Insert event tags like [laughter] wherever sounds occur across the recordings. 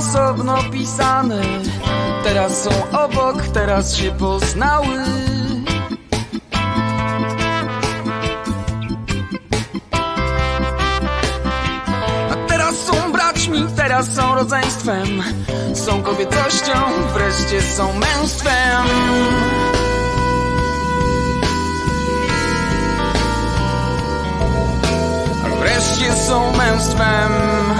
osobno pisane. Teraz są obok, teraz się poznały. A teraz są braćmi, teraz są rodzeństwem. Są kobiecością, wreszcie są męstwem. Wreszcie są męstwem.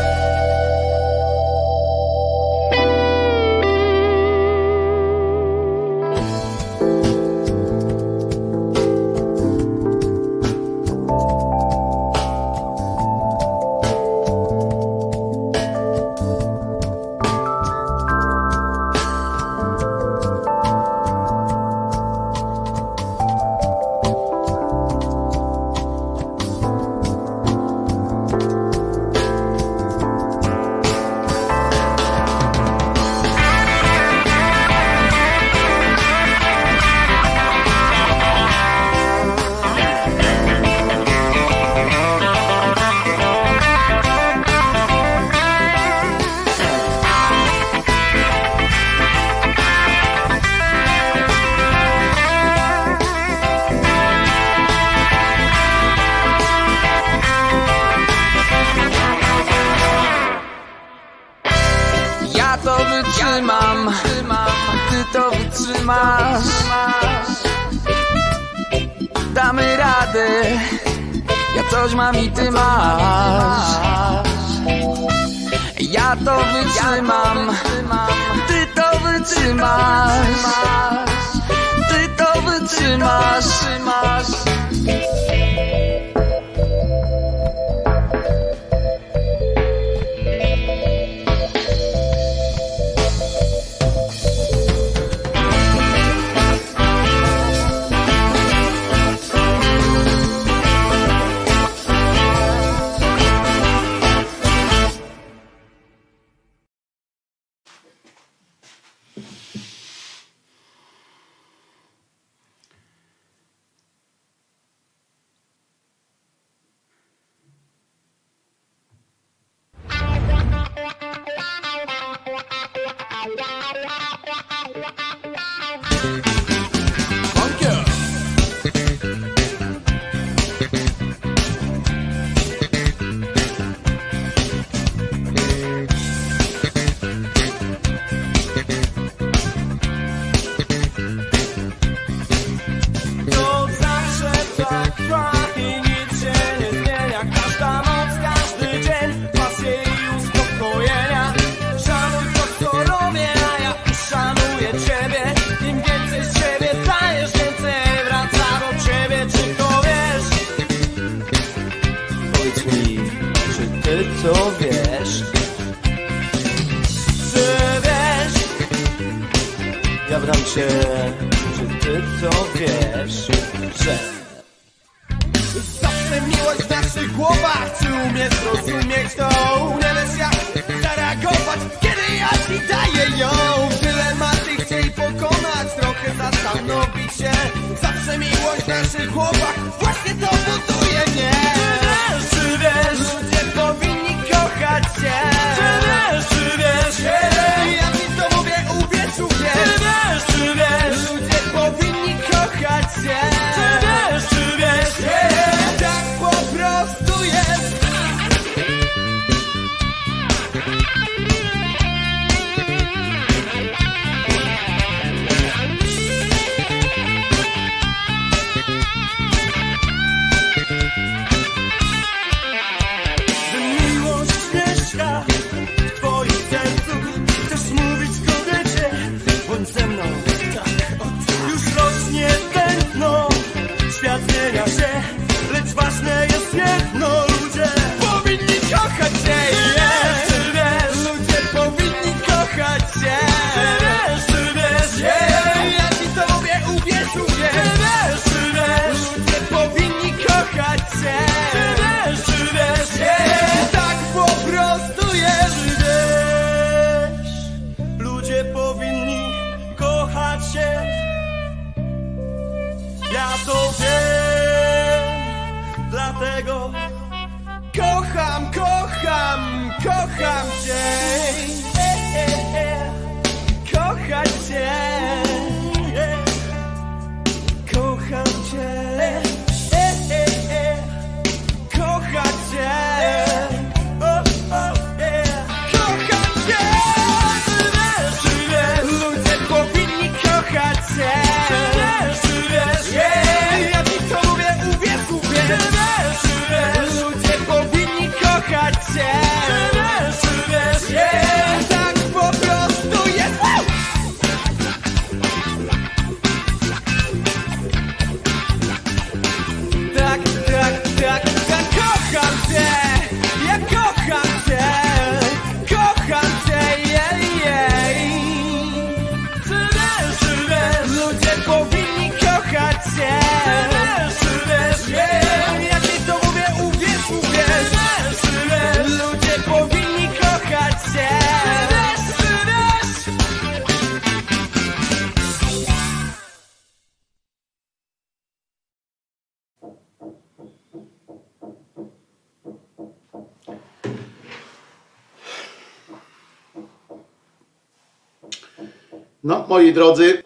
Moi drodzy.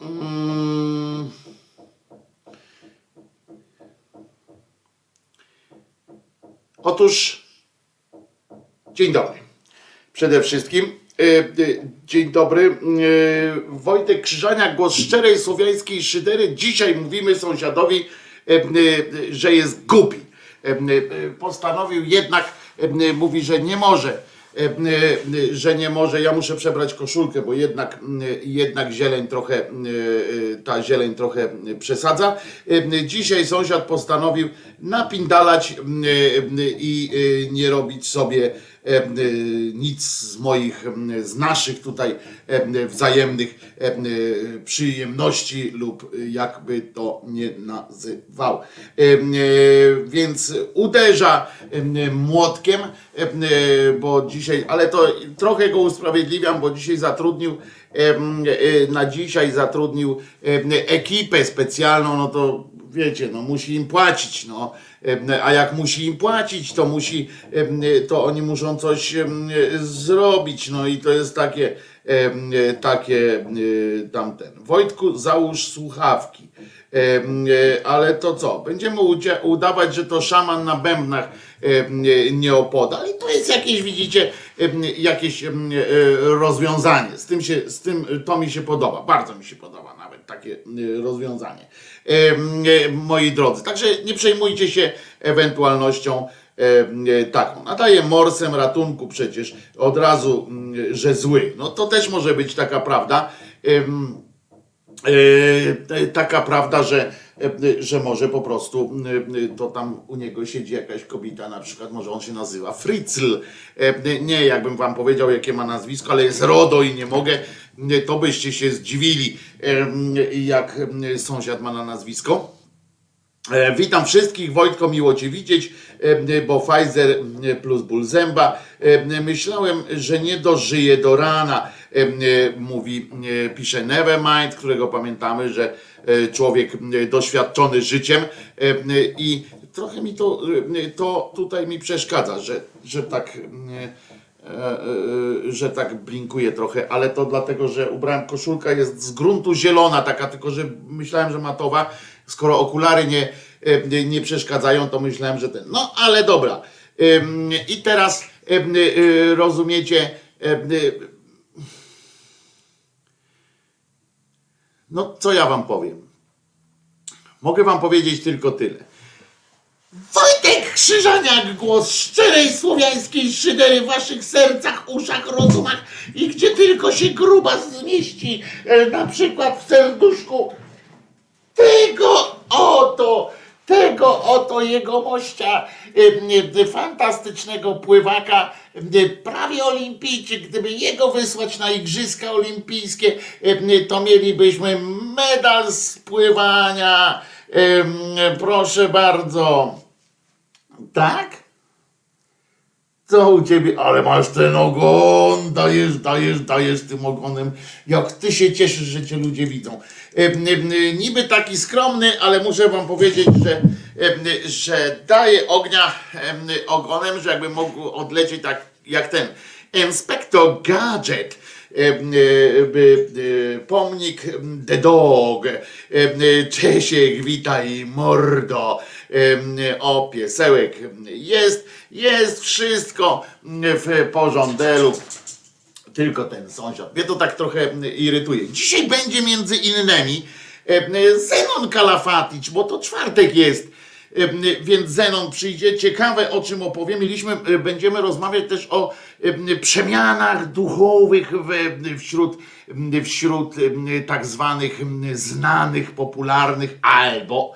mm, Otóż, dzień dobry. Przede wszystkim, e, e, dzień dobry. E, Wojtek Krzyżania, głos szczerej słowiańskiej szydery. Dzisiaj mówimy sąsiadowi, że jest głupi. Postanowił jednak, mówi, że nie może że nie może, ja muszę przebrać koszulkę, bo jednak, jednak zieleń trochę, e, ta zieleń trochę przesadza. E, Dzisiaj sąsiad postanowił napindalać i e, nie robić sobie e, nic z moich, z naszych tutaj e, wzajemnych e, przyjemności lub jakby to nie nazywał. E, e, Więc uderza młotkiem, e, bo dzisiaj, ale to trochę go usprawiedliwiam, bo dzisiaj zatrudnił e, na dzisiaj zatrudnił ekipę specjalną, no to wiecie, no musi im płacić, no. A jak musi im płacić, to musi, to oni muszą coś zrobić, no i to jest takie, takie e, tamten. Wojtku, załóż słuchawki. E, Ale to co? Będziemy udawać, że to szaman na bębnach nie- nieopodal. I to jest jakieś, widzicie, jakieś e, rozwiązanie. Z tym, się, z tym to mi się podoba. Bardzo mi się podoba nawet takie e, rozwiązanie. E, Moi drodzy, także nie przejmujcie się ewentualnością e, taką. Nadaje morsem ratunku przecież od razu, mm, że zły. No to też może być taka prawda. E, taka prawda, że, że może po prostu e, to tam u niego siedzi jakaś kobieta, na przykład może on się nazywa Fritzl. E, Nie, jakbym wam powiedział, jakie ma nazwisko, ale jest RODO i nie mogę, e, to byście się zdziwili, e, jak e, sąsiad ma na nazwisko. E, Witam wszystkich, Wojtko, miło Cię widzieć, e, bo Pfizer e, plus ból zęba. E, Myślałem, że nie dożyję do rana, e, e, mówi, e, pisze Nevermind, którego pamiętamy, że e, człowiek e, doświadczony życiem e, e, i trochę mi to, e, to tutaj mi przeszkadza, że, że tak... e, e, e, że tak blinkuje trochę, ale to dlatego, że ubrałem koszulka, jest z gruntu zielona taka, tylko że myślałem, że matowa, skoro okulary nie, e, nie- przeszkadzają, to myślałem, że ten, no ale dobra. I teraz rozumiecie, em, y, no co ja wam powiem? Mogę wam powiedzieć tylko tyle. Wojtek Krzyżaniak, głos szczerej słowiańskiej szydery w waszych sercach, uszach, rozumach i gdzie tylko się gruba zmieści, e, na przykład w serduszku tego oto, tego oto jegomościa, e, fantastycznego pływaka, prawie olimpijczyk. Gdyby jego wysłać na Igrzyska Olimpijskie, e, to mielibyśmy medal z pływania. Proszę bardzo. Tak? Co u ciebie? Ale masz ten ogon, dajesz, dajesz, dajesz tym ogonem. Jak ty się cieszysz, że cię ludzie widzą. E, Niby taki skromny, ale muszę wam powiedzieć, że, że daje ognia em, ogonem, że jakby mógł odlecieć tak jak ten Inspector Gadget. Pomnik The Dog. Czesiek, witaj mordo. O, piesełek jest, jest wszystko w porządelu. Tylko ten sąsiad. Mnie to tak trochę irytuje. Dzisiaj będzie między innymi Zenon Kalafaticz, bo to czwartek jest. Więc Zenon przyjdzie. Ciekawe o czym opowie. Mieliśmy, e, będziemy rozmawiać też o przemianach duchowych wśród, wśród tak zwanych znanych, popularnych albo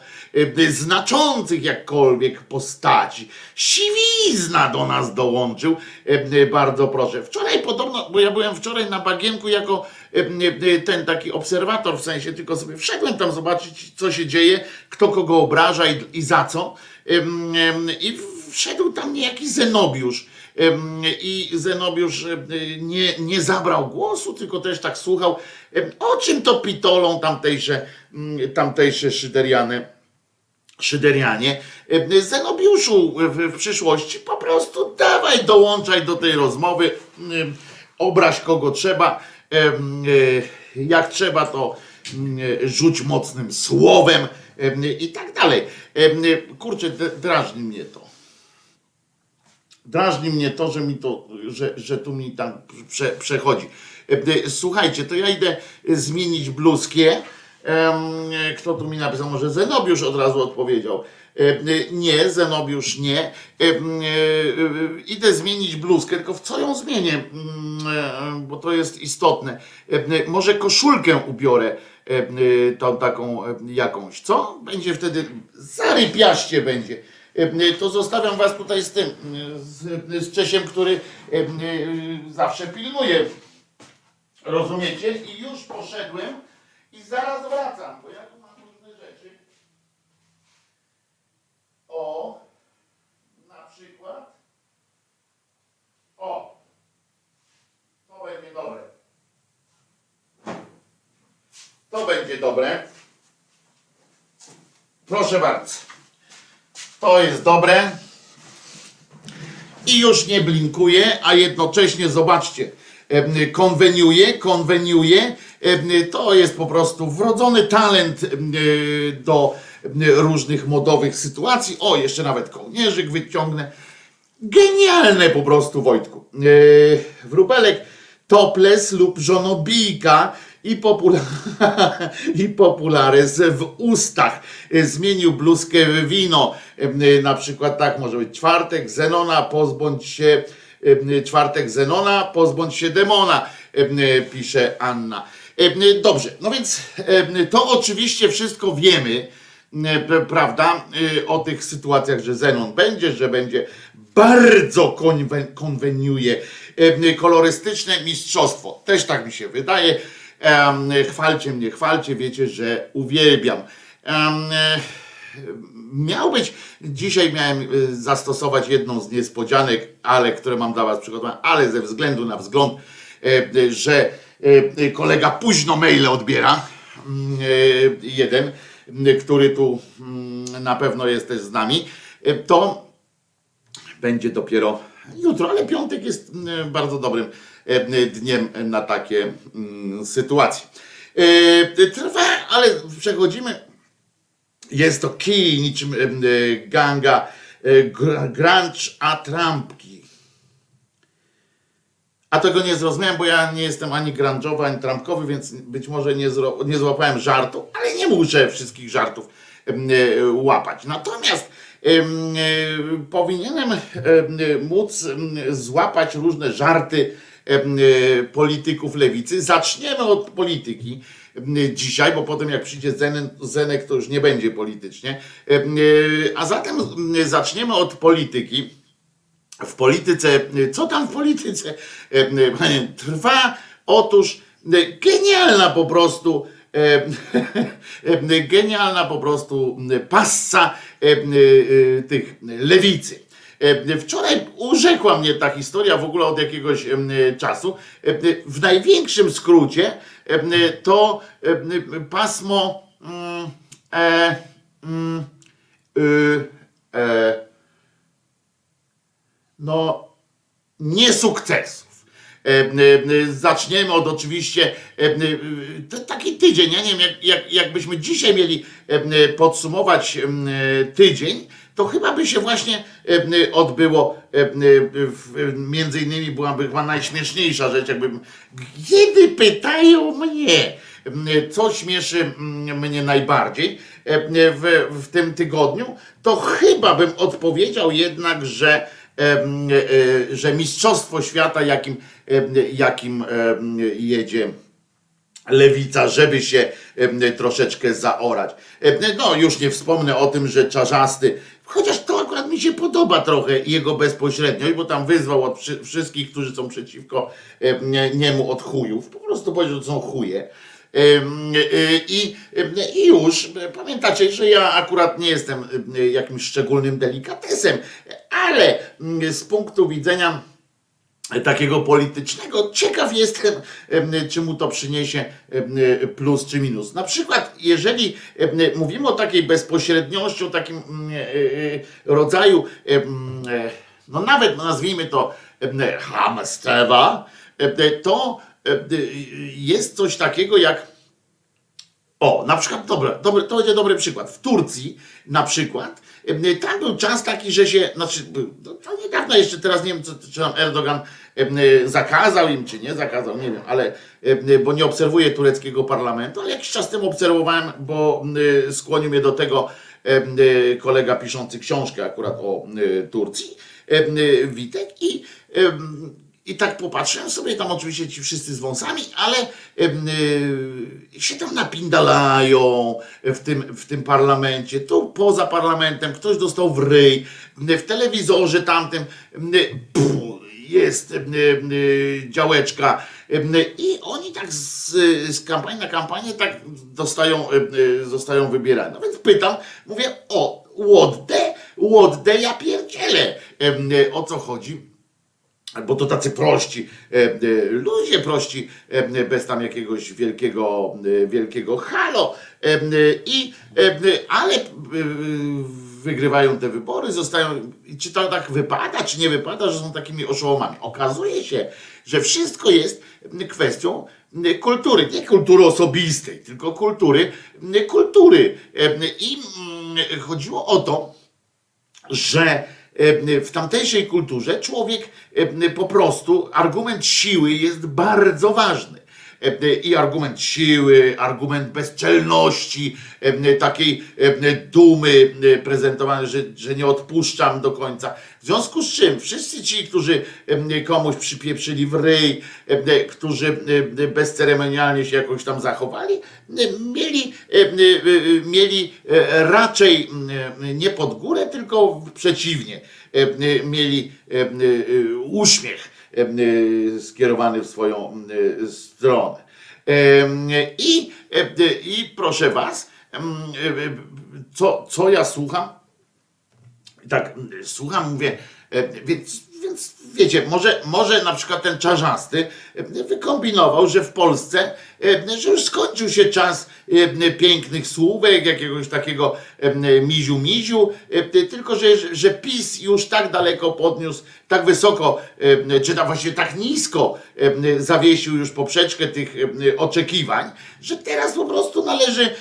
znaczących jakkolwiek postaci. Siwizna do nas dołączył. E, Bardzo proszę. Wczoraj podobno, bo ja byłem wczoraj na bagienku jako ten taki obserwator, w sensie tylko sobie wszedłem tam zobaczyć, co się dzieje, kto kogo obraża i, i za co. I wszedł tam niejaki Zenobiusz. I Zenobiusz nie, nie zabrał głosu, tylko też tak słuchał, o czym to pitolą tamtejsze, mm, tamtejsze szyderiane Szyderianie, E, Zenobiuszu w, przyszłości po prostu dawaj, dołączaj do tej rozmowy, em, obraź kogo trzeba, e, jak trzeba to rzuć mocnym słowem em, i tak dalej. Kurczę, drażni mnie to. Drażni mnie to, że mi to, że, że tu mi tam prze, przechodzi. E, Słuchajcie, to ja idę zmienić bluzkę. Kto tu mi napisał? Może Zenobiusz od razu odpowiedział. Nie, Zenobiusz nie. Idę zmienić bluzkę, tylko w co ją zmienię? Mm, Bo to jest istotne. Może koszulkę ubiorę tą taką jakąś. Co? Będzie wtedy zarypiaście będzie. To zostawiam was tutaj z tym, z, z Czesiem, który e, zawsze pilnuje. Rozumiecie? I już poszedłem i zaraz wracam, bo ja tu mam różne rzeczy. O, na przykład. O, to będzie dobre. To będzie dobre. Proszę bardzo. To jest dobre. I już nie blinkuje, a jednocześnie zobaczcie, konweniuje, konweniuje. Em, To jest po prostu wrodzony talent em, do em, różnych modowych sytuacji. O, jeszcze nawet kołnierzyk wyciągnę. Genialne po prostu, Wojtku. E, Wróbelek topless lub żonobijka i, popula [laughs] i populares w ustach. E, Zmienił bluzkę w wino. Na przykład tak może być czwartek Zenona, pozbądź się czwartek Zenona, pozbądź się demona, pisze Anna. E, Dobrze, no więc to oczywiście wszystko wiemy, prawda, e, o tych sytuacjach, że Zenon będzie, że będzie bardzo konwen, konweniuje kolorystyczne mistrzostwo. Też tak mi się wydaje. Chwalcie mnie, chwalcie, wiecie, że uwielbiam. E, Miał być, dzisiaj miałem zastosować jedną z niespodzianek, ale które mam dla Was przygotowane, ale ze względu na wzgląd, że kolega późno maile odbiera, e, jeden, który tu mm, na pewno jest też z nami, to będzie dopiero jutro, ale piątek jest bardzo dobrym dniem na takie mm, sytuacje. Trwa, ale przechodzimy. Jest to kij niczym ganga gr- grunge a trampki. A tego nie zrozumiałem, bo ja nie jestem ani grunge'owy, ani trampkowy, więc być może nie, nie złapałem żartu, ale nie muszę wszystkich żartów e, łapać. Natomiast e, powinienem em, móc złapać różne żarty e, polityków lewicy. Zaczniemy od polityki dzisiaj, bo potem jak przyjdzie Zenek, Zenek to już nie będzie politycznie. A zatem em, zaczniemy od polityki w polityce, co tam w polityce e, trwa? Otóż e, genialna po prostu, e, [laughs] e, genialna po prostu passa e, e, tych lewicy. Wczoraj urzekła mnie ta historia w ogóle od jakiegoś czasu. W największym skrócie to pasmo mm, e, mm, y, e, no niesukcesów. Zaczniemy od oczywiście taki tydzień. Ja nie wiem, jak, jak, jakbyśmy dzisiaj mieli podsumować tydzień, to chyba by się właśnie odbyło, między innymi byłaby chyba najśmieszniejsza rzecz, jakbym, kiedy pytają mnie, co śmieszy mnie najbardziej w, w tym tygodniu, to chyba bym odpowiedział jednak, że E, że Mistrzostwo Świata, jakim, jakim jedzie lewica, żeby się troszeczkę zaorać. No, już nie wspomnę o tym, że Czarzasty, chociaż to akurat mi się podoba trochę jego bezpośredniość, bo tam wyzwał od wszystkich, którzy są przeciwko niemu od chujów. Po prostu powiedział, że są chuje. I, I już pamiętacie, że ja akurat nie jestem jakimś szczególnym delikatesem, ale z punktu widzenia takiego politycznego, ciekaw jestem, czy mu to przyniesie plus czy minus. Na przykład, jeżeli mówimy o takiej bezpośredniości, o takim rodzaju, no nawet nazwijmy to hamstwa, to jest coś takiego jak o, na przykład, dobra, dobry, to będzie dobry przykład. W Turcji na przykład, tam był czas taki, że się, znaczy, no, to niedawno jeszcze, teraz nie wiem, czy tam Erdogan zakazał im, czy nie zakazał, nie wiem, ale, bo nie obserwuję tureckiego parlamentu, ale jakiś czas temu obserwowałem, bo skłonił mnie do tego kolega piszący książkę akurat o Turcji, Witek i i tak popatrzyłem sobie, tam oczywiście ci wszyscy z wąsami, ale yy, się tam napindalają w tym, w tym parlamencie, tu poza parlamentem, ktoś dostał w ryj, w telewizorze tamtym pff, jest yy, działeczka i oni tak z, z kampanii na kampanię tak dostają, yy, zostają wybierani. No więc pytam, mówię, o, what the, what the, ja pierdzielę, o co chodzi? Bo to tacy prości e, e, ludzie, prości, e, bez tam jakiegoś wielkiego, wielkiego halo. I, ale wygrywają te wybory, zostają. Czy to tak wypada, czy nie wypada, że są takimi oszołomami? Okazuje się, że wszystko jest kwestią kultury, nie kultury osobistej, tylko kultury, kultury. I mm, chodziło o to, że w tamtejszej kulturze człowiek e, po prostu, argument siły jest bardzo ważny i argument siły, argument bezczelności, takiej dumy prezentowanej, że, że nie odpuszczam do końca. W związku z czym wszyscy ci, którzy komuś przypieprzyli w ryj, którzy bezceremonialnie się jakoś tam zachowali, mieli, mieli raczej nie pod górę, tylko przeciwnie. Mieli uśmiech skierowany w swoją y, stronę. I, i proszę Was, y, co, co ja słucham? Tak, słucham, mówię, więc, więc wiecie, może, może na przykład ten czarzasty wykombinował, że w Polsce, że już skończył się czas pięknych słówek, jakiegoś takiego miziu-miziu, tylko że, że PiS już tak daleko podniósł, tak wysoko, czy tam właściwie tak nisko zawiesił już poprzeczkę tych oczekiwań, że teraz po prostu należy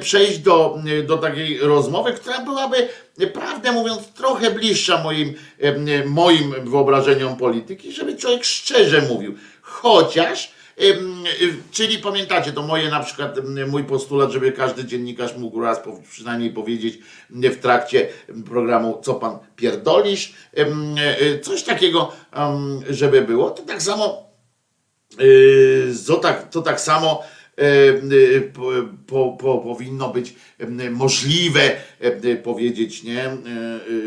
przejść do, do takiej rozmowy, która byłaby, prawdę mówiąc, trochę bliższa moim, moim wyobrażeniom polityki, żeby człowiek szczerze mówił. Chociaż Czyli pamiętacie, to moje na przykład, mój postulat, żeby każdy dziennikarz mógł raz przynajmniej powiedzieć w trakcie programu, co pan pierdolisz, e, coś takiego, żeby było. To tak samo, e, to tak, to tak samo E, po, po, powinno być możliwe powiedzieć, nie, e,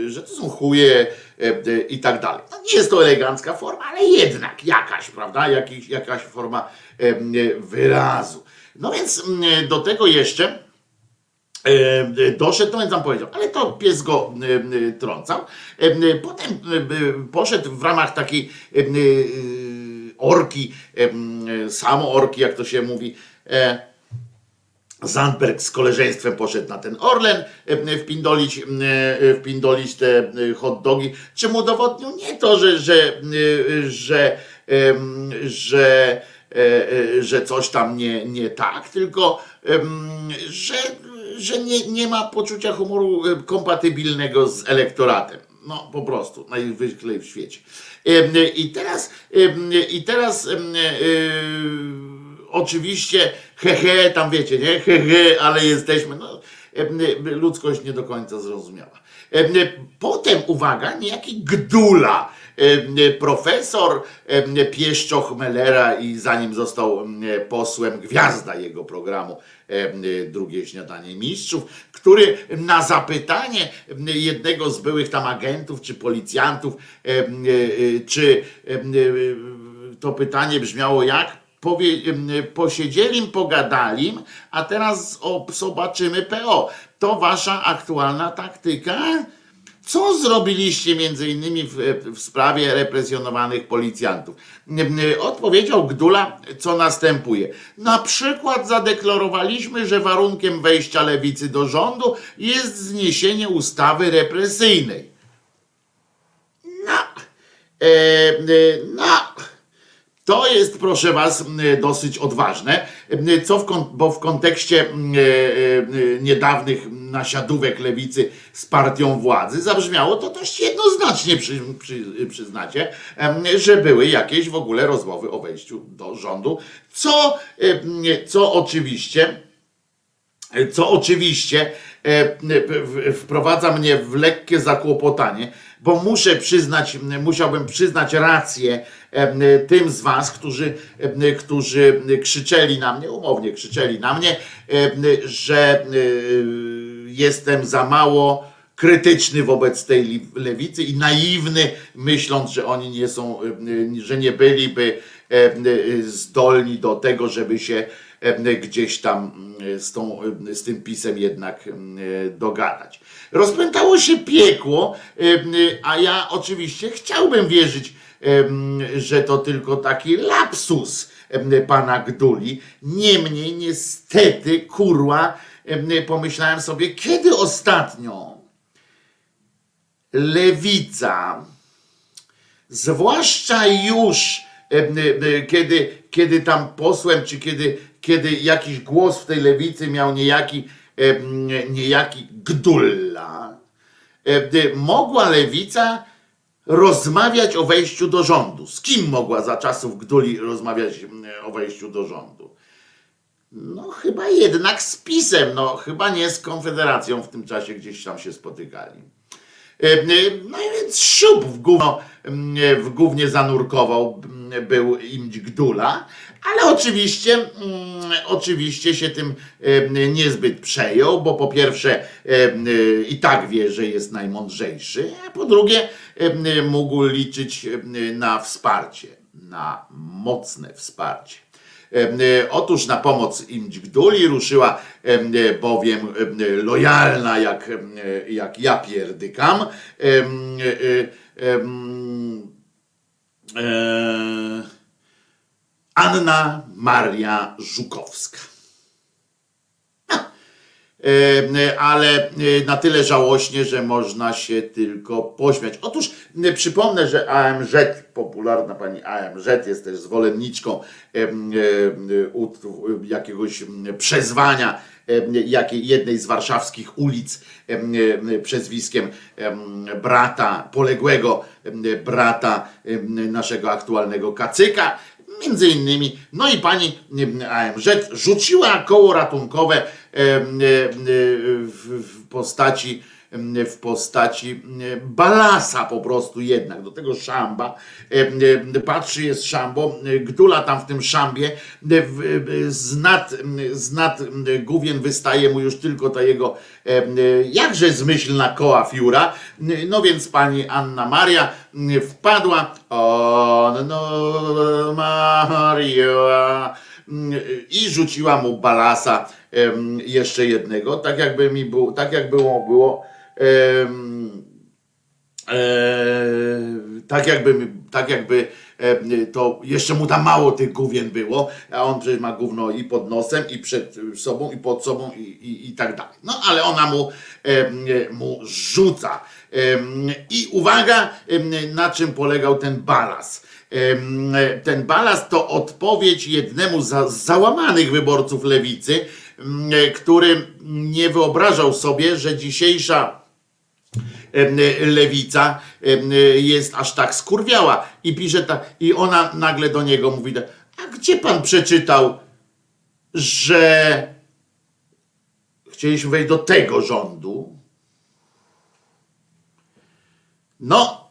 że to są chuje i tak dalej. No nie jest to elegancka forma, ale jednak jakaś, prawda, Jakiś, jakaś forma wyrazu. No więc do tego jeszcze e, doszedł, to więc tam powiedział, ale to pies go e, trącał. E, Potem poszedł w ramach takiej orki, samo orki, jak to się mówi, Zandberg z koleżeństwem poszedł na ten Orlen wpindolić, wpindolić te hot dogi. Czym udowodnił nie to, że, że, że, że, że coś tam nie, nie tak, tylko że, że nie, nie ma poczucia humoru kompatybilnego z elektoratem. No po prostu, najwyżej w świecie. I teraz, i teraz oczywiście, hehe, tam wiecie, nie? Hehe, ale jesteśmy. No, ludzkość nie do końca zrozumiała. Potem, uwaga, niejaki Gdula, profesor Pieszczoch Mellera i zanim został posłem, gwiazda jego programu Drugie Śniadanie Mistrzów, który na zapytanie jednego z byłych tam agentów czy policjantów, czy to pytanie brzmiało jak? Powie, posiedzieli, pogadali, a teraz zobaczymy PO. To wasza aktualna taktyka? Co zrobiliście między innymi w, w, sprawie represjonowanych policjantów? Odpowiedział Gdula, co następuje. Na przykład zadeklarowaliśmy, że warunkiem wejścia lewicy do rządu jest zniesienie ustawy represyjnej. No, e, no. To jest, proszę Was, dosyć odważne, co w, bo w kontekście niedawnych nasiadówek lewicy z partią władzy zabrzmiało to dość jednoznacznie, przy, przy, przyznacie, że były jakieś w ogóle rozmowy o wejściu do rządu, co, co oczywiście, co oczywiście wprowadza mnie w lekkie zakłopotanie, bo muszę przyznać, musiałbym przyznać rację tym z was, którzy, którzy krzyczeli na mnie, umownie krzyczeli na mnie, że e, jestem za mało krytyczny wobec tej lewicy i naiwny, myśląc, że oni nie są, że nie byliby zdolni do tego, żeby się gdzieś tam z, tą, z tym pisem jednak dogadać. Rozpętało się piekło, a ja oczywiście chciałbym wierzyć, że to tylko taki lapsus pana Gduli. Niemniej niestety, kurła, pomyślałem sobie, kiedy ostatnio lewica, zwłaszcza już kiedy, kiedy tam posłem, czy kiedy, kiedy jakiś głos w tej lewicy miał niejaki, niejaki Gdulla, mogła lewica rozmawiać o wejściu do rządu. Z kim mogła za czasów Gduli rozmawiać o wejściu do rządu? No chyba jednak z PiSem, no chyba nie z Konfederacją w tym czasie gdzieś tam się spotykali. No i więc siup w, gówno, w gównie zanurkował był im Gdula, ale oczywiście, mm, oczywiście się tym niezbyt przejął, bo po pierwsze i tak wie, że jest najmądrzejszy, a po drugie mógł liczyć na wsparcie, na mocne wsparcie. Otóż na pomoc im Gduli ruszyła bowiem lojalna jak, jak ja pierdykam Anna Maria Żukowska. Ale na tyle żałośnie, że można się tylko pośmiać. Otóż przypomnę, że AMZ, popularna pani AMZ jest też zwolenniczką jakiegoś przezwania jakiej, jednej z warszawskich ulic przezwiskiem brata, poległego brata naszego aktualnego kacyka. Między innymi, no i pani AMZ rzuciła koło ratunkowe w postaci w postaci balasa po prostu jednak, do tego szamba. Patrzy, jest szambo, gdula tam w tym szambie, z nad, z nad główien wystaje mu już tylko ta jego jakże zmyślna koła fiura. No więc pani Anna Maria wpadła, on no Maria, i rzuciła mu balasa jeszcze jednego, tak jakby mi było, tak jak było, było tak jakby, tak jakby to jeszcze mu tam mało tych główien było, a on przecież ma gówno i pod nosem, i przed sobą, i pod sobą, i, i, i tak dalej. No ale ona mu, mu rzuca. I uwaga, na czym polegał ten balast ten balast to odpowiedź jednemu z załamanych wyborców lewicy, który nie wyobrażał sobie, że dzisiejsza lewica jest aż tak skurwiała. I pisze tak, i ona nagle do niego mówi tak, a gdzie pan przeczytał, że chcieliśmy wejść do tego rządu? No,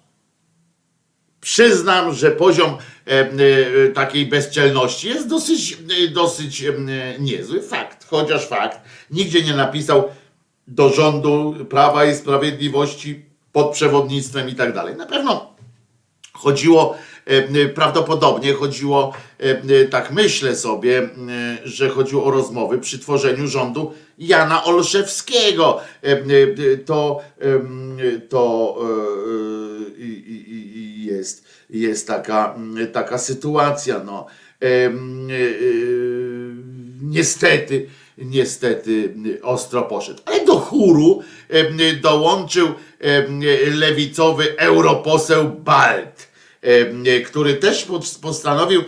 Przyznam, że poziom e, e, takiej bezczelności jest dosyć, e, dosyć niezły. Fakt, chociaż fakt. Nigdzie nie napisał do rządu Prawa i Sprawiedliwości pod przewodnictwem i tak dalej. Na pewno chodziło, prawdopodobnie chodziło, tak myślę sobie, że chodziło o rozmowy przy tworzeniu rządu Jana Olszewskiego. To, to jest, jest taka, taka sytuacja. No. Niestety, niestety ostro poszedł. Ale do chóru dołączył lewicowy europoseł Balt który też postanowił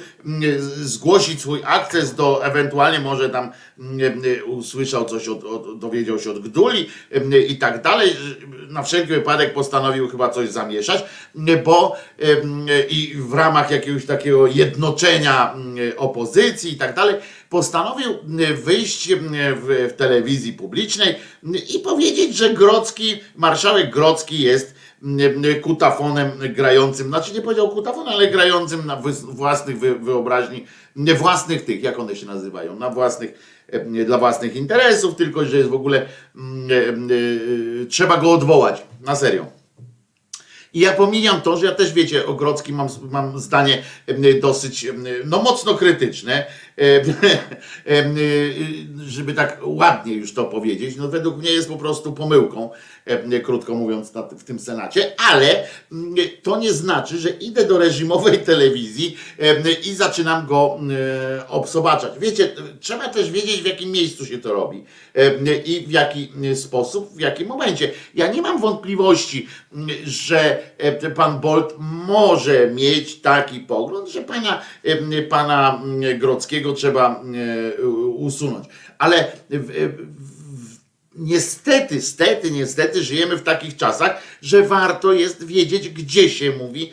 zgłosić swój akces do, ewentualnie może tam usłyszał coś, od, od, dowiedział się od Gduli i tak dalej. Na wszelki wypadek postanowił chyba coś zamieszać, bo i w ramach jakiegoś takiego jednoczenia opozycji i tak dalej, postanowił wyjść w, w telewizji publicznej i powiedzieć, że Grocki, marszałek Grocki jest kutafonem grającym, znaczy nie powiedział kutafon, ale grającym na własnych wyobraźni, własnych tych, jak one się nazywają, na własnych, dla własnych interesów, tylko że jest w ogóle, trzeba go odwołać, na serio. I ja pomijam to, że ja też wiecie, o Grodzkim mam, mam zdanie dosyć, no mocno krytyczne, [laughs] żeby tak ładnie już to powiedzieć, no według mnie jest po prostu pomyłką, krótko mówiąc, w tym Senacie, ale to nie znaczy, że idę do reżimowej telewizji i zaczynam go obsobaczać. Wiecie, trzeba też wiedzieć, w jakim miejscu się to robi i w jaki sposób, w jakim momencie. Ja nie mam wątpliwości, że pan Bolt może mieć taki pogląd, że pana, pana Grodzkiego trzeba usunąć. Ale niestety, stety, niestety żyjemy w takich czasach, że warto jest wiedzieć, gdzie się mówi,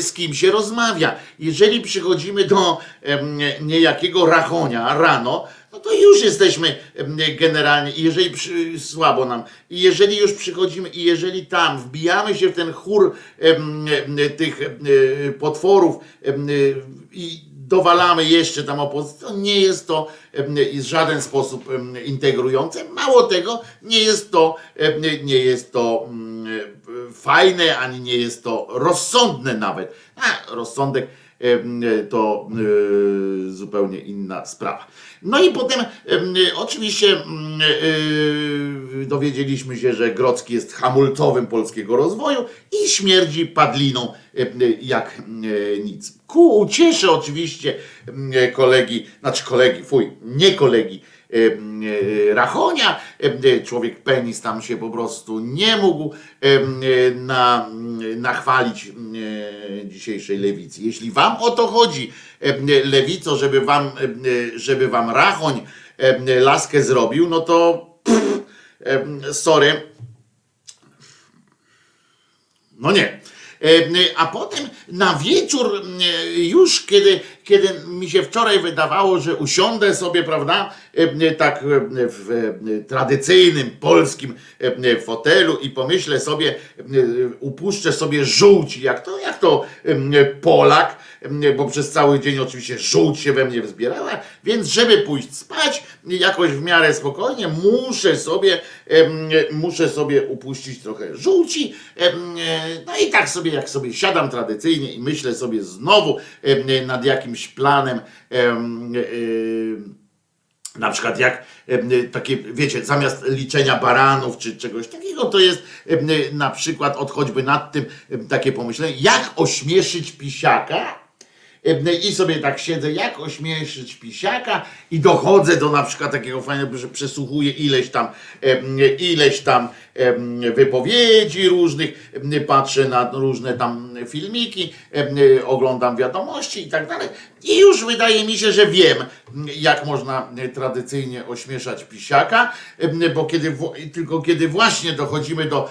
z kim się rozmawia. Jeżeli przychodzimy do niejakiego rachonia rano, no to już jesteśmy generalnie, jeżeli przy, słabo nam, i jeżeli już przychodzimy, i jeżeli tam wbijamy się w ten chór tych potworów i dowalamy jeszcze tam opozycję, nie jest to w żaden sposób integrujące. Mało tego, nie jest to, nie jest to fajne, ani nie jest to rozsądne nawet. A rozsądek to zupełnie inna sprawa. No i potem oczywiście dowiedzieliśmy się, że Grocki jest hamulcowym polskiego rozwoju i śmierdzi padliną jak nic. Ku ucieszy oczywiście kolegi, znaczy kolegi, fuj, nie kolegi, Rachonia. Człowiek penis tam się po prostu nie mógł na, nachwalić dzisiejszej lewicy. Jeśli wam o to chodzi, lewico, żeby wam, żeby wam Rachoń laskę zrobił, no to pff, sorry. No nie. A potem na wieczór, już kiedy, kiedy mi się wczoraj wydawało, że usiądę sobie, prawda, tak w tradycyjnym polskim fotelu i pomyślę sobie, upuszczę sobie żółci, jak to, jak to Polak, bo przez cały dzień oczywiście żółć się we mnie wzbierała, więc żeby pójść spać jakoś w miarę spokojnie, muszę sobie, muszę sobie upuścić trochę żółci. No i tak sobie, jak sobie siadam tradycyjnie i myślę sobie znowu nad jakimś planem, na przykład jak takie, wiecie, zamiast liczenia baranów czy czegoś takiego, to jest na przykład od choćby nad tym takie pomyślenie, jak ośmieszyć pisiaka, i sobie tak siedzę, jak ośmieszyć pisiaka i dochodzę do na przykład takiego fajnego, że przesłuchuję ileś tam, ileś tam wypowiedzi różnych, patrzę na różne tam filmiki, oglądam wiadomości i tak dalej. I już wydaje mi się, że wiem, jak można tradycyjnie ośmieszać pisiaka, bo kiedy, tylko kiedy właśnie dochodzimy do,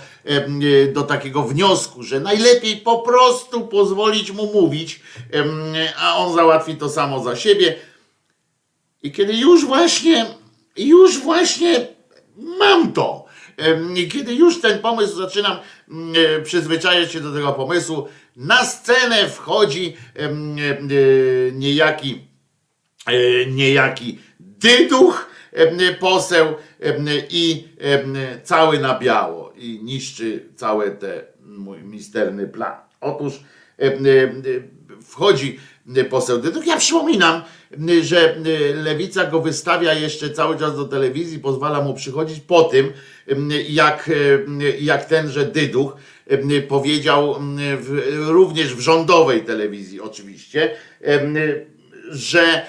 do takiego wniosku, że najlepiej po prostu pozwolić mu mówić, a on załatwi to samo za siebie. I kiedy już właśnie, już właśnie mam to, kiedy już ten pomysł zaczynam e, przyzwyczajać się do tego pomysłu, na scenę wchodzi e, niejaki, e, niejaki dyduch, poseł i cały na biało i niszczy cały ten mój misterny plan. Otóż wchodzi poseł Dyduch. Ja przypominam, że lewica go wystawia jeszcze cały czas do telewizji, pozwala mu przychodzić po tym, jak, jak tenże Dyduch powiedział w, również w rządowej telewizji oczywiście, że,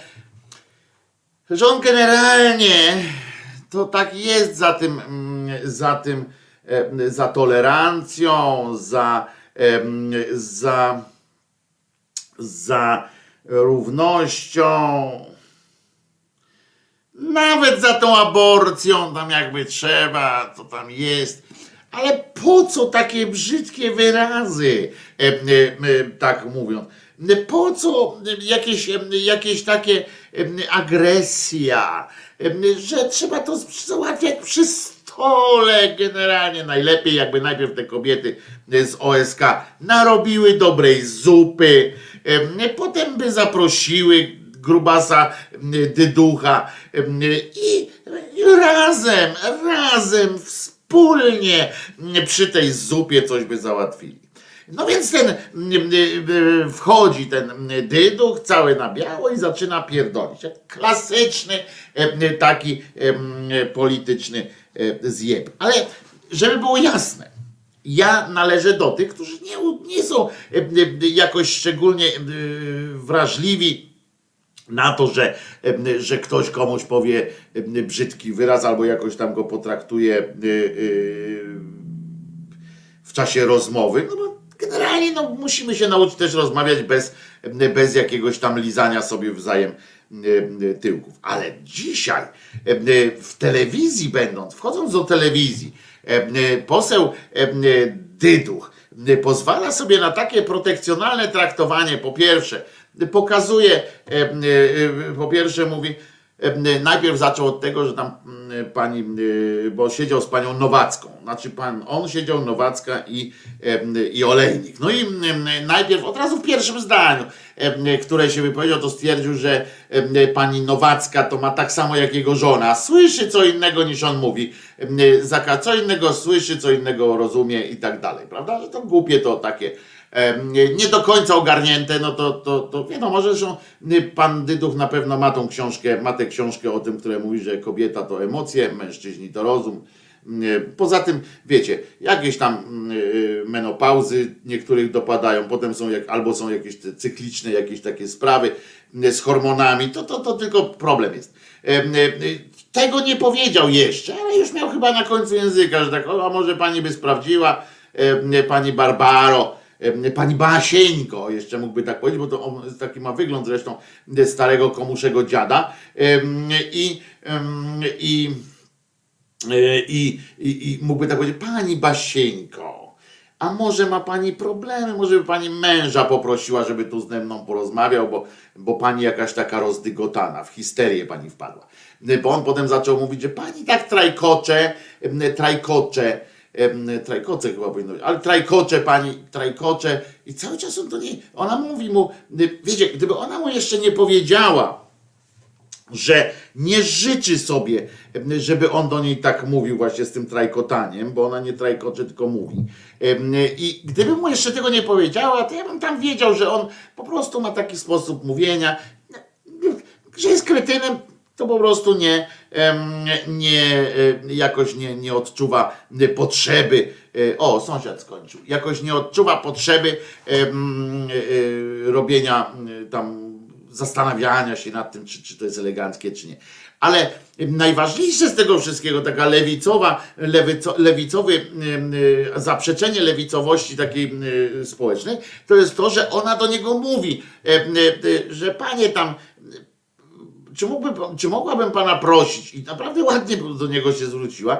że on generalnie to tak jest za tym, za tym, za tolerancją, za, za, za równością, nawet za tą aborcją, tam jakby trzeba, to tam jest. Ale po co takie brzydkie wyrazy, tak mówiąc? Po co jakieś, jakieś takie agresja, że trzeba to załatwiać przy stole generalnie. Najlepiej jakby najpierw te kobiety z OSK narobiły dobrej zupy, potem by zaprosiły grubasa dyducha i razem, razem, wspólnie przy tej zupie coś by załatwili. No więc ten wchodzi ten dyduch cały na biało i zaczyna pierdolić. Klasyczny taki polityczny zjeb. Ale żeby było jasne, ja należę do tych, którzy nie, nie są jakoś szczególnie wrażliwi na to, że, że ktoś komuś powie brzydki wyraz albo jakoś tam go potraktuje y, y, w czasie rozmowy, no bo generalnie no, musimy się nauczyć też rozmawiać bez, bez jakiegoś tam lizania sobie wzajem tyłków. Ale dzisiaj w telewizji będąc, wchodząc do telewizji, poseł Dyduch pozwala sobie na takie protekcjonalne traktowanie, po pierwsze, pokazuje, e, e, po pierwsze mówi, e, najpierw zaczął od tego, że tam pani, bo siedział z panią Nowacką, znaczy pan, on siedział Nowacka i, i Olejnik. No i najpierw od razu w pierwszym zdaniu, które się wypowiedział, to stwierdził, że pani Nowacka to ma tak samo jak jego żona, słyszy co innego niż on mówi, co innego słyszy, co innego rozumie i tak dalej, prawda? Że to głupie to takie nie do końca ogarnięte, no to, to, to wiadomo, że zresztą y, pan Dyduch na pewno ma tą książkę, ma tę książkę o tym, które mówi, że kobieta to emocje, mężczyźni to rozum. Y, poza tym, wiecie, jakieś tam y, menopauzy niektórych dopadają, potem są jak, albo są jakieś cykliczne jakieś takie sprawy z hormonami, to, to, to tylko problem jest. Tego nie powiedział jeszcze, ale już miał chyba na końcu języka, że tak, a może pani by sprawdziła, pani Barbaro, pani Basieńko, jeszcze mógłby tak powiedzieć, bo to on taki ma wygląd zresztą starego komuszego dziada i, i, i, i, i mógłby tak powiedzieć, pani Basieńko, a może ma pani problemy, może by pani męża poprosiła, żeby tu ze mną porozmawiał, bo, bo pani jakaś taka rozdygotana, w histerię pani wpadła. Bo on potem zaczął mówić, że pani tak trajkocze, trajkocze, trajkoce chyba powinno być, ale trajkocze pani, trajkocze i cały czas on do niej, ona mówi mu, y, wiecie, gdyby ona mu jeszcze nie powiedziała, że nie życzy sobie, żeby on do niej tak mówił właśnie z tym trajkotaniem, bo ona nie trajkocze, tylko mówi. I gdybym mu jeszcze tego nie powiedziała, to ja bym tam wiedział, że on po prostu ma taki sposób mówienia, że jest kretynem, to po prostu nie, nie e, jakoś nie, nie odczuwa potrzeby. e, O, sąsiad skończył. Jakoś nie odczuwa potrzeby e, robienia tam zastanawiania się nad tym, czy, czy to jest eleganckie, czy nie. Ale najważniejsze z tego wszystkiego, taka lewicowa, lewico, lewicowy, zaprzeczenie lewicowości takiej społecznej, to jest to, że ona do niego mówi, że panie tam, czy, mógłby, czy mogłabym pana prosić, i naprawdę ładnie do niego się zwróciła,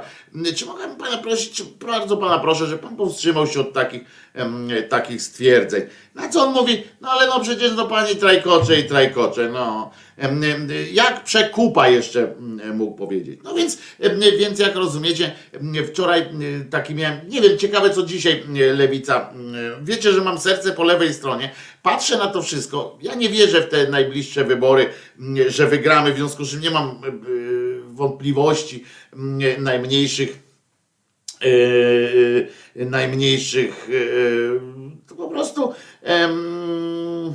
czy mogłabym pana prosić, czy bardzo pana proszę, że pan powstrzymał się od takich, takich stwierdzeń. Na co on mówi, no ale no przecież do pani trajkocze i trajkocze, no. Jak przekupa jeszcze em, mógł powiedzieć. No więc, więc jak rozumiecie, wczoraj taki miałem, nie wiem, ciekawe co dzisiaj lewica, wiecie, że mam serce po lewej stronie, patrzę na to wszystko, ja nie wierzę w te najbliższe wybory, że wygramy, w związku z czym nie mam e, wątpliwości najmniejszych, e, e, najmniejszych, to po prostu em,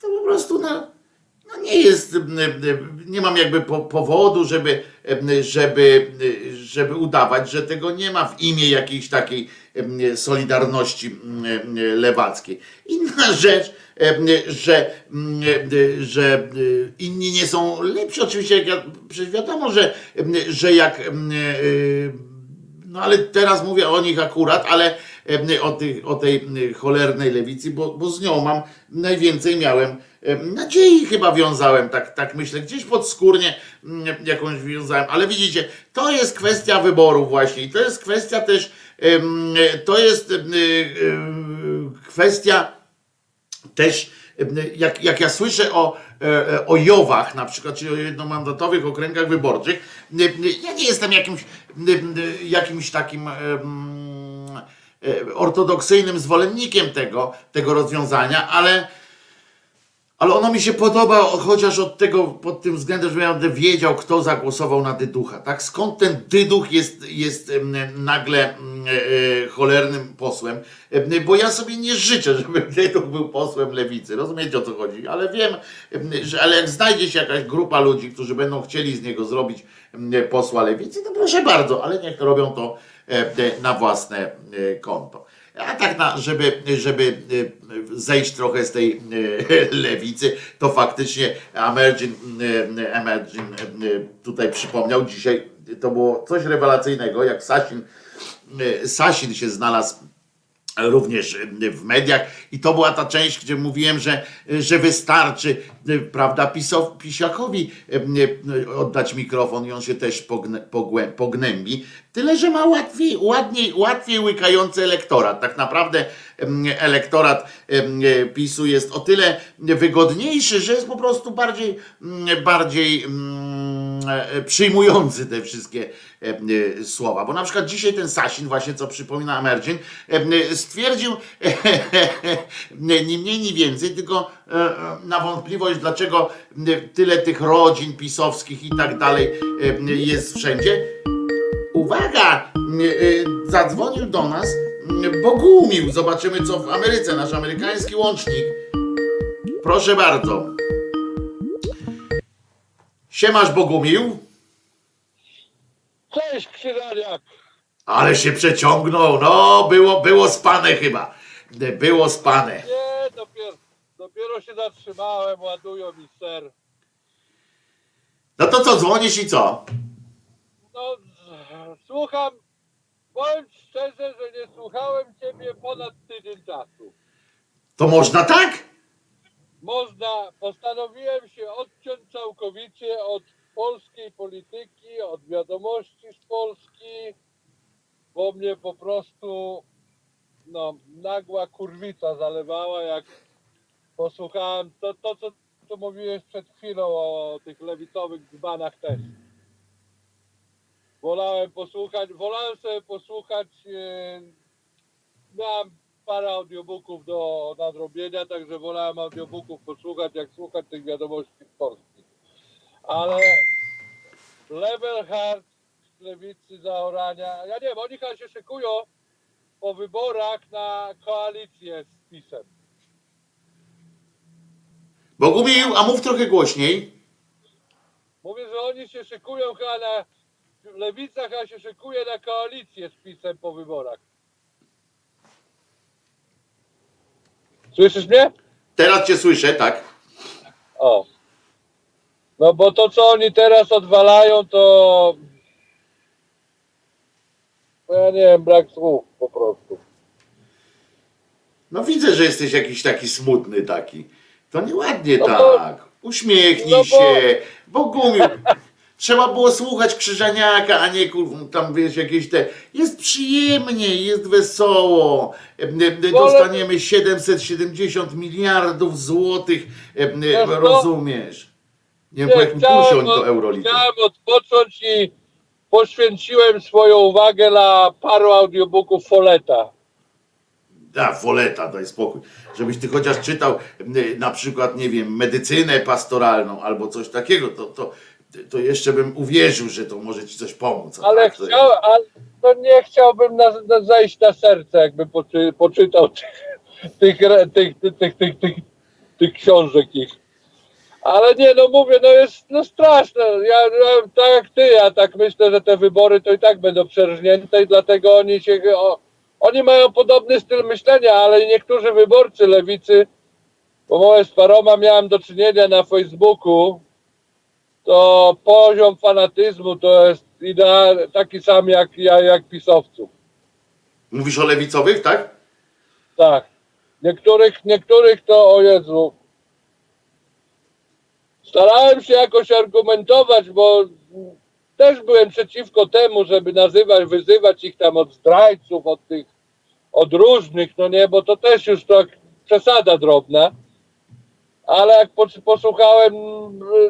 to po prostu no, no nie jest, nie mam jakby po, powodu, żeby, żeby, żeby udawać, że tego nie ma w imię jakiejś takiej solidarności lewackiej. Inna rzecz, że, że inni nie są lepsi. Oczywiście, jak ja, przecież wiadomo, że, że jak y, no ale teraz mówię o nich akurat, ale o, o tej cholernej lewicy, bo, bo z nią mam najwięcej miałem em, nadziei chyba wiązałem, tak, tak myślę, gdzieś podskórnie jakąś wiązałem, ale widzicie, to jest kwestia wyboru właśnie. I to jest kwestia też, to jest em, kwestia też jak, jak ja słyszę o, e, o Jowach na przykład, czyli o jednomandatowych okręgach wyborczych, ja nie jestem jakimś, jakimś takim e, ortodoksyjnym zwolennikiem tego, tego rozwiązania, ale ale ono mi się podoba chociaż od tego, pod tym względem, że będę wiedział, kto zagłosował na Dyducha. Tak? Skąd ten Dyduch jest, jest nagle em, e, cholernym posłem? Em, Bo ja sobie nie życzę, [laughs] żeby Dyduch był posłem lewicy. Rozumiecie o co chodzi? Ale wiem, em, że ale jak znajdzie się jakaś grupa ludzi, którzy będą chcieli z niego zrobić posła lewicy, to proszę bardzo, ale niech robią to e, na własne e, konto. A tak, na, żeby, żeby zejść trochę z tej [laughs] lewicy, to faktycznie Emergin, y, Emergin y, tutaj przypomniał dzisiaj, to było coś rewelacyjnego, jak Sasin, Sasin się znalazł również w mediach i to była ta część, gdzie mówiłem, że, że wystarczy, prawda, pisow, Pisiakowi oddać mikrofon i on się też pognę, pogłę, pognębi. Tyle, że ma łatwiej, ładniej, łatwiej łykający elektorat. Tak naprawdę elektorat PiSu jest o tyle wygodniejszy, że jest po prostu bardziej, bardziej mm, e, przyjmujący te wszystkie słowa. Bo na przykład dzisiaj ten Sasin, właśnie co przypomina Emergin, em, stwierdził [laughs] nie mniej, nie więcej, tylko e, e, na wątpliwość, dlaczego tyle tych rodzin pisowskich i tak dalej jest wszędzie. Uwaga! Zadzwonił do nas Bogumił. Zobaczymy, co w Ameryce, nasz amerykański łącznik. Proszę bardzo. Siemasz Bogumił, Cześć Krzyżaniak! ale się przeciągnął. No, było, było spane chyba. Było spane. Nie, dopiero, dopiero się zatrzymałem, ładują mi ser. No to co, dzwonisz i co? No, słucham, powiem szczerze, że nie słuchałem Ciebie ponad tydzień czasu. To można tak? Można, postanowiłem się odciąć całkowicie od polskiej polityki, od wiadomości z Polski, bo mnie po prostu no, nagła kurwica zalewała, jak posłuchałem to, to co, co mówiłeś przed chwilą o tych lewicowych dzbanach też. wolałem posłuchać, wolałem sobie posłuchać, e, miałem parę audiobooków do nadrobienia, także wolałem audiobooków posłuchać, jak słuchać tych wiadomości polskich. Ale level hard z lewicy zaorania, ja nie wiem, oni chyba się szykują po wyborach na koalicję z PiSem. Bogumił, a mów trochę głośniej. Mówię, że oni się szykują chyba na. Lewica chyba się szykuje na koalicję z PiSem po wyborach. Słyszysz mnie? Teraz cię słyszę, tak? O. No bo to co oni teraz odwalają to. No ja nie wiem, brak słów po prostu. No widzę, że jesteś jakiś taki smutny taki. To nieładnie No bo- tak. Uśmiechnij no bo- się. Bogumił. Trzeba było słuchać Krzyżaniaka, a nie kur- tam wiesz jakieś te. Jest przyjemnie, jest wesoło. E, Dostaniemy 770 miliardów złotych. co? Rozumiesz? Nie wiem, po jakim kursie chciałem, oni to euro liczą. chciałem odpocząć i poświęciłem swoją uwagę na paru audiobooków Foleta. Da, woleta, daj spokój. Żebyś ty chociaż czytał na przykład, nie wiem, medycynę pastoralną albo coś takiego, to, to, to jeszcze bym uwierzył, że to może ci coś pomóc. a Ale tak to- chciał, ale no nie chciałbym na, na zajść na serce, jakby poczy, poczytał tych, [laughs] tych, tych, tych, tych, tych, tych, tych książek ich. Ale nie, no mówię, no jest no straszne. Ja, ja tak jak ty, ja tak myślę, że te wybory to i tak będą przerżnięte i dlatego oni się. O, oni mają podobny styl myślenia, ale niektórzy wyborcy lewicy, bo moje z paroma miałem do czynienia na Facebooku, to poziom fanatyzmu to jest ideal, taki sam jak, jak, jak pisowców. Mówisz o lewicowych, tak? Tak. Niektórych, niektórych to o Jezu. Starałem się jakoś argumentować, bo też byłem przeciwko temu, żeby nazywać, wyzywać ich tam od zdrajców, od tych, od różnych, no nie, bo to też już tak przesada drobna. Ale jak pos- posłuchałem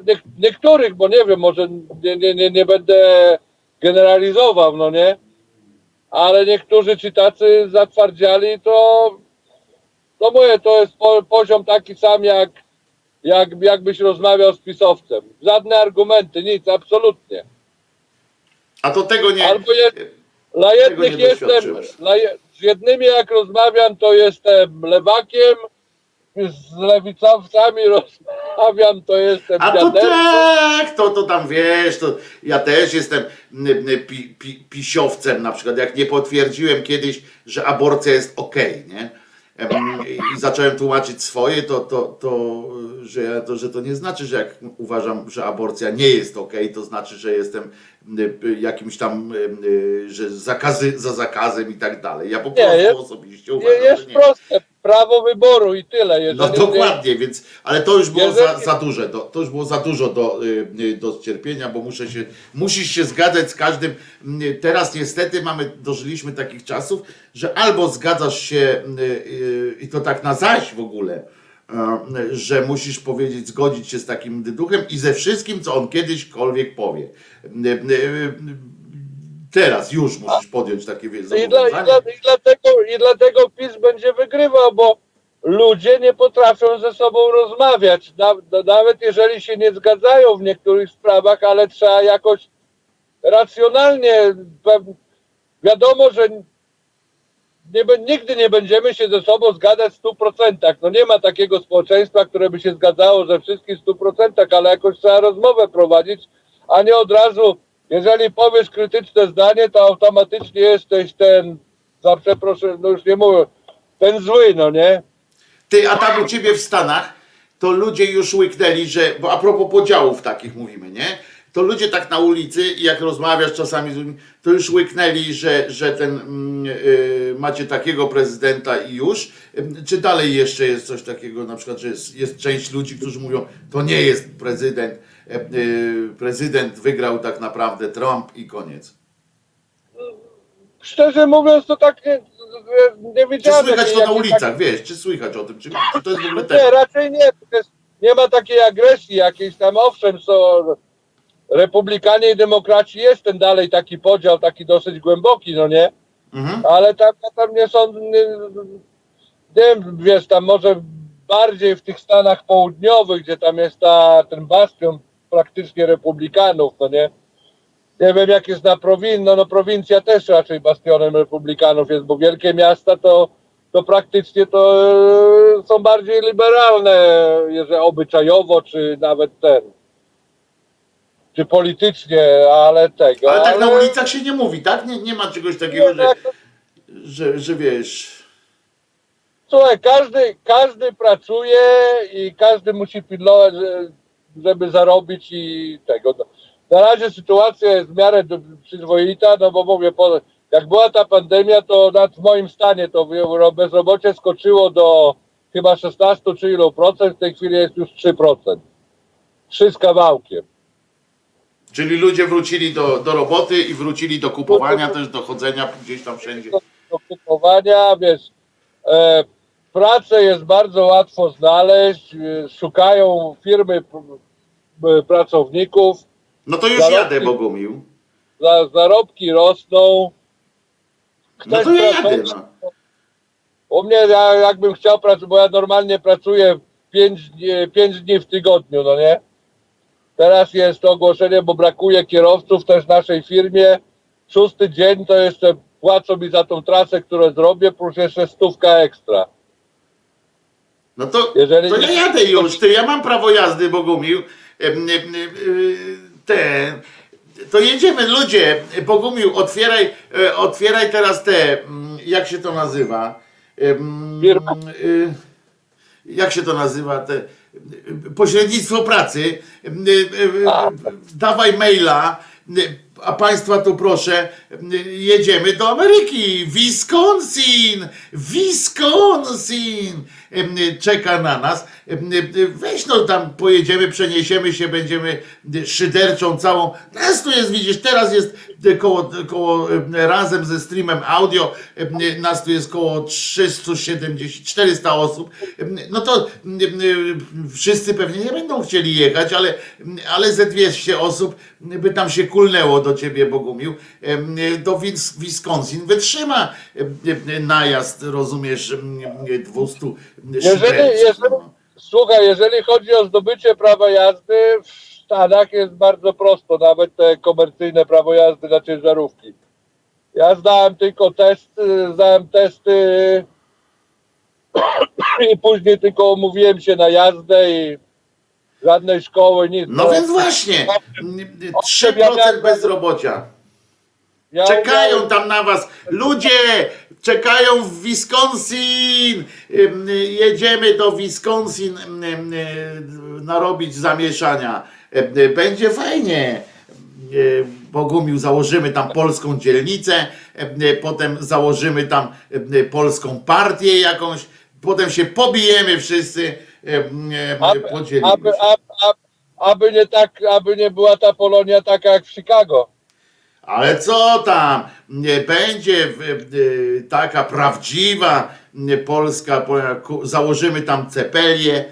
niek- niektórych, bo nie wiem, może nie, nie, nie, będę generalizował, no nie, ale niektórzy ci tacy zatwardziali, to no mówię, to jest po, poziom taki sam jak, jak jakbyś rozmawiał z pisowcem. Żadne argumenty, nic, absolutnie. A to tego nie. Albo jest, dla jednych jestem, dla je, z jednymi jak rozmawiam, to jestem lewakiem, z lewicowcami [laughs] rozmawiam, to jestem A to dziadercą. tak, to, to tam wiesz, to ja też jestem pi, pi, pisiowcem na przykład, jak nie potwierdziłem kiedyś, że aborcja jest okej, nie? I zacząłem tłumaczyć swoje, to, to, to, że, ja, to, że to nie znaczy, że jak uważam, że aborcja nie jest okej, to znaczy, że jestem jakimś tam, mm, że zakazy za zakazem i tak dalej. Ja po Nie, prostu jest- osobiście Nie, uważam, jest że nie. proste, prawo wyboru i tyle. Jeżeli No nie- dokładnie, więc, ale to już było Jeżeli- za, za duże, do, to już było za dużo do, y, y, do cierpienia, bo muszę się, musisz się zgadzać z każdym. Y, Teraz niestety mamy, dożyliśmy takich czasów, że albo zgadzasz się y, i to tak na zaś w ogóle, że musisz powiedzieć, zgodzić się z takim dyduchem i ze wszystkim, co on kiedyśkolwiek powie. Teraz już musisz podjąć takie wie- I, dla, i, zobowiązanie. dla, i, dlatego, I dlatego PiS będzie wygrywał, bo ludzie nie potrafią ze sobą rozmawiać. No, nawet jeżeli się nie zgadzają w niektórych sprawach, ale trzeba jakoś racjonalnie. Wiadomo, że nie, nigdy nie będziemy się ze sobą zgadzać w 100%. No nie ma takiego społeczeństwa, które by się zgadzało ze wszystkim w 100%, ale jakoś trzeba rozmowę prowadzić, a nie od razu, jeżeli powiesz krytyczne zdanie, to automatycznie jesteś ten, za przeproszę, no już nie mówię, ten zły, no nie? Ty, a tam u ciebie w Stanach, to ludzie już łyknęli, że, bo a propos podziałów takich mówimy, nie? To ludzie tak na ulicy, jak rozmawiasz czasami z ludźmi, to już łyknęli, że, że ten mm, y, macie takiego prezydenta i już. Czy dalej jeszcze jest coś takiego, na przykład, że jest, jest część ludzi, którzy mówią, to nie jest prezydent, prezydent wygrał tak naprawdę Trump i koniec. Szczerze mówiąc, to tak nie, nie Czy słychać to na ulicach, wiesz, czy słychać o tym, czy, czy to jest w ogóle Nie, temat? raczej nie. Jest, nie ma takiej agresji jakiejś tam, owszem, są republikanie i demokraci jest ten dalej taki podział, taki dosyć głęboki, no nie? Mhm. Ale tam, tam nie są, nie, nie wiem, wiesz, tam może bardziej w tych Stanach Południowych, gdzie tam jest ta, ten bastion praktycznie republikanów, no nie? Nie wiem jak jest na prowincji, no, no prowincja też raczej bastionem republikanów jest, bo wielkie miasta to, to praktycznie to e, są bardziej liberalne, jeżeli obyczajowo, czy nawet ten, czy politycznie, ale tego. Ale tak na ulicach się nie mówi, tak? Nie, nie ma czegoś takiego, Nie, że, tak, że, że wiesz. Słuchaj, każdy, każdy pracuje i każdy musi pilnować, żeby zarobić i tego. Na razie sytuacja jest w miarę przyzwoita, no bo mówię, jak była ta pandemia, to w moim stanie to bezrobocie skoczyło do chyba 16 czy ilu procent, w tej chwili jest już 3%. 3 z kawałkiem. Czyli ludzie wrócili do, do roboty i wrócili do kupowania, też do chodzenia gdzieś tam wszędzie. do, do kupowania, wiesz, e, pracę jest bardzo łatwo znaleźć, e, szukają firmy pracowników, No to już Zarobki. jadę, Bogumił. za, zarobki rosną. No Chcesz to ja jadę, no. U mnie ja, jakbym chciał pracować, bo ja normalnie pracuję 5 dni, pięć dni w tygodniu, no nie? Teraz jest to ogłoszenie, bo brakuje kierowców też w naszej firmie. Szósty dzień to jeszcze płacą mi za tą trasę, którą zrobię, plus jeszcze stówka ekstra. No to, Jeżeli- to ja jadę już, ty, ja mam prawo jazdy, Bogumił. Em, Te, to jedziemy, ludzie, Bogumił, otwieraj, e, otwieraj teraz te, mm, jak się to nazywa? Y, Jak się to nazywa? Te, y, pośrednictwo pracy. Y, y. Dawaj maila, y, a państwa tu proszę, jedziemy do Ameryki. Wisconsin! Wisconsin! Czeka na nas. Weź no tam pojedziemy, przeniesiemy się, będziemy szyderczą całą. Teraz tu jest, widzisz, teraz jest koło, koło y, razem ze streamem audio, y, nas tu jest koło 370, 400 osób. Y, No to wszyscy pewnie nie będą chcieli jechać, ale, ale ze 200 osób by tam się kulnęło do ciebie, Bogumił. Do Wis- Wisconsin wytrzyma najazd, rozumiesz, em, 200 Jeżeli, jeżeli, no. słuchaj, jeżeli chodzi o zdobycie prawa jazdy, w Stanach jest bardzo prosto, nawet te komercyjne prawo jazdy na ciężarówki. Ja zdałem tylko testy, zdałem testy i później tylko umówiłem się na jazdę i żadnej szkoły, nic. No więc właśnie, 3% bezrobocia. Ja Czekają umiałem- tam na was. Ludzie czekają w Wisconsin. Jedziemy do Wisconsin narobić zamieszania. Ym, Będzie fajnie. Ym, Bogumił, założymy tam polską dzielnicę, potem założymy tam polską partię jakąś, potem się pobijemy wszyscy, podzielimy aby, aby, aby, aby nie tak, aby nie była ta Polonia taka jak w Chicago. Ale co tam? Nie będzie taka prawdziwa polska, założymy tam cepelię,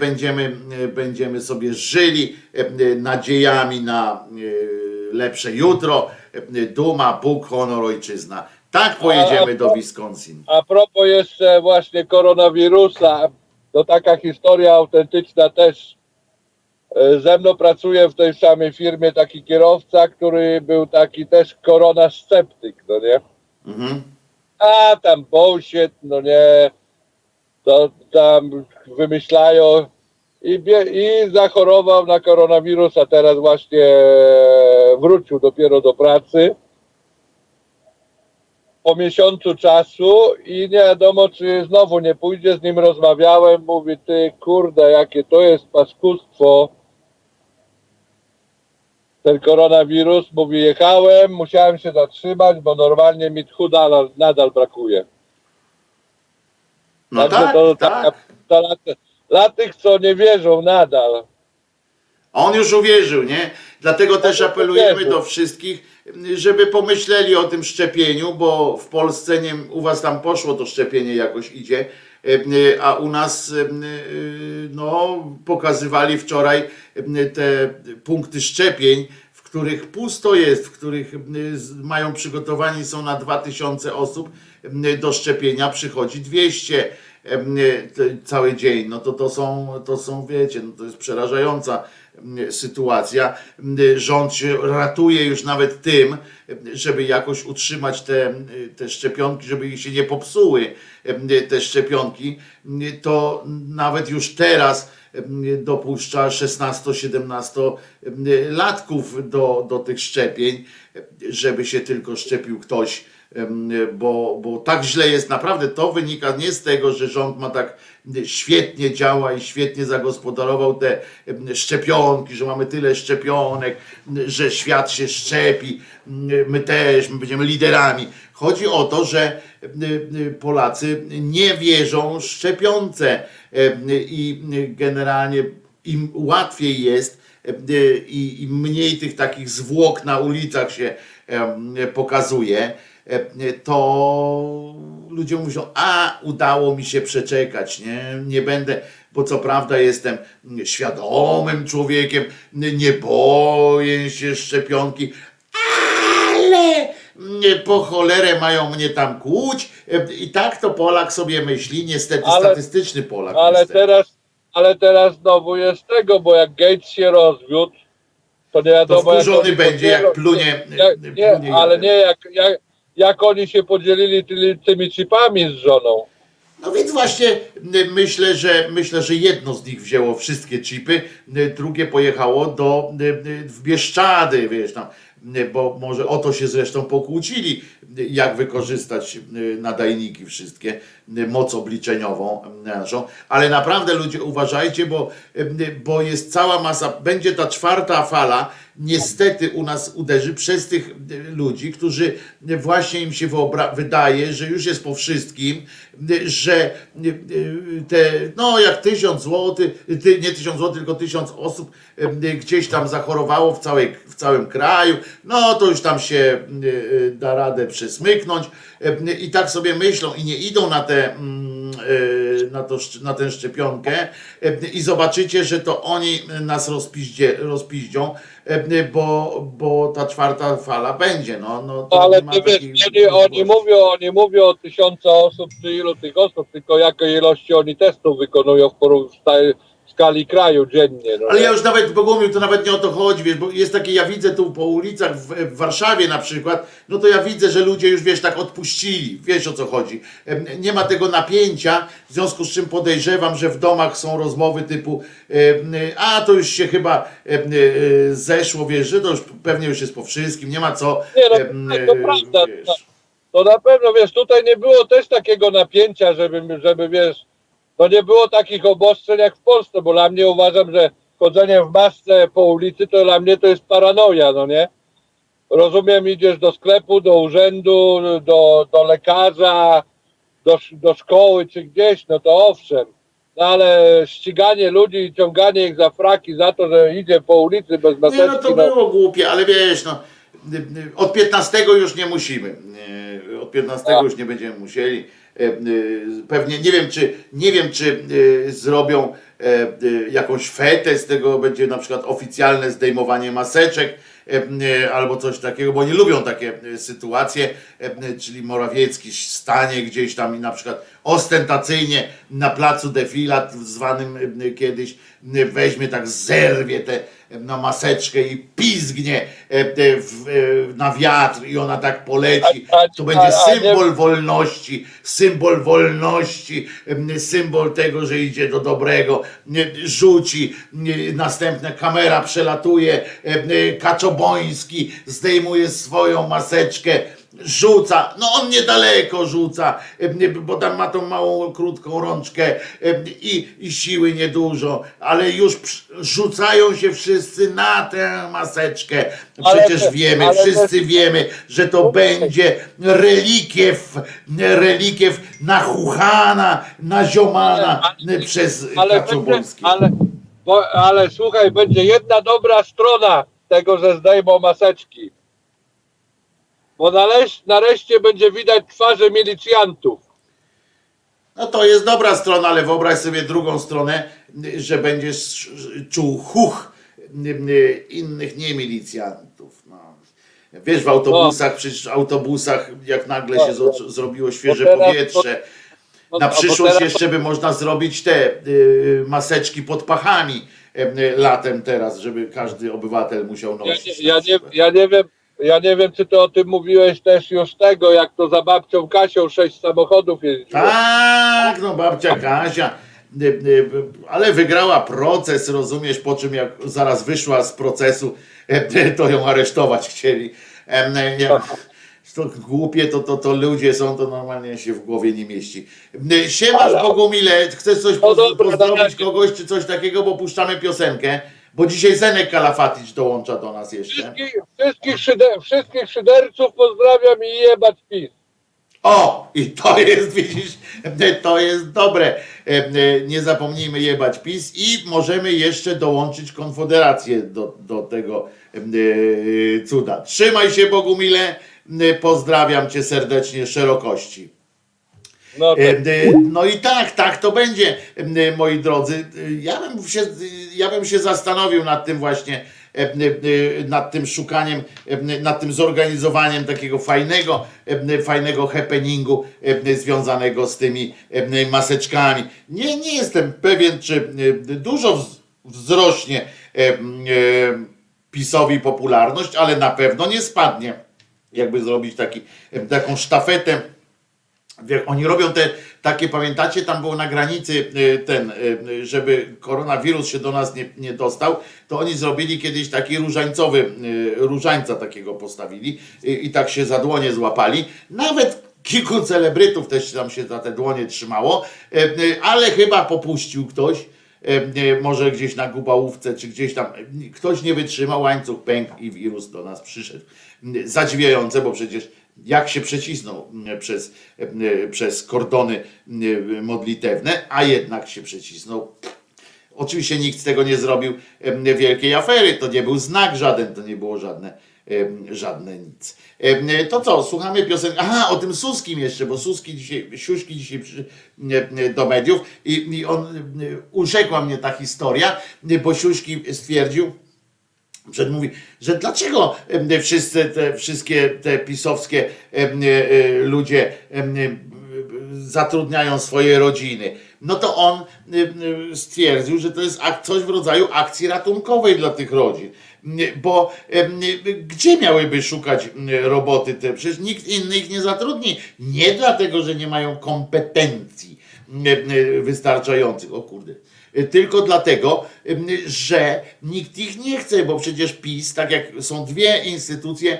będziemy, będziemy sobie żyli e, nadziejami na e, lepsze jutro. E, Duma, Bóg, honor, ojczyzna. Tak pojedziemy do Wisconsin. A propos jeszcze właśnie koronawirusa, to taka historia autentyczna też. Ze mną pracuje w tej samej firmie taki kierowca, który był taki też koronasceptyk, no nie? Mhm. A tam bullshit, no nie, tam wymyślają i, i zachorował na koronawirusa, teraz właśnie wrócił dopiero do pracy. Po miesiącu czasu i nie wiadomo, czy znowu nie pójdzie, z nim. Rozmawiałem, mówi, ty kurde, jakie to jest paskustwo, ten koronawirus, mówi, jechałem, musiałem się zatrzymać, bo normalnie mi tchu nadal, nadal brakuje. No Także tak, to, tak. dla, dla tych, co nie wierzą nadal, On już uwierzył, nie? Dlatego też już apelujemy do wszystkich, żeby pomyśleli o tym szczepieniu, bo w Polsce nie, u was tam poszło to szczepienie jakoś idzie. e, a u nas e, no, pokazywali wczoraj te punkty szczepień, w których pusto jest, w których mają przygotowani są na 2000 osób do szczepienia, przychodzi 200 cały dzień. No to to są, to są wiecie, no to jest przerażająca sytuacja. Rząd się ratuje już nawet tym, żeby jakoś utrzymać te, te szczepionki, żeby się nie popsuły, te szczepionki, to nawet już teraz dopuszcza 16-17 latków do, do tych szczepień, żeby się tylko szczepił ktoś bo, bo tak źle jest naprawdę. To wynika nie z tego, że rząd ma tak świetnie działa i świetnie zagospodarował te szczepionki, że mamy tyle szczepionek, że świat się szczepi, my też, my będziemy liderami. Chodzi o to, że Polacy nie wierzą szczepionce i generalnie im łatwiej jest i mniej tych takich zwłok na ulicach się pokazuje, to ludzie mówią, a udało mi się przeczekać, nie, nie będę, bo co prawda jestem świadomym człowiekiem, nie boję się szczepionki, ale po cholerę mają mnie tam kłuć e, i tak to Polak sobie myśli, niestety ale, statystyczny Polak. Ale niestety. teraz, ale teraz znowu jest tego, bo jak Gates się rozwiódł, to nie wiadomo to wkurzony jak będzie, jak plunie. Jak, nie, plunie ale nie, jak, jak, jak oni się podzielili tymi, tymi chipami z żoną. No więc właśnie myślę, że myślę, że jedno z nich wzięło wszystkie chipy, drugie pojechało do w Bieszczady, wiesz tam, bo może o to się zresztą pokłócili, jak wykorzystać nadajniki wszystkie, moc obliczeniową naszą, ale naprawdę ludzie uważajcie, bo, bo jest cała masa, będzie ta czwarta fala, niestety u nas uderzy przez tych ludzi, którzy właśnie im się wydaje, że już jest po wszystkim, że te, no jak tysiąc złotych, nie tysiąc złotych, tylko tysiąc osób gdzieś tam zachorowało w, całej, w całym kraju, no to już tam się da radę przesmyknąć i tak sobie myślą i nie idą na te mm, na, to, na tę szczepionkę i zobaczycie, że to oni nas rozpiździe, rozpiździą, bo, bo ta czwarta fala będzie. No, no, Ale ty wiesz, oni, oni, mówią, oni mówią o tysiąca osób, czy ilu tych osób, tylko jakie ilości oni testów wykonują w porównaniu skali kraju dziennie. No Ale ja już nawet, Bogumił, to nawet nie o to chodzi, wiesz, bo jest takie, ja widzę tu po ulicach w, w, Warszawie na przykład, no to ja widzę, że ludzie już, wiesz, tak odpuścili, wiesz o co chodzi. Nie ma tego napięcia, w związku z czym podejrzewam, że w domach są rozmowy typu, a to już się chyba zeszło, wiesz, że to już pewnie już jest po wszystkim, nie ma co. Nie, no, to prawda. Wiesz. To na pewno, wiesz, tutaj nie było też takiego napięcia, żeby, żeby wiesz, to nie było takich obostrzeń jak w Polsce, bo dla mnie uważam, że chodzenie w masce po ulicy to dla mnie to jest paranoja, no nie? Rozumiem, idziesz do sklepu, do urzędu, do, do lekarza, do, do szkoły czy gdzieś, no to owszem. No ale ściganie ludzi i ciąganie ich za fraki za to, że idzie po ulicy bez maseczki. Nie, no to było no... głupie, ale wiesz, no od 15 już nie musimy. Od 15 A. już nie będziemy musieli. E, e, pewnie nie wiem, czy nie wiem, czy e, zrobią jakąś fetę z tego, będzie na przykład oficjalne zdejmowanie maseczek albo coś takiego, bo nie lubią takie sytuacje, czyli Morawiecki stanie gdzieś tam i na przykład ostentacyjnie na placu defilat zwanym kiedyś weźmie tak zerwie te na maseczkę i pizgnie e, e, e, na wiatr i ona tak poleci. To będzie symbol wolności, symbol wolności, symbol tego, że idzie do dobrego. Rzuci, następna kamera przelatuje, Kaczoboński zdejmuje swoją maseczkę rzuca, no on niedaleko rzuca, bo tam ma tą małą, krótką rączkę i, i siły niedużo, ale już rzucają się wszyscy na tę maseczkę. Przecież ale, wiemy, ale wszyscy wiemy, że to będzie relikiew, relikiew nachuchana, naziomana ale, przez ale, ale, bo, ale słuchaj, będzie jedna dobra strona tego, że zdejmą maseczki bo nareszcie, będzie widać twarze milicjantów. No to jest dobra strona, ale wyobraź sobie drugą stronę, że będziesz czuł huch innych nie milicjantów. No. Wiesz, w autobusach, przecież w autobusach, jak nagle się zo- zrobiło świeże teraz- powietrze. No, Na bo przyszłość teraz- jeszcze by można zrobić te y, maseczki pod pachami y, latem teraz, żeby każdy obywatel musiał Ja nosić. nie, ja, nie, ja nie wiem, ja nie wiem, czy ty o tym mówiłeś też już tego, jak to za babcią Kasią sześć samochodów jeździło. Tak, no babcia Kasia. y, y, Ale wygrała proces, rozumiesz, po czym jak zaraz wyszła z procesu, [laughs] to ją aresztować chcieli. To głupie, to, to, to ludzie są, to normalnie się w głowie nie mieści. Y, Siemasz Bogumile, chcesz coś No pozdrowić kogoś czy coś takiego, bo puszczamy piosenkę, bo dzisiaj Zenek Kalafaticz dołącza do nas jeszcze. Wszystkich, wszystkich, szyder, wszystkich szyderców pozdrawiam i jebać PiS. O, i to jest, [laughs] widzisz, to jest dobre. E, e, Nie zapomnijmy jebać PiS i możemy jeszcze dołączyć Konfederację do, do tego e, cuda. Trzymaj się Bogumile, pozdrawiam cię serdecznie, szerokości. No E, tak. e, No i tak, tak to będzie, e, moi drodzy. Ja bym się, ja bym się zastanowił nad tym właśnie, nad tym szukaniem, nad tym zorganizowaniem takiego fajnego, fajnego happeningu związanego z tymi maseczkami. Nie, nie jestem pewien, czy dużo wz- wzrośnie PiSowi popularność, ale na pewno nie spadnie. Jakby zrobić taki, taką sztafetę Oni robią te takie, pamiętacie, tam było na granicy y, ten, y, żeby koronawirus się do nas nie, nie dostał, to oni zrobili kiedyś taki różańcowy, y, różańca takiego postawili i, i tak się za dłonie złapali. Nawet kilku celebrytów też tam się za te dłonie trzymało, y, y, ale chyba popuścił ktoś, y, y, może gdzieś na gubałówce, czy gdzieś tam, y, ktoś nie wytrzymał, łańcuch pękł i wirus do nas przyszedł. Y, Zadziwiające, bo przecież jak się przecisnął mm, przez, mm, przez kordony mm, modlitewne, a jednak się przecisnął. Oczywiście nikt z tego nie zrobił wielkiej afery, to nie był znak żaden, to nie było żadne, żadne nic. To co, słuchamy piosenki, aha, o tym Suskim jeszcze, bo Suski dzisiaj, Siuśki dzisiaj do mediów i, i on, urzekła mnie ta historia, bo Siuśki stwierdził, przed mówi, że dlaczego wszyscy te wszystkie te pisowskie e, e, ludzie e, zatrudniają swoje rodziny. No to on stwierdził, że to jest coś w rodzaju akcji ratunkowej dla tych rodzin. Bo gdzie miałyby szukać roboty te? Przecież nikt inny ich nie zatrudni. Nie dlatego, że nie mają kompetencji wystarczających. O kurde tylko dlatego, ym, że nikt ich nie chce, bo przecież PiS, tak jak są dwie instytucje,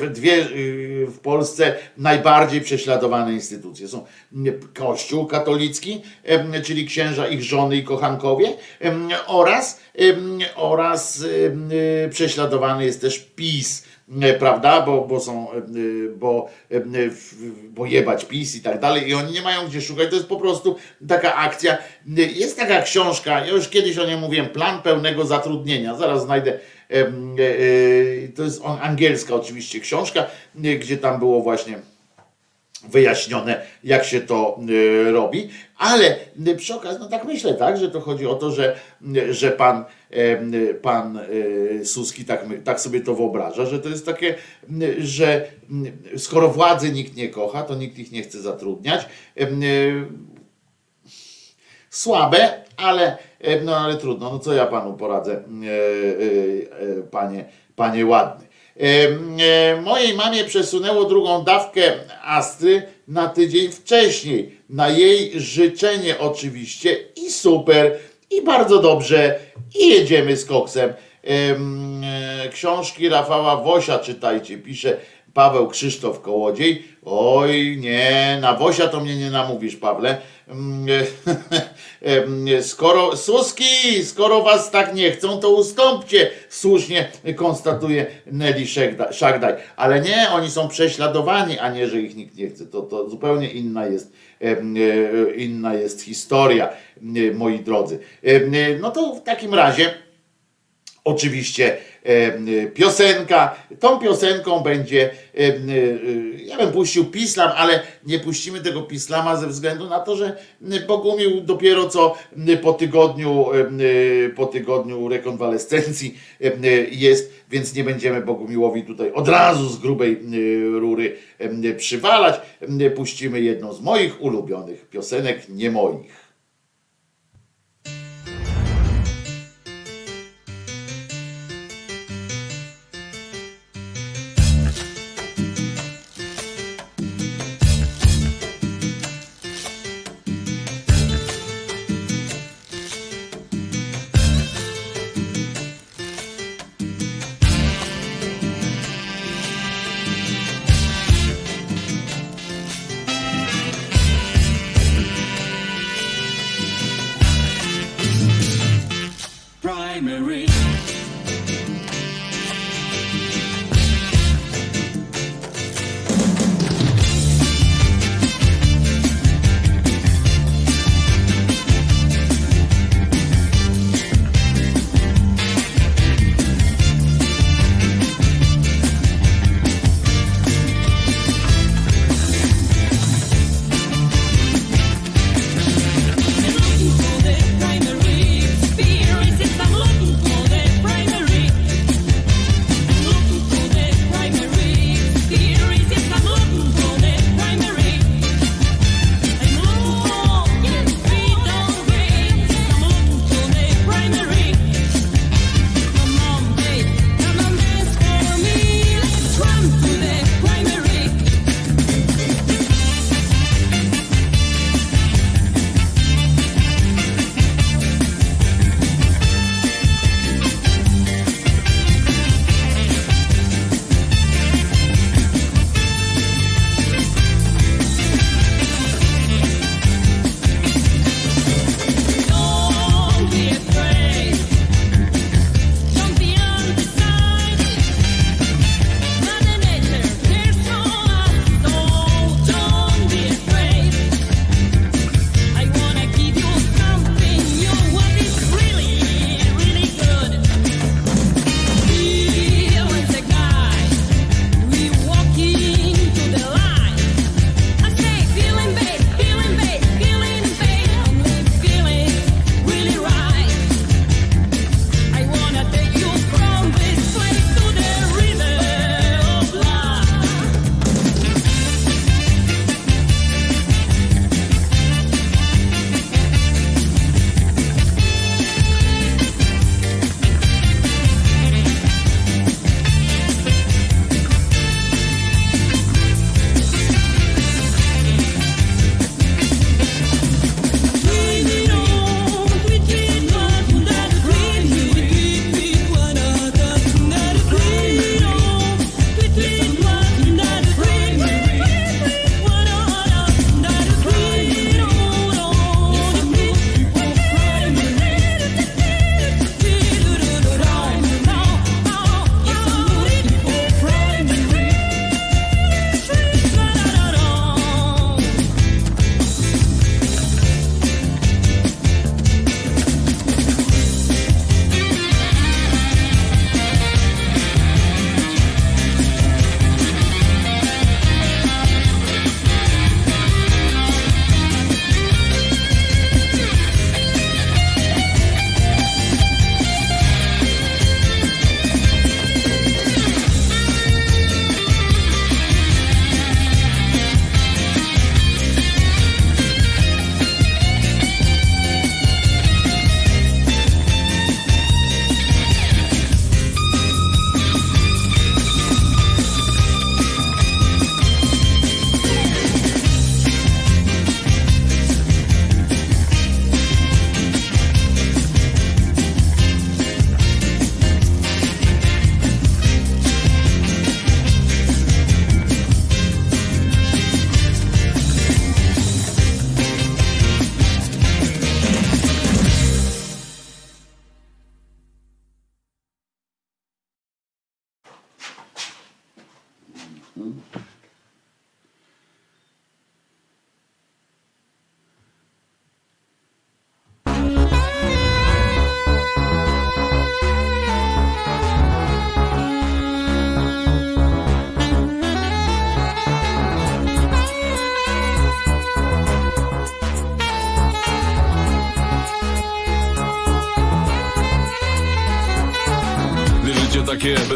w- dwie y, w Polsce najbardziej prześladowane instytucje. Są ym, Kościół katolicki, ym, czyli księża, ich żony i kochankowie oraz, oraz y, prześladowany jest też PiS prawda, bo, bo są, e, bo, e, bo jebać PiS i tak dalej i oni nie mają gdzie szukać, to jest po prostu taka akcja, jest taka książka, ja już kiedyś o niej mówiłem, Plan pełnego zatrudnienia, zaraz znajdę, e, to jest angielska oczywiście książka, gdzie tam było właśnie wyjaśnione, jak się to y, robi, ale y, przy okazji, no tak myślę, tak, że to chodzi o to, że, y, że pan, pan Suski tak, tak sobie to wyobraża, że to jest takie, że skoro władzy nikt nie kocha, to nikt ich nie chce zatrudniać. Słabe, ale, no, ale trudno. No co ja panu poradzę, panie, panie ładny. E, e, Mojej mamie przesunęło drugą dawkę Astry na tydzień wcześniej. Na jej życzenie oczywiście i super, i bardzo dobrze, i jedziemy z koksem. Em, e, Książki Rafała Wosia czytajcie, pisze Paweł Krzysztof Kołodziej. Oj, nie, na Wosia to mnie nie namówisz, Pawle. [laughs] Skoro, Suski, skoro was tak nie chcą, to ustąpcie, słusznie konstatuje Nelly Szagdaj. Ale nie, oni są prześladowani, a nie, że ich nikt nie chce. To, to zupełnie inna jest, e, inna jest historia, moi drodzy. E, No to w takim razie oczywiście piosenka. Tą piosenką będzie, ja bym puścił Pislam, ale nie puścimy tego Pislama ze względu na to, że Bogumił dopiero co po tygodniu, po tygodniu rekonwalescencji jest, więc nie będziemy Bogumiłowi tutaj od razu z grubej rury przywalać. Puścimy jedną z moich ulubionych piosenek, nie moich.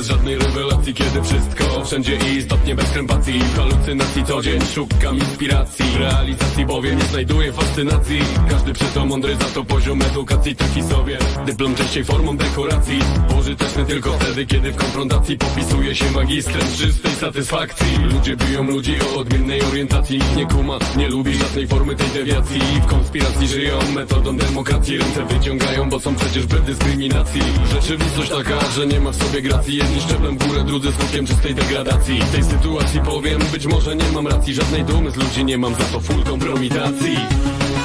Bez żadnej rewelacji Kiedy wszystko wszędzie i istotnie bez krępacji W halucynacji co dzień szukam inspiracji realizacji bowiem nie znajduję fascynacji. Każdy to mądry za to poziom edukacji taki sobie. Dyplom częściej formą dekoracji Pożyteczny tylko wtedy kiedy w konfrontacji Popisuje się magistrem czystej satysfakcji. Ludzie biją ludzi o odmiennej orientacji nie kuma, nie lubi żadnej formy tej dewiacji. W konspiracji żyją metodą demokracji Ręce wyciągają, bo są przecież bez dyskryminacji. Rzeczywistość taka, że nie ma w sobie gracji Jedni szczeplem w górę, drudzy skutkiem czystej degradacji. W tej sytuacji powiem, być może nie mam racji Żadnej dumy z ludzi nie mam, za to full kompromitacji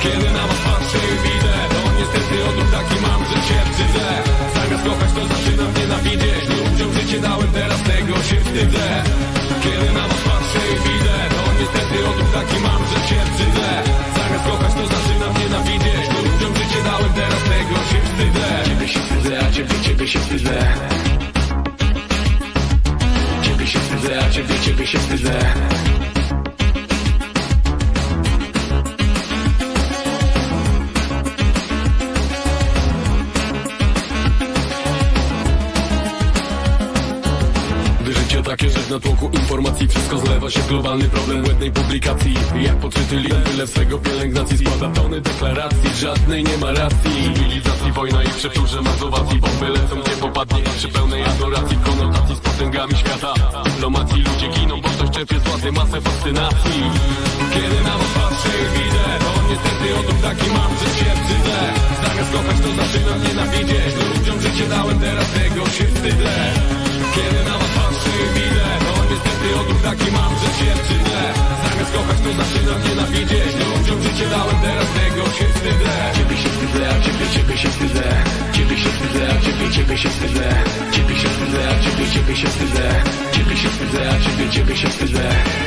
Kiedy na was patrzę i widzę To niestety odruch taki mam, że się wstydzę. Zamiast kochać to zaczynam nienawidzieć Ludziom życie dałem, teraz tego się wstydzę. Kiedy na was patrzę i widzę To niestety odruch taki mam, że się wstydzę. Zamiast kochać to zaczynam nienawidzieć Ludziom życie dałem, teraz tego się wstydzę. Ciebie się wstydzę, a ciebie, ciebie się wstydzę. Ciebie się wstydzę, a ciebie, ciebie się wstydzę takie, że na tłoku informacji. Wszystko zlewa się w globalny problem błędnej publikacji. Jak podczyty lin, tyle swego pielęgnacji Składa tony deklaracji, żadnej nie ma racji. Cywilizacji, wojna i przeczurze mazowacji. Bomby lecą, nie popadnie przy pełnej adoracji. Konotacji z potęgami świata. Dyplomacji ludzie giną, bo ktoś czerpie z władzy masę fascynacji. Kiedy na was patrzę widzę To niestety odruch taki mam, że się wstydzę Zamiast kochać to zaczynam nienawidzieć. Ludziom życie dałem, teraz tego się wstydzę. Kiedy na was patrzę i widzę To niestety odruch taki mam, że się wstydzę. Zamiast kochać to zaczynam nienawidzieć Ludziom życie dałem, teraz tego się wstydzę. Ciebie się wstydzę, a ciebie, ciebie się wstydzę. Ciebie się wstydzę, a ciebie, ciebie się wstydzę. Ciebie się wstydzę, a ciebie, ciebie się wstydzę. Ciebie się wstydzę, a ciebie, ciebie się wstydzę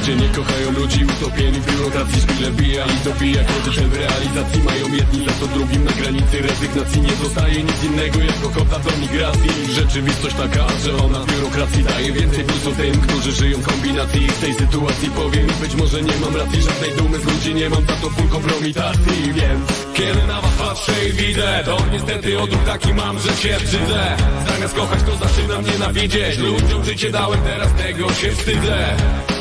Ludzie nie kochają ludzi utopieni w biurokracji Szpile bija i dobija cel w realizacji. Mają jedni Za to drugim na granicy rezygnacji. Nie zostaje nic innego jako kota do migracji. Rzeczywistość taka, że ona w biurokracji daje więcej plusu tym, którzy żyją w kombinacji. W tej sytuacji powiem być może nie mam racji Żadnej dumy z ludzi nie mam, za to full kompromitacji. Więc kiedy na was patrzę i widzę To niestety odruch taki mam, że się brzydzę Zamiast kochać to zaczynam nienawidzieć. Ludziom życie dałem, teraz tego się wstydzę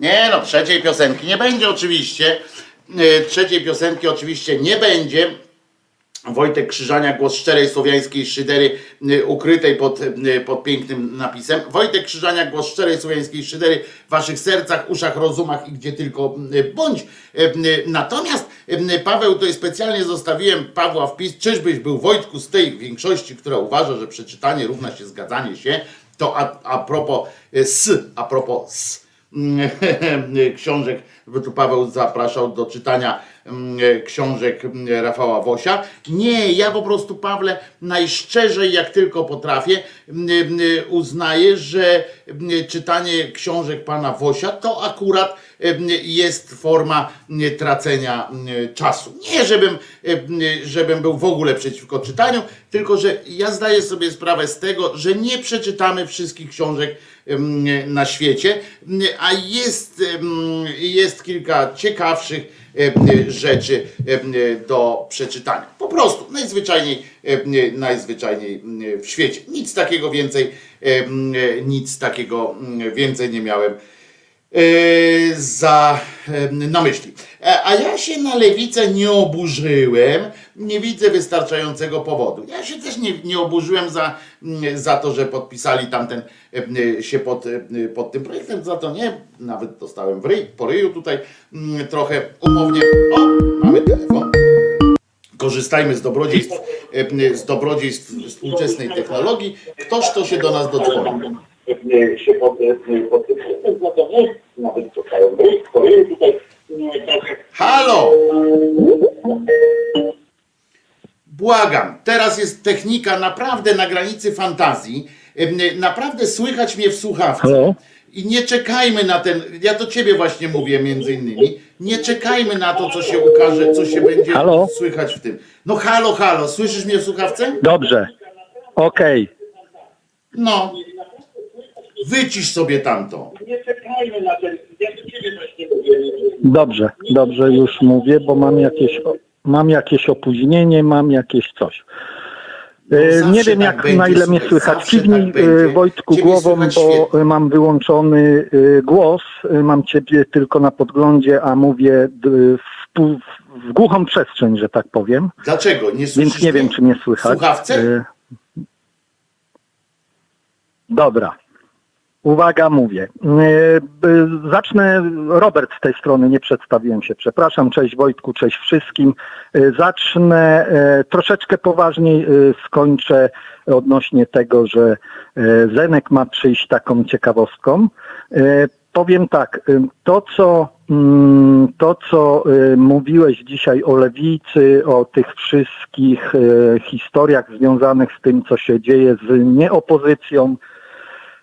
Nie no, trzeciej piosenki nie będzie oczywiście. E, Trzeciej piosenki oczywiście nie będzie. Wojtek Krzyżania, głos szczerej słowiańskiej szydery y, ukrytej pod, y, pod pięknym napisem. Wojtek Krzyżania, głos szczerej słowiańskiej szydery w waszych sercach, uszach, rozumach i gdzie tylko bądź. Natomiast Paweł, tutaj specjalnie zostawiłem Pawła wpis, czyżbyś był Wojtku z tej większości, która uważa, że przeczytanie równa się zgadzanie się, to a, a propos s, a propos s [laughs] książek, bo tu Paweł zapraszał do czytania mm, książek mm, Rafała Wosia. Nie, ja po prostu, Pawle, najszczerzej jak tylko potrafię, mm, uznaję, że czytanie książek pana Wosia to akurat jest forma tracenia czasu. Nie, żebym, żebym był w ogóle przeciwko czytaniu, tylko że ja zdaję sobie sprawę z tego, że nie przeczytamy wszystkich książek na świecie, a jest, jest kilka ciekawszych rzeczy do przeczytania. Po prostu najzwyczajniej, najzwyczajniej w świecie. Nic takiego więcej, nic takiego więcej nie miałem za na myśli. A ja się na lewicę nie oburzyłem, nie widzę wystarczającego powodu. Ja się też nie, nie oburzyłem za za to, że podpisali tamten e, się pod, e, pod tym projektem, za to nie, nawet dostałem w ryj, po ryju tutaj trochę umownie. O, mamy telefon. Korzystajmy z dobrodziejstw, e, z dobrodziejstw współczesnej technologii. Ktoś to się do nas dodzwoni. Się pod, pod tym no to nie, nawet dostałem w ryj, po ryju tutaj mm, trochę Halo! Błagam, teraz jest technika naprawdę na granicy fantazji. Naprawdę słychać mnie w słuchawce. Halo? I nie czekajmy na ten, ja do ciebie właśnie mówię między innymi, nie czekajmy na to, co się ukaże, co się będzie Halo? słychać w tym. No halo, halo, słyszysz mnie w słuchawce? Dobrze. Okej. No. Wycisz sobie tamto. nie czekajmy na ten, ja do ciebie właśnie mówię. Dobrze, dobrze już mówię, bo mam jakieś, mam jakieś opóźnienie, mam jakieś coś. E, zawsze nie wiem tak jak będzie, na ile mnie słychać. Kiwnij tak e, Wojtku Ciebie głową, bo świetnie. e, mam wyłączony e, głos. E, Mam ciebie tylko na podglądzie, a mówię w, w głuchą przestrzeń, że tak powiem. Dlaczego? Nie słyszysz Więc nie wiem, czy mnie słychać. Słuchawce? E, Dobra. Uwaga, mówię. E, Zacznę, Robert z tej strony, nie przedstawiłem się, przepraszam. Cześć Wojtku, cześć wszystkim. E, Zacznę e, troszeczkę poważniej, skończę odnośnie tego, że Zenek ma przyjść taką ciekawostką. Powiem tak, to co, mm, to co mówiłeś dzisiaj o lewicy, o tych wszystkich historiach związanych z tym, co się dzieje z nieopozycją,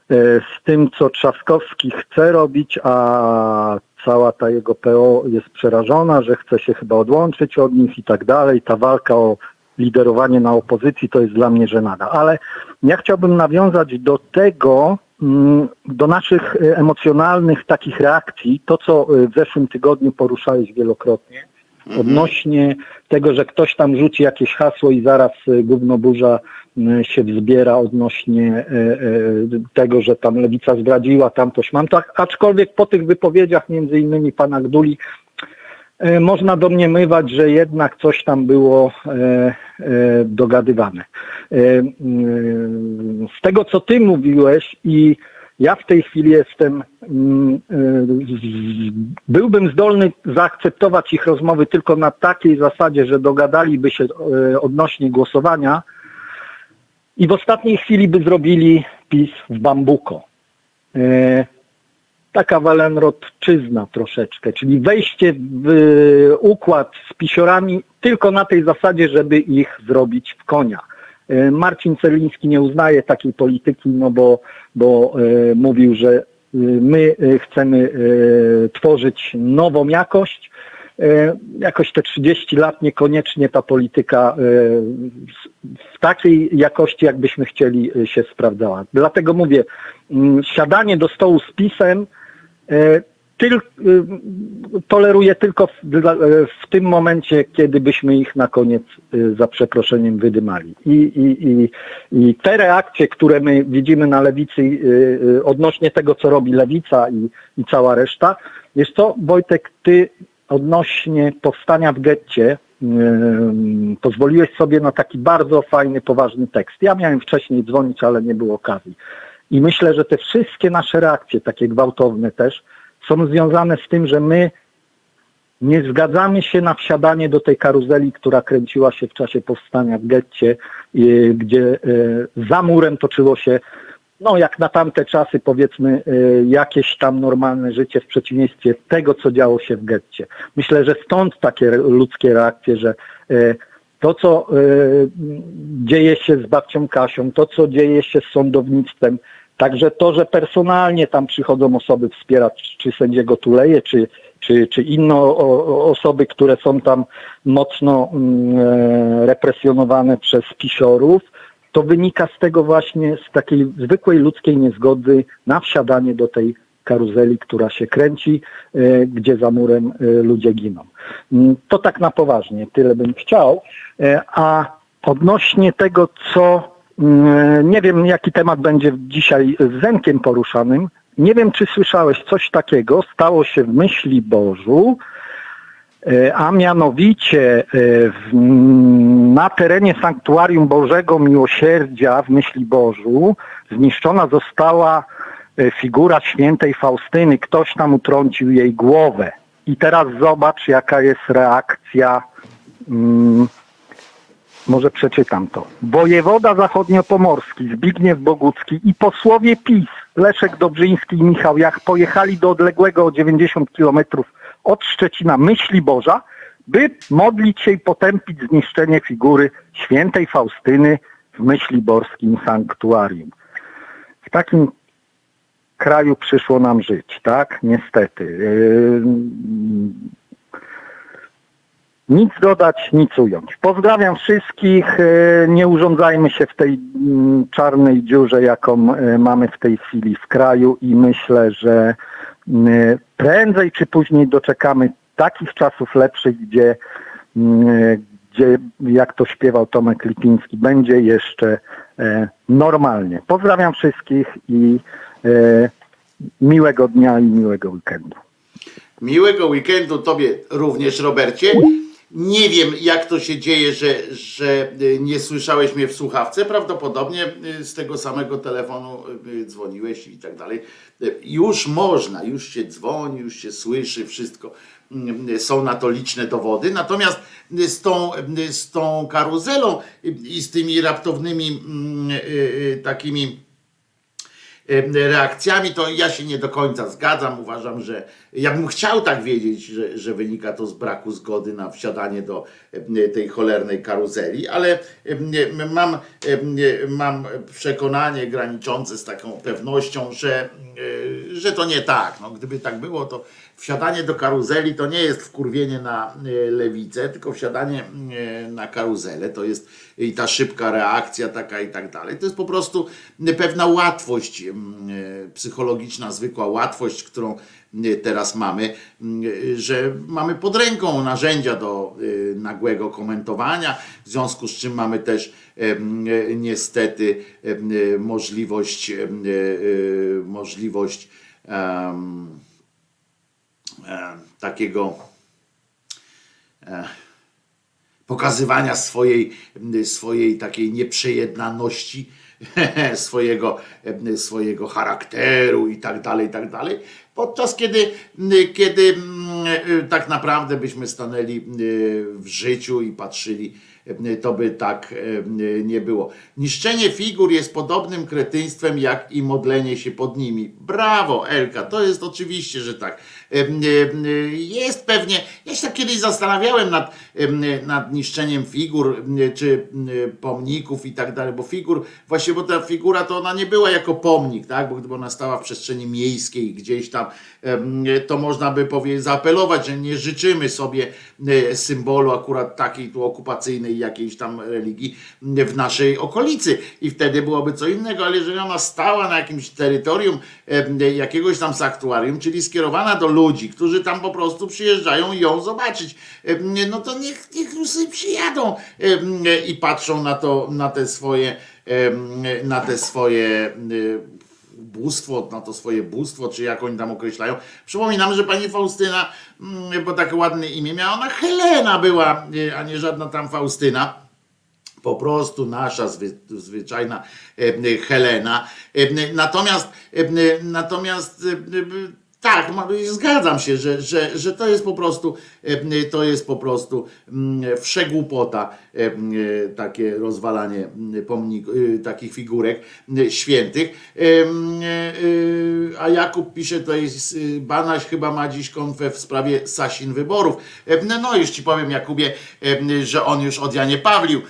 z tym, co Trzaskowski chce robić, a cała ta jego PO jest przerażona, że chce się chyba odłączyć od nich i tak dalej. Ta walka o liderowanie na opozycji to jest dla mnie żenada. Ale ja chciałbym nawiązać do tego, mm, do naszych e, emocjonalnych takich reakcji, to co e, w zeszłym tygodniu poruszałeś wielokrotnie, odnośnie tego, że ktoś tam rzuci jakieś hasło i zaraz e, gówno burza e, się wzbiera odnośnie e, e, tego, że tam lewica zdradziła, tamtoś mam tak, aczkolwiek po tych wypowiedziach między innymi pana Gduli e, można domniemywać, że jednak coś tam było e, e, dogadywane. E, mm, Z tego, co ty mówiłeś i ja w tej chwili jestem, mm, e, byłbym zdolny zaakceptować ich rozmowy tylko na takiej zasadzie, że dogadaliby się e, odnośnie głosowania i w ostatniej chwili by zrobili PiS w bambuko. E, taka walenrodczyzna troszeczkę, czyli wejście w e, układ z pisiorami tylko na tej zasadzie, żeby ich zrobić w konia. E, Marcin Celiński nie uznaje takiej polityki, no bo, bo mówił, że my chcemy tworzyć nową jakość. E, Jakoś te 30 lat niekoniecznie ta polityka e, w takiej jakości, jakbyśmy chcieli, e, się sprawdzała. Dlatego mówię, mm, siadanie do stołu z PiSem tyl, toleruję tylko w, w tym momencie, kiedy byśmy ich na koniec za przeproszeniem wydymali. I, i, i, I te reakcje, które my widzimy na lewicy odnośnie tego, co robi lewica i, i cała reszta, jest to, Wojtek, ty odnośnie powstania w getcie ym, pozwoliłeś sobie na taki bardzo fajny, poważny tekst. Ja miałem wcześniej dzwonić, ale nie było okazji. I myślę, że te wszystkie nasze reakcje, takie gwałtowne też, są związane z tym, że my nie zgadzamy się na wsiadanie do tej karuzeli, która kręciła się w czasie powstania w getcie, y, gdzie y, za murem toczyło się, no jak na tamte czasy powiedzmy, y, jakieś tam normalne życie w przeciwieństwie tego, co działo się w getcie. Myślę, że stąd takie ludzkie reakcje, że y, to, co y, dzieje się z babcią Kasią, to, co dzieje się z sądownictwem, także to, że personalnie tam przychodzą osoby wspierać, czy sędziego Tuleje, czy, czy, czy inne osoby, które są tam mocno mm, e, represjonowane przez pisiorów, to wynika z tego właśnie, z takiej zwykłej ludzkiej niezgody na wsiadanie do tej karuzeli, która się kręci, e, gdzie za murem e, ludzie giną. Mm, To tak na poważnie, tyle bym chciał. E, A odnośnie tego, co mm, nie wiem, jaki temat będzie dzisiaj z Zenkiem poruszanym. Nie wiem, czy słyszałeś coś takiego. Stało się w myśli Bożu, a mianowicie e, na terenie Sanktuarium Bożego Miłosierdzia w Myśliborzu zniszczona została e, figura świętej Faustyny. Ktoś tam utrącił jej głowę. I teraz zobacz, jaka jest reakcja. Mm, może przeczytam to. Wojewoda zachodniopomorski Zbigniew Bogucki i posłowie PiS Leszek Dobrzyński i Michał Jach pojechali do odległego o 90 kilometrów od Szczecina Myśliborza, by modlić się i potępić zniszczenie figury świętej Faustyny w Myśliborskim Sanktuarium. W takim kraju przyszło nam żyć, tak? Niestety. Yy, nic dodać, nic ująć. Pozdrawiam wszystkich. Yy, Nie urządzajmy się w tej mm, czarnej dziurze, jaką yy, mamy w tej chwili w kraju i myślę, że prędzej czy później doczekamy takich czasów lepszych, gdzie, yy, gdzie jak to śpiewał Tomek Lipiński, będzie jeszcze e, normalnie. Pozdrawiam wszystkich i e, miłego dnia i miłego weekendu. Miłego weekendu Tobie również, Robercie. Nie wiem, jak to się dzieje, że, że y, nie słyszałeś mnie w słuchawce. Prawdopodobnie y, z tego samego telefonu y, dzwoniłeś i tak dalej. Już można, już się dzwoni, już się słyszy, wszystko. Y, Są na to liczne dowody. Natomiast z tą, z tą karuzelą i z tymi raptownymi mm, takimi reakcjami, to ja się nie do końca zgadzam. Uważam, że ja bym chciał tak wiedzieć, że, że wynika to z braku zgody na wsiadanie do tej cholernej karuzeli, ale mam, mam przekonanie graniczące z taką pewnością, że, e, że to nie tak. No, gdyby tak było, to wsiadanie do karuzeli to nie jest wkurwienie na e, lewicę, tylko wsiadanie e, na karuzelę to jest i ta szybka reakcja taka i tak dalej. To jest po prostu pewna łatwość mm, e, psychologiczna, zwykła łatwość, którą e, teraz mamy, mm, e, że mamy pod ręką narzędzia do nagłego komentowania, w związku z czym mamy też niestety możliwość możliwość takiego pokazywania swojej, swojej takiej nieprzejednaności, [laughs] swojego, swojego charakteru i tak dalej, i tak dalej. Podczas kiedy, kiedy mm, tak naprawdę byśmy stanęli w życiu i patrzyli, to by tak nie było. Niszczenie figur jest podobnym kretyństwem jak i modlenie się pod nimi. Brawo, Elka, to jest oczywiście, że tak. Jest pewnie, ja się tak kiedyś zastanawiałem nad, nad niszczeniem figur czy pomników i tak dalej, bo figur, właśnie bo ta figura to ona nie była jako pomnik, tak, bo gdyby ona stała w przestrzeni miejskiej gdzieś tam, to można by powiedzieć, zaapelować, że nie życzymy sobie e, symbolu akurat takiej tu okupacyjnej jakiejś tam religii w naszej okolicy. I wtedy byłoby co innego, ale jeżeli ona stała na jakimś terytorium jakiegoś tam sanktuarium, czyli skierowana do ludzi, którzy tam po prostu przyjeżdżają ją zobaczyć, e, no to niech, niech już sobie przyjadą e, i patrzą na to, na te swoje, e, na te swoje e, bóstwo, na to swoje bóstwo, czy jak oni tam określają. Przypominam, że pani Faustyna, mm, bo takie ładne imię miała, ona Helena była, e, a nie żadna tam Faustyna. Po prostu nasza zwy, zwyczajna e, Helena. E, Natomiast, e, natomiast e, tak, zgadzam się, że, że, że to jest po prostu e, to jest po prostu mm, wszegłupota e, takie rozwalanie m, pomnik, e, takich figurek świętych. A Jakub pisze tutaj, s- Banaś chyba ma dziś konfę w sprawie Sasin wyborów. E, No już ci powiem Jakubie, że on już od Janie Pawlił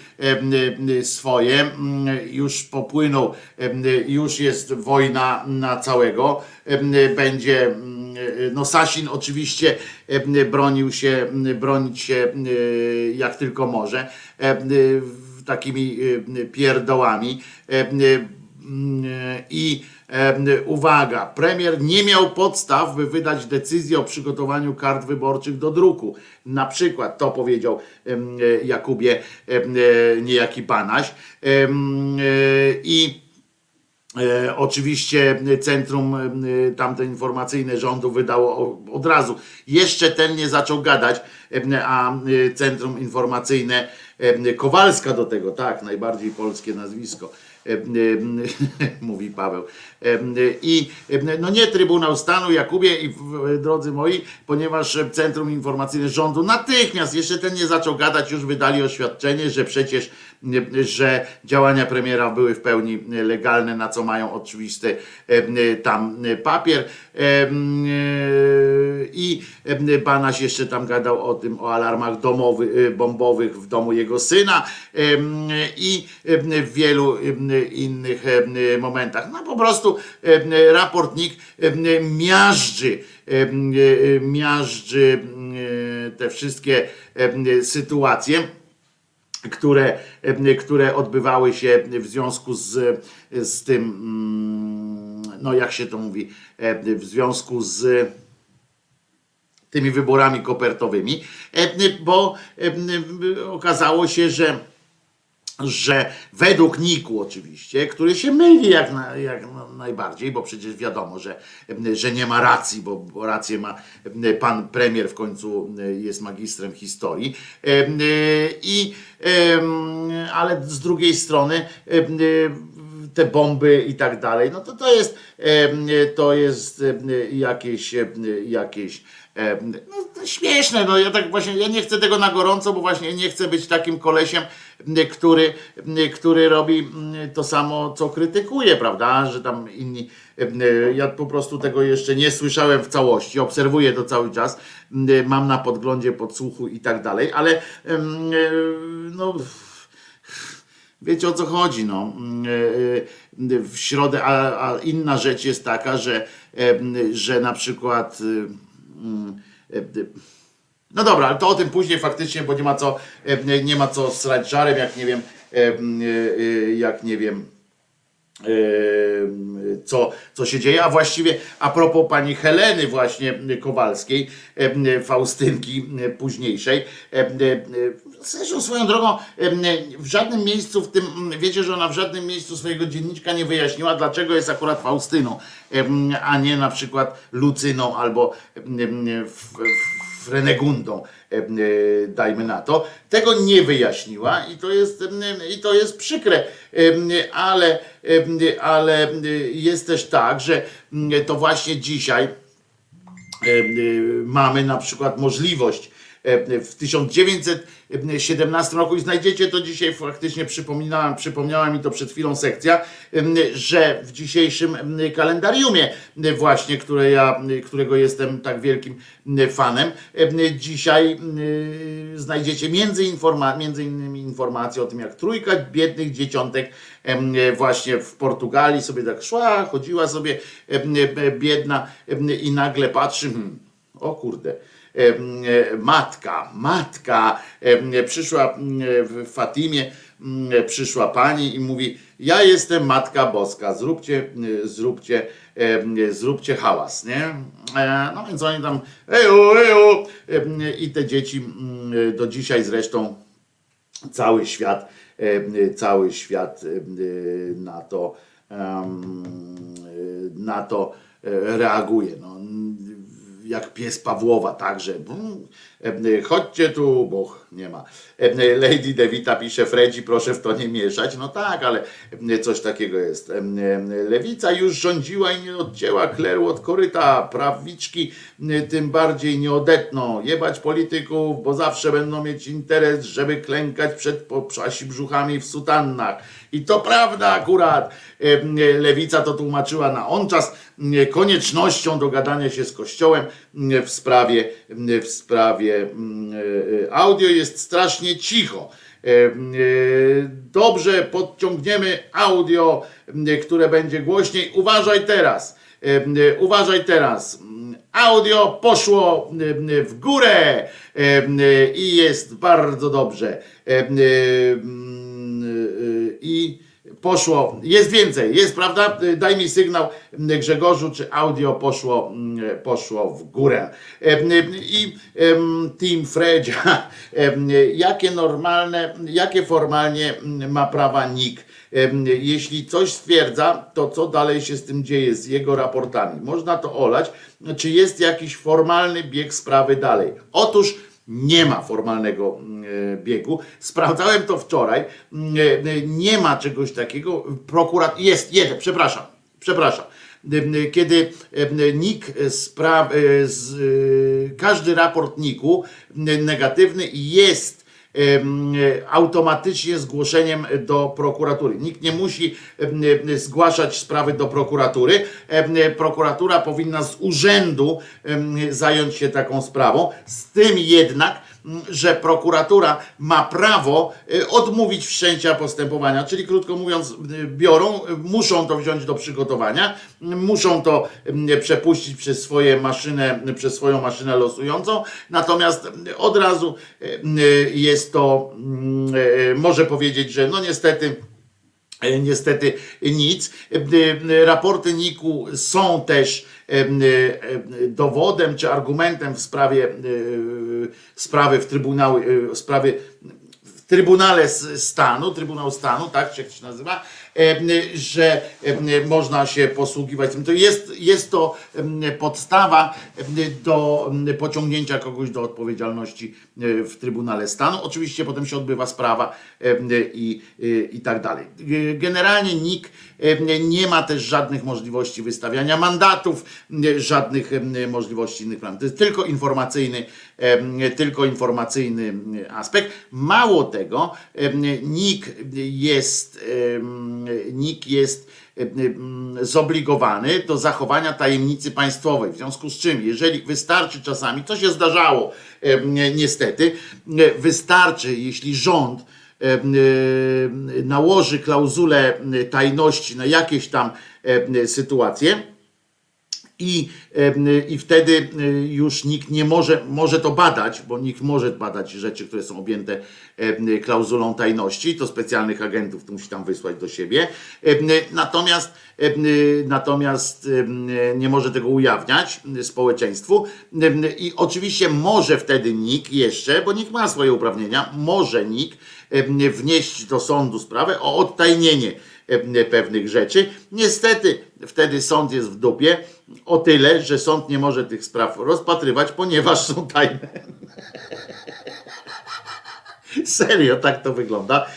swoje, m, już popłynął, już jest wojna na całego, będzie mm, no Sasin oczywiście e, bronił się, bronić się e, jak tylko może, e, takimi e, pierdołami E, i e, uwaga, premier nie miał podstaw, by wydać decyzję o przygotowaniu kart wyborczych do druku. Na przykład to powiedział e, Jakubie e, niejaki Banaś. E, I E, oczywiście centrum e, tamte informacyjne rządu wydało od razu. Jeszcze ten nie zaczął gadać, e, a e, centrum informacyjne e, Kowalska do tego, tak, najbardziej polskie nazwisko. e, e, [laughs] Mówi Paweł. E, I e, no nie Trybunał Stanu, Jakubie i drodzy moi, ponieważ Centrum Informacyjne Rządu natychmiast, jeszcze ten nie zaczął gadać, już wydali oświadczenie, że przecież e, że działania premiera były w pełni legalne, na co mają oczywisty e, tam papier. E, I e, Banaś jeszcze tam gadał o tym, o alarmach domowych, bombowych w domu jego syna e, i e, w wielu e, innych e, momentach. No po prostu e, raport NIK e, miażdży, e, e, miażdży e, te wszystkie e, sytuacje które, e, które odbywały się w związku z, z tym, mm, no jak się to mówi, e, w związku z tymi wyborami kopertowymi, e, bo okazało się, że że według NIK-u oczywiście, który się myli jak, na, jak na, najbardziej, bo przecież wiadomo, że, że nie ma racji, bo, bo rację ma pan premier w końcu jest magistrem historii. I, ale z drugiej strony te bomby i tak dalej, no to to jest, to jest jakieś, jakieś no, to śmieszne, no ja tak właśnie, ja nie chcę tego na gorąco, bo właśnie nie chcę być takim kolesiem, który, który robi to samo, co krytykuje, prawda, że tam inni, ja po prostu tego jeszcze nie słyszałem w całości, obserwuję to cały czas, mam na podglądzie, podsłuchu i tak dalej, ale no wiecie o co chodzi, no. W środę, a, a inna rzecz jest taka, że, że na przykład no dobra, ale to o tym później faktycznie, bo nie ma co, nie ma co srać żarem, jak nie wiem, jak nie wiem, co, co się dzieje, a właściwie a propos pani Heleny właśnie Kowalskiej, Faustynki późniejszej, zresztą swoją drogą w żadnym miejscu w tym, wiecie, że ona w żadnym miejscu swojego dzienniczka nie wyjaśniła, dlaczego jest akurat Faustyną, a nie na przykład Lucyną albo Frenegundą, dajmy na to. Tego nie wyjaśniła i to jest, i to jest przykre, ale, ale jest też tak, że to właśnie dzisiaj mamy na przykład możliwość w 1917 roku. I znajdziecie to dzisiaj faktycznie przypominałem, przypomniała mi to przed chwilą sekcja, że w dzisiejszym kalendariumie właśnie, które ja, którego jestem tak wielkim fanem, dzisiaj znajdziecie między, informa- między innymi informacje o tym, jak trójka biednych dzieciątek właśnie w Portugalii sobie tak szła, chodziła sobie biedna i nagle patrzy, hmm, o kurde, matka, matka przyszła w Fatimie, przyszła pani i mówi, ja jestem Matka Boska, zróbcie, zróbcie, zróbcie hałas, nie? No więc oni tam, ejo, ejo, i te dzieci do dzisiaj zresztą cały świat, cały świat na to, na to reaguje. No, jak pies Pawłowa, także chodźcie tu, bo nie ma. Lady Devita pisze, Fredzi, proszę w to nie mieszać. No tak, ale coś takiego jest. Lewica już rządziła i nie odcięła kleru od koryta. Prawiczki tym bardziej nie odetną. Jebać polityków, bo zawsze będą mieć interes, żeby klękać przed poprzasi brzuchami w sutannach. I to prawda akurat. Lewica to tłumaczyła na on czas koniecznością dogadania się z Kościołem w sprawie, w sprawie audio jest strasznie cicho. Dobrze, podciągniemy audio, które będzie głośniej. Uważaj teraz. Uważaj teraz. Audio poszło w górę i jest bardzo dobrze. I poszło, jest więcej, jest prawda? Daj mi sygnał Grzegorzu, czy audio poszło, poszło w górę. I Team Fredzia, [laughs] jakie normalne, jakie formalnie ma prawa NIK Jeśli coś stwierdza, to co dalej się z tym dzieje, z jego raportami? Można to olać. Czy jest jakiś formalny bieg sprawy dalej? Otóż nie ma formalnego mm, biegu. Sprawdzałem to wczoraj. Mm, e, Nie ma czegoś takiego. Prokurat jest jeden, przepraszam, przepraszam. E, Kiedy e, NIK e, każdy raport NIK-u negatywny jest automatycznie zgłoszeniem do prokuratury. Nikt nie musi zgłaszać sprawy do prokuratury. Prokuratura powinna z urzędu zająć się taką sprawą. Z tym jednak, że prokuratura ma prawo e, odmówić wszczęcia postępowania, czyli krótko mówiąc, e, biorą, e, muszą to wziąć do przygotowania, muszą to przepuścić przez swoje maszynę, przez swoją maszynę losującą, natomiast od razu jest to, m, e, może powiedzieć, że no niestety Niestety nic. E, e, Raporty NIK-u są też em, e, dowodem czy argumentem w sprawie e, sprawy w Trybunał, e, sprawy w Trybunale Stanu, Trybunał Stanu, tak jak się nazywa, że można się posługiwać tym. To jest, jest to podstawa do pociągnięcia kogoś do odpowiedzialności e, w Trybunale Stanu. Oczywiście potem się odbywa sprawa em, i, i, i tak dalej. Generalnie NIK nie ma też żadnych możliwości wystawiania mandatów, żadnych możliwości innych planów. To jest tylko informacyjny, tylko informacyjny aspekt. Mało tego, NIK jest, NIK jest zobligowany do zachowania tajemnicy państwowej. W związku z czym, jeżeli wystarczy czasami, to się zdarzało em, niestety, wystarczy, jeśli rząd nałoży klauzulę tajności na jakieś tam sytuacje, i, I wtedy y, już nikt nie może, może to badać, bo nikt może badać rzeczy, które są objęte klauzulą tajności, to specjalnych agentów to musi tam wysłać do siebie. Natomiast, natomiast nie może tego ujawniać społeczeństwu. I oczywiście może wtedy NIK jeszcze, bo NIK ma swoje uprawnienia, może NIK wnieść do sądu sprawę o odtajnienie pewnych rzeczy. Niestety wtedy sąd jest w dupie o tyle, że sąd nie może tych spraw rozpatrywać, ponieważ są tajne. [laughs] Serio, tak to wygląda.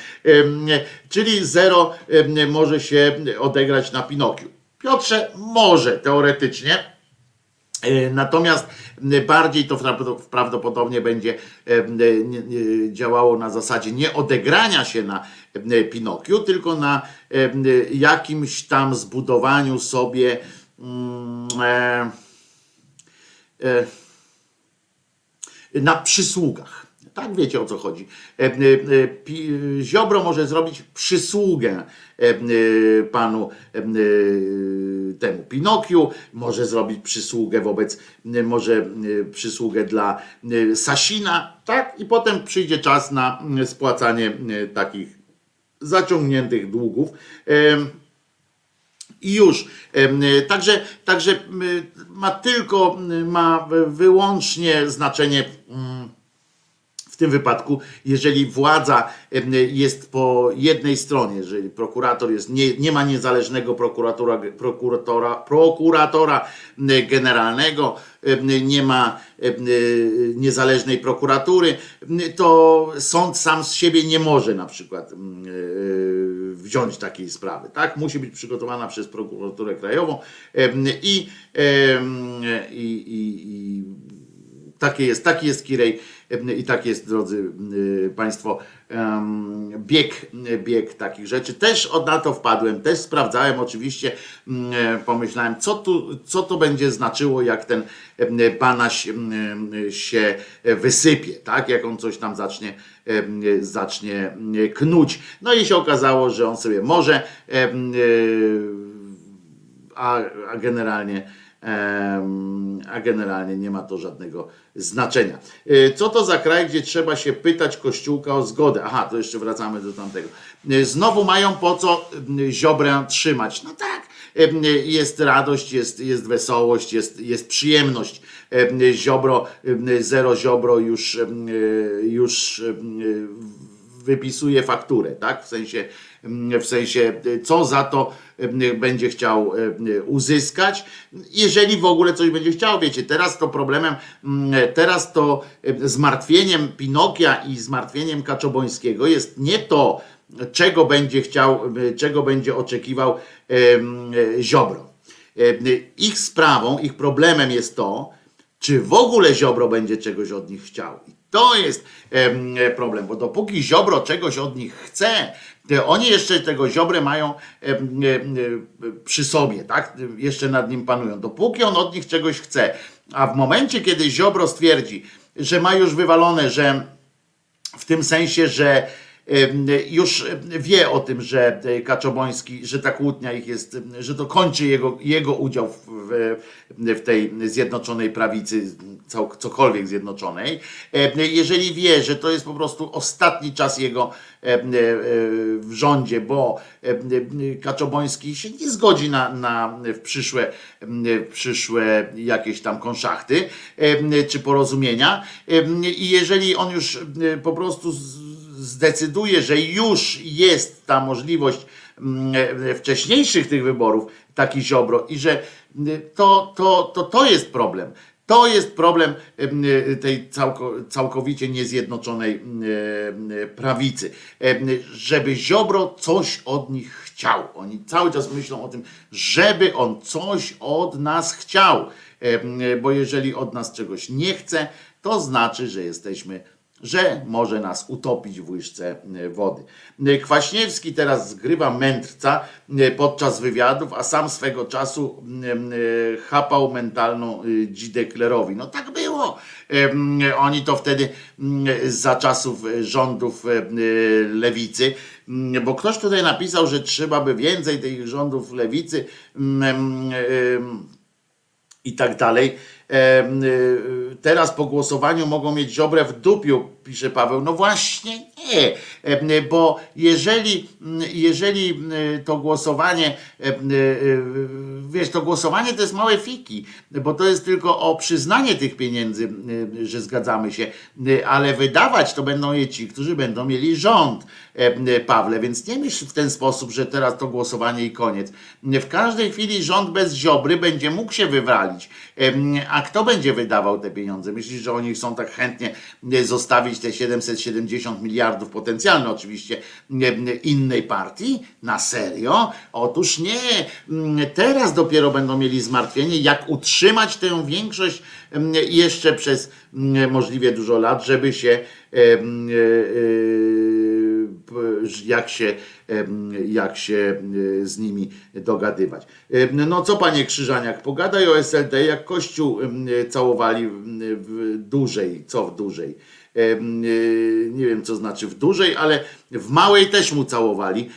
Czyli zero może się odegrać na Pinokiu. Piotrze, może teoretycznie, Natomiast m, bardziej to prawdo- prawdopodobnie będzie nie- nie- działało na zasadzie nie odegrania się na Pinokiu, tylko na jakimś tam zbudowaniu sobie mm, e, e, na przysługach. Tak wiecie o co chodzi. E, e, e, Ziobro może zrobić przysługę e, e, panu e, e, temu Pinokiu, może zrobić przysługę wobec, może e, przysługę dla e, Sasina, tak? I potem przyjdzie czas na e, spłacanie takich zaciągniętych długów. I już. Także, także ma tylko, ma wyłącznie znaczenie mm, tym wypadku, jeżeli władza jest po jednej stronie, jeżeli prokurator jest, nie, nie ma niezależnego prokuratora, prokuratora, prokuratora generalnego, nie ma y, niezależnej prokuratury, to sąd sam z siebie nie może na przykład y, wziąć takiej sprawy. Tak? Musi być przygotowana przez prokuraturę krajową i, i, i, i takie jest, taki jest Kirej i tak jest, drodzy y, Państwo, bieg, bieg takich rzeczy. Też od na to wpadłem, też sprawdzałem oczywiście, pomyślałem, co, tu, co to będzie znaczyło, jak ten banaś się wysypie, tak? Jak on coś tam zacznie, zacznie knuć. No i się okazało, że on sobie może, a, a generalnie a generalnie nie ma to żadnego znaczenia. Y, Co to za kraj, gdzie trzeba się pytać Kościółka o zgodę? Aha, to jeszcze wracamy do tamtego. Y, Znowu mają po co y, ziobrę trzymać. No tak, jest radość, jest, jest wesołość, jest, jest przyjemność. Em, Ziobro, zero ziobro już, już wypisuje fakturę, tak? W sensie, w sensie, co za to będzie chciał uzyskać, jeżeli w ogóle coś będzie chciał. Wiecie, teraz to problemem, teraz to zmartwieniem Pinokia i zmartwieniem Kaczobońskiego jest nie to, czego będzie chciał, czego będzie oczekiwał Ziobro. Ich sprawą, ich problemem jest to, czy w ogóle Ziobro będzie czegoś od nich chciał. I to jest problem, bo dopóki Ziobro czegoś od nich chce, oni jeszcze tego Ziobrę mają przy sobie, tak? Jeszcze nad nim panują. Dopóki on od nich czegoś chce, a w momencie, kiedy Ziobro stwierdzi, że ma już wywalone, że w tym sensie, że już wie o tym, że Kaczoboński, że ta kłótnia ich jest, że to kończy jego, jego udział w, w tej zjednoczonej prawicy, cokolwiek zjednoczonej. Jeżeli wie, że to jest po prostu ostatni czas jego w rządzie, bo Kaczoboński się nie zgodzi na, na w przyszłe, w przyszłe jakieś tam konszachty czy porozumienia i jeżeli on już po prostu zdecyduje, że już jest ta możliwość mm, e, wcześniejszych tych wyborów, taki Ziobro, i że mm, to, to, to, to jest problem. To jest problem mm, e, tej całkowicie niezjednoczonej e, prawicy. Żeby Ziobro coś od nich chciał. Oni cały czas myślą o tym, żeby on coś od nas chciał. Bo jeżeli od nas czegoś nie chce, to znaczy, że jesteśmy że może nas utopić w łyżce e, wody. E, Kwaśniewski teraz zgrywa mędrca e, podczas wywiadów, a sam swego czasu chapał mentalną dzidę Klerowi. No tak było. Oni to wtedy za czasów rządów lewicy, bo ktoś tutaj napisał, że trzeba by więcej tych rządów lewicy i tak dalej. Y, teraz po głosowaniu mogą mieć Ziobrę w dupiu, pisze Paweł. No właśnie nie, bo jeżeli, jeżeli to głosowanie, wiesz, to głosowanie to jest małe fiki, bo to jest tylko o przyznanie tych pieniędzy, że zgadzamy się, ale wydawać to będą je ci, którzy będą mieli rząd. Pawle, więc nie myśl w ten sposób, że teraz to głosowanie i koniec. W każdej chwili rząd bez Ziobry będzie mógł się wywalić, a kto będzie wydawał te pieniądze? Myślisz, że oni chcą tak chętnie e, zostawić te 770 miliardów potencjalne oczywiście e, innej partii? Na serio? Otóż nie. Mm, teraz dopiero będą mieli zmartwienie, jak utrzymać tę większość mm, jeszcze przez mm, możliwie dużo lat, żeby się e, jak się, jak się z nimi dogadywać. No co panie Krzyżaniak, pogadaj o SLD, jak Kościół całowali w dłużej, co w dłużej. Nie wiem, co znaczy w dużej, ale w małej też mu całowali.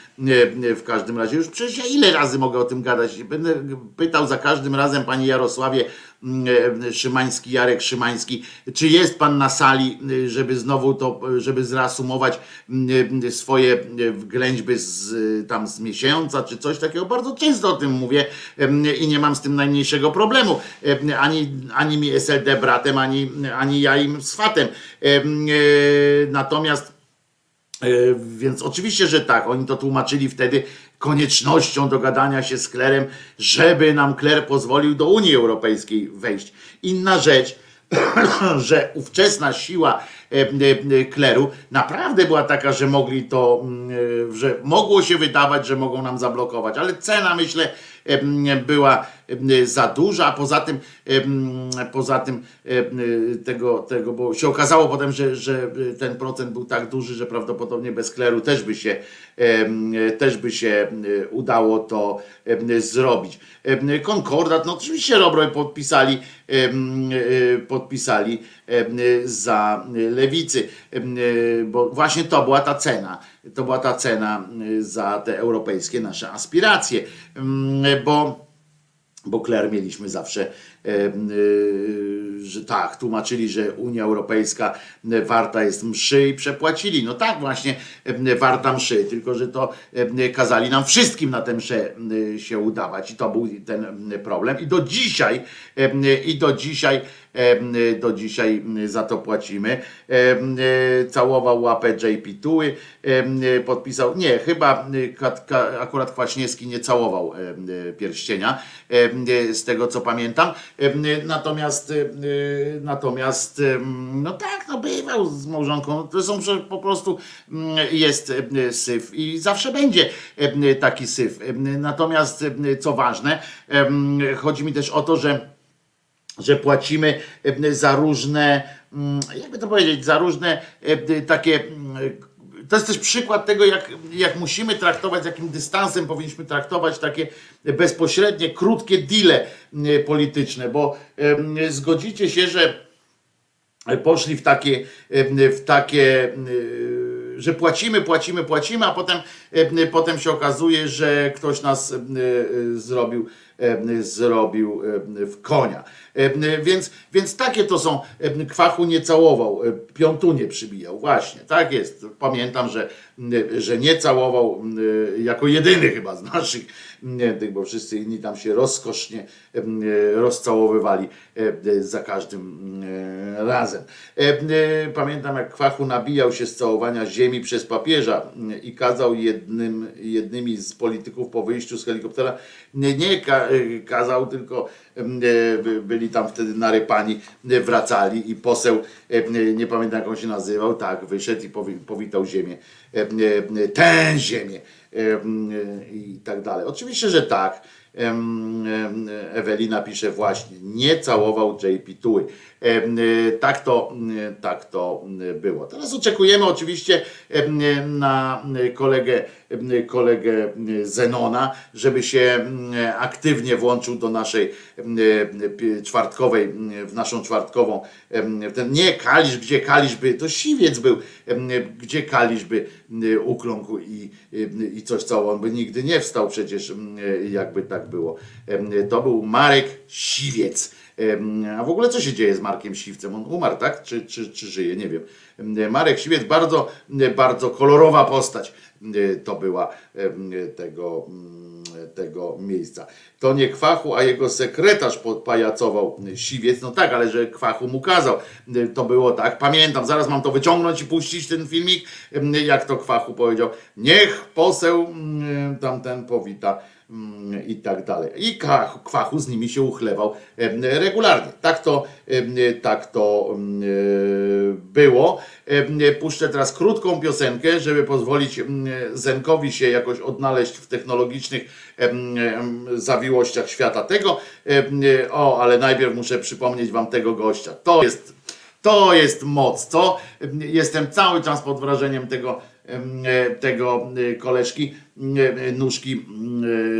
W każdym razie, już przecież ja ile razy mogę o tym gadać? Będę pytał za każdym razem, panie Jarosławie, E, Szymański, Jarek Szymański, czy jest pan na sali, e, żeby znowu to, żeby zreasumować e, swoje ględźby z, tam z miesiąca, czy coś takiego. Bardzo często o tym mówię i nie mam z tym najmniejszego problemu. Ani, ani mi SLD bratem, ani, ani ja im swatem. Natomiast więc oczywiście, że tak, oni to tłumaczyli wtedy koniecznością dogadania się z klerem, żeby nam kler pozwolił do Unii Europejskiej wejść. Inna rzecz, [clears throat] że ówczesna siła e, e, kleru naprawdę była taka, że mogli to, e, że mogło się wydawać, że mogą nam zablokować, ale cena myślę była za duża, a poza tym, poza tym tego, tego, bo się okazało potem, że, że ten procent był tak duży, że prawdopodobnie bez kleru też by się, też by się udało to zrobić. Konkordat, no oczywiście Robroj podpisali, podpisali za lewicy, bo właśnie to była ta cena to była ta cena y, za te europejskie nasze aspiracje, mm, bo bo Kler mieliśmy zawsze że tak, tłumaczyli, że Unia Europejska warta jest mszy i przepłacili. No tak właśnie, warta mszy, tylko że to kazali nam wszystkim na tę mszę się udawać i to był ten problem. I do dzisiaj, i do dzisiaj do dzisiaj za to płacimy. Całował łapę JP Tuły, podpisał, nie, chyba akurat Kwaśniewski nie całował pierścienia, z tego co pamiętam. Natomiast, natomiast, no tak, no bywał z małżonką, to są po prostu, jest syf i zawsze będzie taki syf. Natomiast, co ważne, chodzi mi też o to, że że płacimy za różne, mm, jakby to powiedzieć, za różne takie. To jest też przykład tego, jak, jak musimy traktować, z jakim dystansem powinniśmy traktować takie bezpośrednie, krótkie deale polityczne, bo zgodzicie się, że poszli w takie, w takie że płacimy, płacimy, płacimy, a potem, potem się okazuje, że ktoś nas zrobił zrobił w konia. Więc, więc takie to są, kwachu nie całował, piątunie przybijał, właśnie, tak jest. Pamiętam, że, że nie całował jako jedyny chyba z naszych, bo wszyscy inni tam się rozkosznie rozcałowywali za każdym razem. Pamiętam, jak kwachu nabijał się z całowania ziemi przez papieża i kazał jednym, jednymi z polityków po wyjściu z helikoptera nie, nie kazał, tylko byli tam wtedy narypani, wracali i poseł, nie pamiętam jak on się nazywał, tak, wyszedł i powitał ziemię, tę ziemię i tak dalej. Oczywiście, że tak. Ewelina pisze właśnie, nie całował JP Tuły. Tak to, tak to było. Teraz oczekujemy oczywiście na kolegę, kolegę Zenona, żeby się aktywnie włączył do naszej czwartkowej, w naszą czwartkową. Ten, nie Kalisz, gdzie Kalisz by, to siwiec był, gdzie Kalisz by ukląkł i, i coś cało. On by nigdy nie wstał przecież, jakby tak było. To był Marek Siwiec. A w ogóle co się dzieje z Markiem Siwcem? On umarł, tak? Czy, czy, czy żyje? Nie wiem. Marek Siwiec, bardzo, bardzo kolorowa postać to była tego, tego miejsca. To nie Kwachu, a jego sekretarz pajacował Siwiec. No tak, ale że Kwachu mu kazał. To było tak. Pamiętam, zaraz mam to wyciągnąć i puścić ten filmik, jak to Kwachu powiedział. Niech poseł tamten powita i tak dalej. I kwachu z nimi się uchlewał regularnie. Tak to, tak to mm, było. Puszczę teraz krótką piosenkę, żeby pozwolić mm, Zenkowi się jakoś odnaleźć w technologicznych zawiłościach świata tego. O, ale najpierw muszę przypomnieć wam tego gościa. To jest, to jest moc? Jestem cały czas pod wrażeniem tego, tego koleżki nóżki,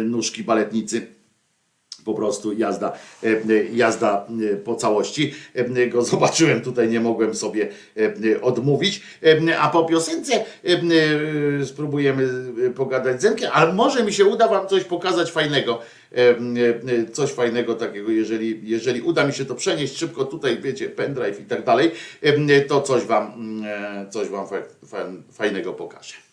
nóżki baletnicy po prostu jazda, jazda po całości. Go [laughs] zobaczyłem tutaj, nie mogłem sobie odmówić. A po piosence spróbujemy pogadać z Zenkiem, ale może mi się uda Wam coś pokazać fajnego. Coś fajnego takiego, jeżeli, jeżeli uda mi się to przenieść szybko tutaj, wiecie, pendrive i tak dalej, to coś Wam, coś wam fajnego pokażę.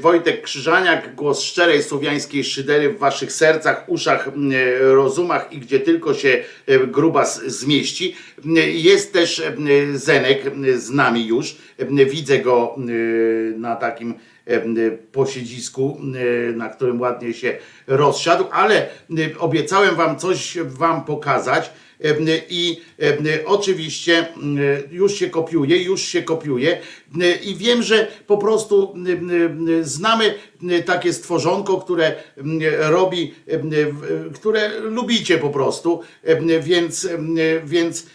Wojtek Krzyżaniak, głos szczerej słowiańskiej szydery w waszych sercach, uszach, e, rozumach i gdzie tylko się e, grubas zmieści. Jest też e, Zenek z nami już. E, Widzę go na takim e, posiedzisku, e, na którym ładnie się rozsiadł, ale e, obiecałem wam coś wam pokazać. I oczywiście już się kopiuje, już się kopiuje i wiem, że po prostu znamy takie stworzonko, które m, robi, które lubicie po prostu, więc, więc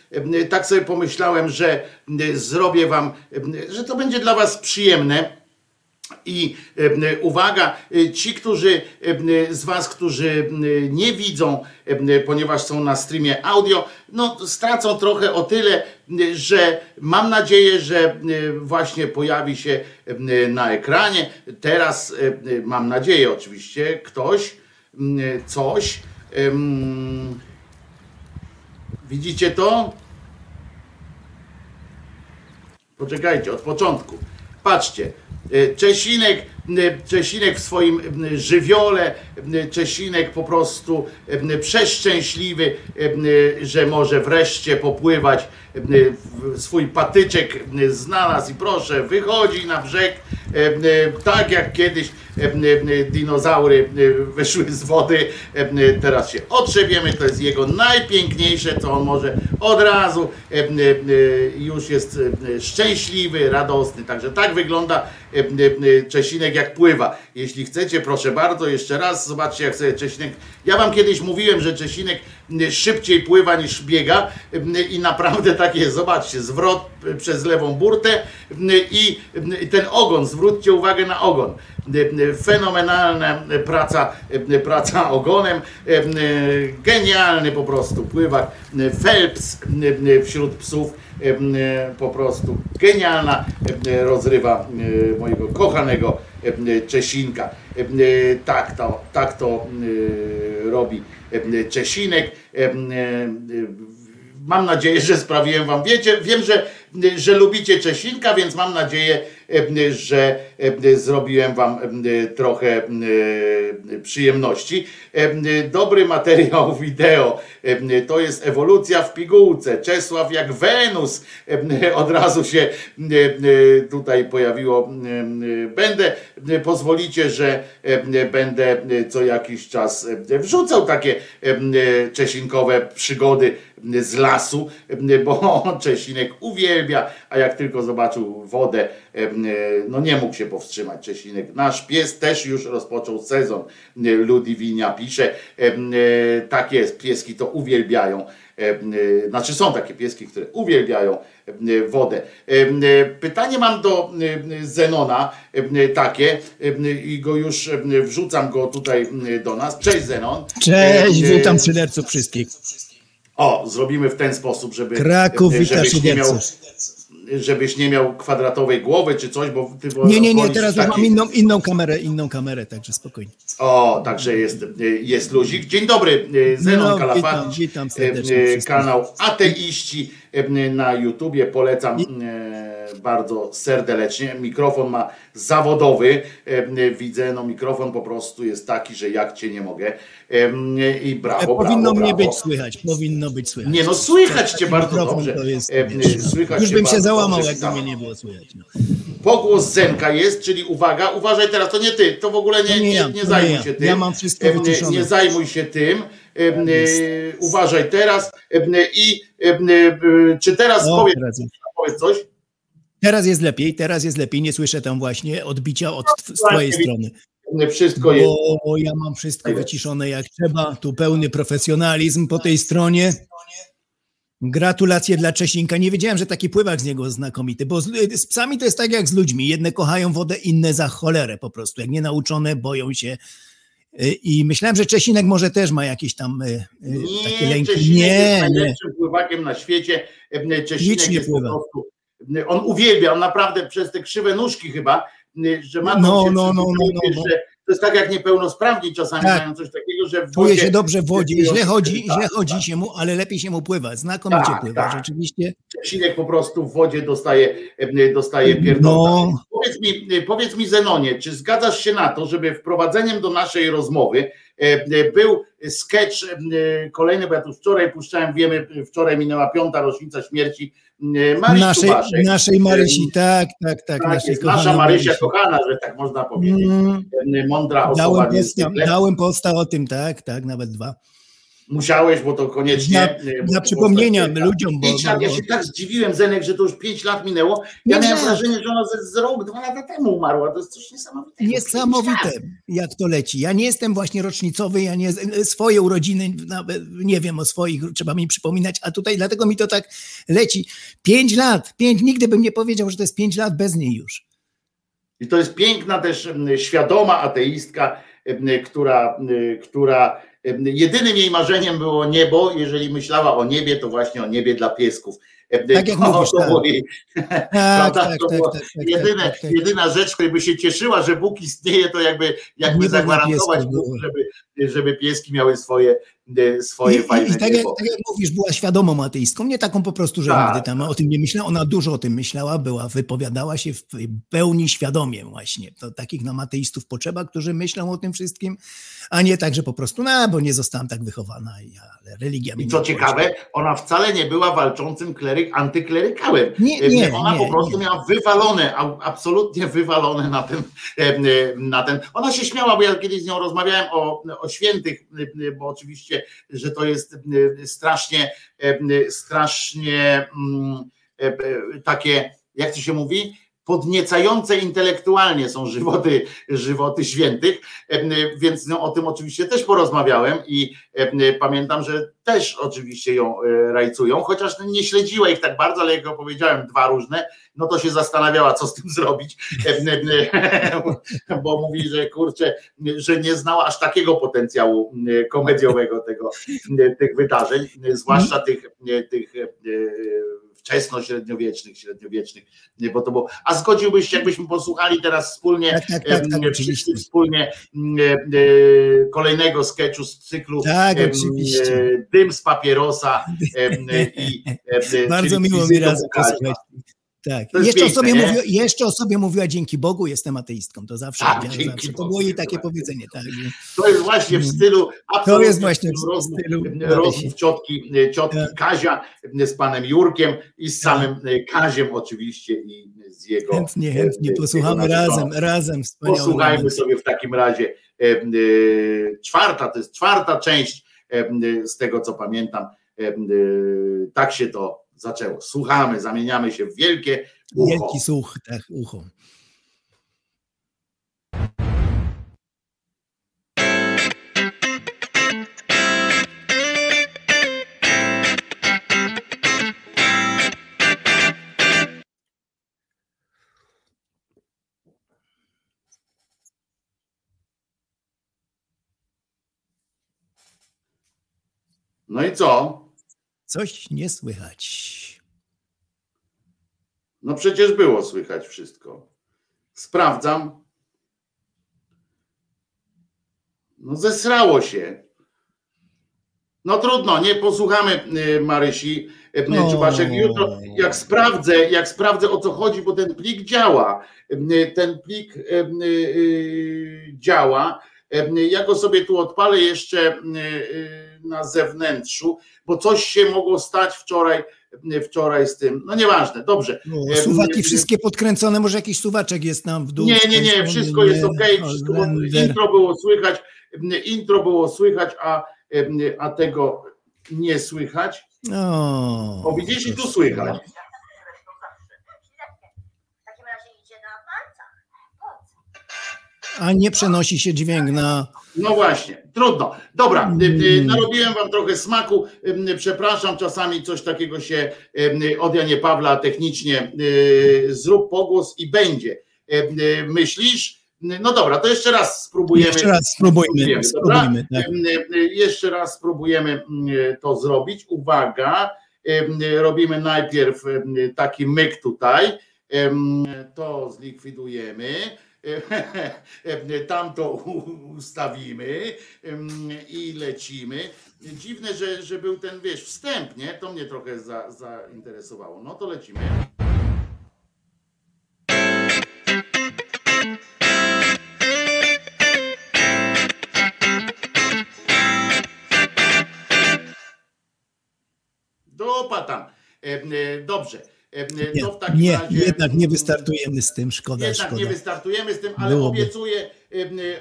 tak sobie pomyślałem, że zrobię wam, że to będzie dla was przyjemne. I e, uwaga, e, ci, którzy e, z Was, którzy nie widzą, ponieważ są na streamie audio, no stracą trochę o tyle, że mam nadzieję, że właśnie pojawi się na ekranie. Teraz mam nadzieję, oczywiście, ktoś, coś. Widzicie to? Poczekajcie, od początku. Patrzcie, Czesinek, e, Czesinek w swoim e, żywiole, e, Czesinek po prostu e, przeszczęśliwy, e, że może wreszcie popływać, e, swój patyczek e, znalazł i proszę, wychodzi na brzeg, e, e, tak jak kiedyś e, e, dinozaury e, wyszły z wody, e, e, teraz się otrzebiemy, to jest jego najpiękniejsze, co on może od razu. E, e, e, już jest e, szczęśliwy, radosny, także tak wygląda e, e, Czesinek jak pływa. Jeśli chcecie, proszę bardzo, jeszcze raz zobaczcie jak sobie Czesinek, ja wam kiedyś mówiłem, że Czesinek szybciej pływa niż biega. I naprawdę tak jest, zobaczcie, zwrot przez lewą burtę i ten ogon, zwróćcie uwagę na ogon. Fenomenalna praca, praca ogonem, genialny po prostu pływak, Phelps wśród psów, po prostu genialna rozrywa mojego kochanego Czesinka. Tak to, tak to robi Czesinek. Mam nadzieję, że sprawiłem wam. Wiecie, wiem, że, że lubicie Czesinka, więc mam nadzieję, że e, zrobiłem wam e, trochę e, przyjemności. E, Dobry materiał [laughs] wideo. E, To jest ewolucja w pigułce. Czesław jak Wenus. E, Od razu się e, e, tutaj pojawiło. e, Będę, e, pozwolicie, że e, będę co jakiś czas e, wrzucał takie e, czesinkowe przygody z lasu, bo [laughs] Czesinek uwielbia, a jak tylko zobaczył wodę, no nie mógł się powstrzymać Czesinek. Nasz pies też już rozpoczął sezon, Ludwinia pisze, tak jest, pieski to uwielbiają e, znaczy są takie pieski, które uwielbiają e, wodę. E, e, Pytanie mam do e, Zenona e, takie e, i go już e, wrzucam go tutaj e, do nas. Cześć Zenon. Cześć, E, witam szyderców wszystkich. O, zrobimy w ten sposób, żeby Kraków żebyś nie miał żebyś nie miał kwadratowej głowy czy coś, bo ty Nie, nie, nie, wolisz teraz taki- mam inną, inną kamerę, inną kamerę, także spokojnie. O, także jest, jest luzik. Dzień dobry, Zenon No, Kalafat. witam, witam E, wszystkich. Kanał Ateiści na YouTubie. Polecam e, bardzo serdecznie. Mikrofon ma zawodowy. Widzę, no mikrofon po prostu jest taki, że jak cię nie mogę. I brawo, Powinno brawo, mnie brawo. być słychać, powinno być słychać. Nie no, słychać cię bardzo dobrze. jest. Słychać Już bym się załamał, dobrze. jakby mnie nie było słychać. No. Pogłos Zenka jest, czyli uwaga, uważaj teraz, to nie ty, to w ogóle nie, nie nie, nie zajmuj nie ja. się tym. Ja mam wszystko wyciszone. nie zajmuj się tym. E, Uważaj teraz. I e, czy teraz O, powiedz, teraz, powiedz coś? teraz jest lepiej, teraz jest lepiej. Nie słyszę tam właśnie odbicia od z twojej strony. Wszystko jest. Bo ja mam wszystko wyciszone jak trzeba. Tu pełny profesjonalizm po tej stronie. Gratulacje dla Czesinka. Nie wiedziałem, że taki pływak z niego znakomity, bo z, z psami to jest tak jak z ludźmi. Jedne kochają wodę, inne za cholerę po prostu. Jak nienauczone, boją się. Y, I myślałem, że Czesinek może też ma jakieś tam y, y, takie Nie, lęki. Czesinek jest Nie, nie. najlepszym pływakiem na świecie. Czesinek Licznie jest po pływa. prostu. em, On uwielbia, on naprawdę przez te krzywe nóżki chyba, że ma No, no, no, no, no, no. że To jest tak jak niepełnosprawni czasami Tak. mają coś takiego, że w Czuje wodzie się dobrze w wodzie, źle się- chodzi, tak, źle chodzi się mu, ale lepiej się mu pływa. Znakomicie Tak, pływa, tak. rzeczywiście. Czesinek po prostu w wodzie dostaje, e, dostaje pierdolca. No, Powiedz mi, powiedz mi Zenonie, czy zgadzasz się na to, żeby wprowadzeniem do naszej rozmowy e, e, był sketch e, kolejny, bo ja tu wczoraj puszczałem, wiemy, wczoraj minęła piąta rocznica śmierci naszej, Tubaszek. naszej Marysi, tak, tak, tak. Tak, naszej jest nasza Marysia Marysi. kochana, że tak można powiedzieć. Mm, Mądra osoba Dałem posta, dałem posta o tym, tak, tak, nawet dwa. Musiałeś, bo to koniecznie. Dla, przypomnienia tak- ludziom, bo, Pięć lat, ja się tak zdziwiłem, Zenek, że to już pięć lat minęło. Ja Nie miałem wiem. wrażenie, że ona z, z rok, dwa lata temu umarła. To jest coś niesamowitego. niesamowite, jak to leci. Ja nie jestem właśnie rocznicowy, ja nie swoje urodziny, nawet nie wiem o swoich, trzeba mi przypominać, a tutaj dlatego mi to tak leci. Pięć lat, pięć, nigdy bym nie powiedział, że to jest pięć lat bez niej już. I to jest piękna też świadoma ateistka, która, która jedynym jej marzeniem było niebo. Jeżeli myślała o niebie, to właśnie o niebie dla piesków. Tak jak mówisz, to tak. Tak, [laughs] Prawda? tak, tak, tak, jedyne. Jedyna rzecz, której by się cieszyła, że Bóg istnieje, to jakby, jakby zagwarantować Bóg, było. żeby, żeby pieski miały swoje, e, swoje I, fajne i, i tak, jak, tak jak mówisz, była świadomą ateistką, nie taką po prostu, że Tak, nigdy tam o tym nie myślała, ona dużo o tym myślała, była, wypowiadała się w pełni świadomie właśnie. To takich nam ateistów potrzeba, którzy myślą o tym wszystkim, a nie tak, że po prostu, no, bo nie zostałam tak wychowana, i- ale religia I co ciekawe, ona wcale nie była walczącym kleryk, antyklerykałem. Nie, E, nie, ona nie, po prostu nie. miała wywalone, absolutnie wywalone na ten, e, na ten. Ona się śmiała, bo ja kiedyś z nią rozmawiałem o, o świętych, bo oczywiście, że to jest strasznie, e, strasznie takie, jak to się mówi? Podniecające intelektualnie są żywoty, żywoty świętych, e, więc no, o tym oczywiście też porozmawiałem i e, pamiętam, że też oczywiście ją e, rajcują, chociaż nie śledziła ich tak bardzo, ale jak opowiedziałem dwa różne, no to się zastanawiała, co z tym zrobić, bo mówi, że kurczę, że nie znała aż takiego potencjału komediowego tego, tych wydarzeń, zwłaszcza tych, tych wczesno-średniowiecznych, średniowiecznych, nie, bo to było. A zgodziłbyś się, jakbyśmy posłuchali teraz wspólnie, Tak, tak, tak, tak, oczywiście. wspólnie m, e, e, kolejnego sketchu z cyklu Tak, e, Dym z papierosa i [laughs] Bardzo miło mi wizytą raz Łukasia. posłuchać. Tak. To Jeszcze, o piękne, sobie nie? mówiła, jeszcze o sobie mówiła dzięki Bogu jestem ateistką. To zawsze, Tak, dzięki zawsze to Bogu było jej takie powiedzenie. Tak. To jest właśnie w stylu To jest właśnie w stylu rozmów ciotki, ciotki Tak. Kazia z panem Jurkiem i z samym Kaziem oczywiście i z jego Chętnie, chętnie e, posłuchamy razem, razem. Posłuchajmy moment. sobie w takim razie e, e, czwarta, to jest czwarta część e, e, z tego co pamiętam. E, e, tak się to zaczęło. Słuchamy, zamieniamy się w wielkie ucho. Wielki słuch, tak, ucho. No i co? Coś nie słychać. No przecież było słychać wszystko. Sprawdzam. No zesrało się. No trudno, nie posłuchamy y, Marysi y, O. Czubaszek. Jutro, jak sprawdzę, jak sprawdzę o co chodzi, bo ten plik działa. Y, Ten plik y, y, działa. Ja go sobie tu odpalę jeszcze na zewnętrzu, bo coś się mogło stać wczoraj, wczoraj z tym. No nieważne, dobrze. No, suwaki wszystkie podkręcone, może jakiś suwaczek jest tam w dół. Nie, nie, nie, wszystko jest ok, wszystko, intro było słychać, intro było słychać, a, a tego nie słychać. O, O, widzisz, i tu słychać. W takim razie idzie na palcach. Po co? A nie przenosi się dźwięk na. No właśnie, trudno. Dobra, y, y, Mm. narobiłem wam trochę smaku. y, Przepraszam, czasami coś takiego się od Janie Pawla technicznie zrób pogłos i będzie. Myślisz? No dobra, to jeszcze raz spróbujemy. Jeszcze raz spróbujmy. Spróbujemy, spróbujmy tak. Jeszcze raz spróbujemy em, to zrobić. Uwaga, robimy najpierw taki myk tutaj. To zlikwidujemy. Em, [laughs] Tam to ustawimy i lecimy. Dziwne, że, że był ten, wiesz, wstęp, nie? To mnie trochę za, zainteresowało. No to lecimy. Dupa tam. E, Dobrze. Nie, To w takim nie, razie. jednak nie wystartujemy z tym, szkoda, Jednak szkoda. nie wystartujemy z tym, ale Byłoby. obiecuję,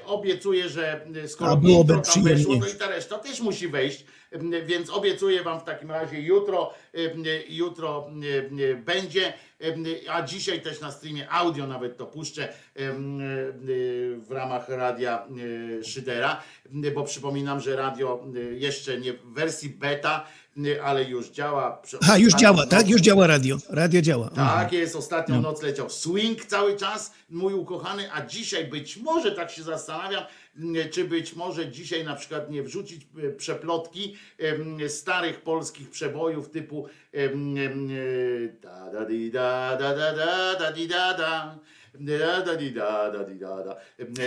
obiecuję, że skoro A byłoby tam weszło, przyjemnie. to i ta reszta też musi wejść. Więc obiecuję wam w takim razie jutro, jutro będzie, a dzisiaj też na streamie audio nawet to puszczę w ramach radia e, Szydera, bo przypominam, że radio e, jeszcze nie w wersji beta, ale już działa. A, już działa, tak? Już działa radio. Radio działa. Tak jest, ostatnią No. noc leciał swing cały czas, mój ukochany, a dzisiaj być może, tak się zastanawiam, czy być może dzisiaj na przykład nie wrzucić e, przeplotki em, starych polskich przebojów typu e, da da di da da da da da di da da da da di da da di da da.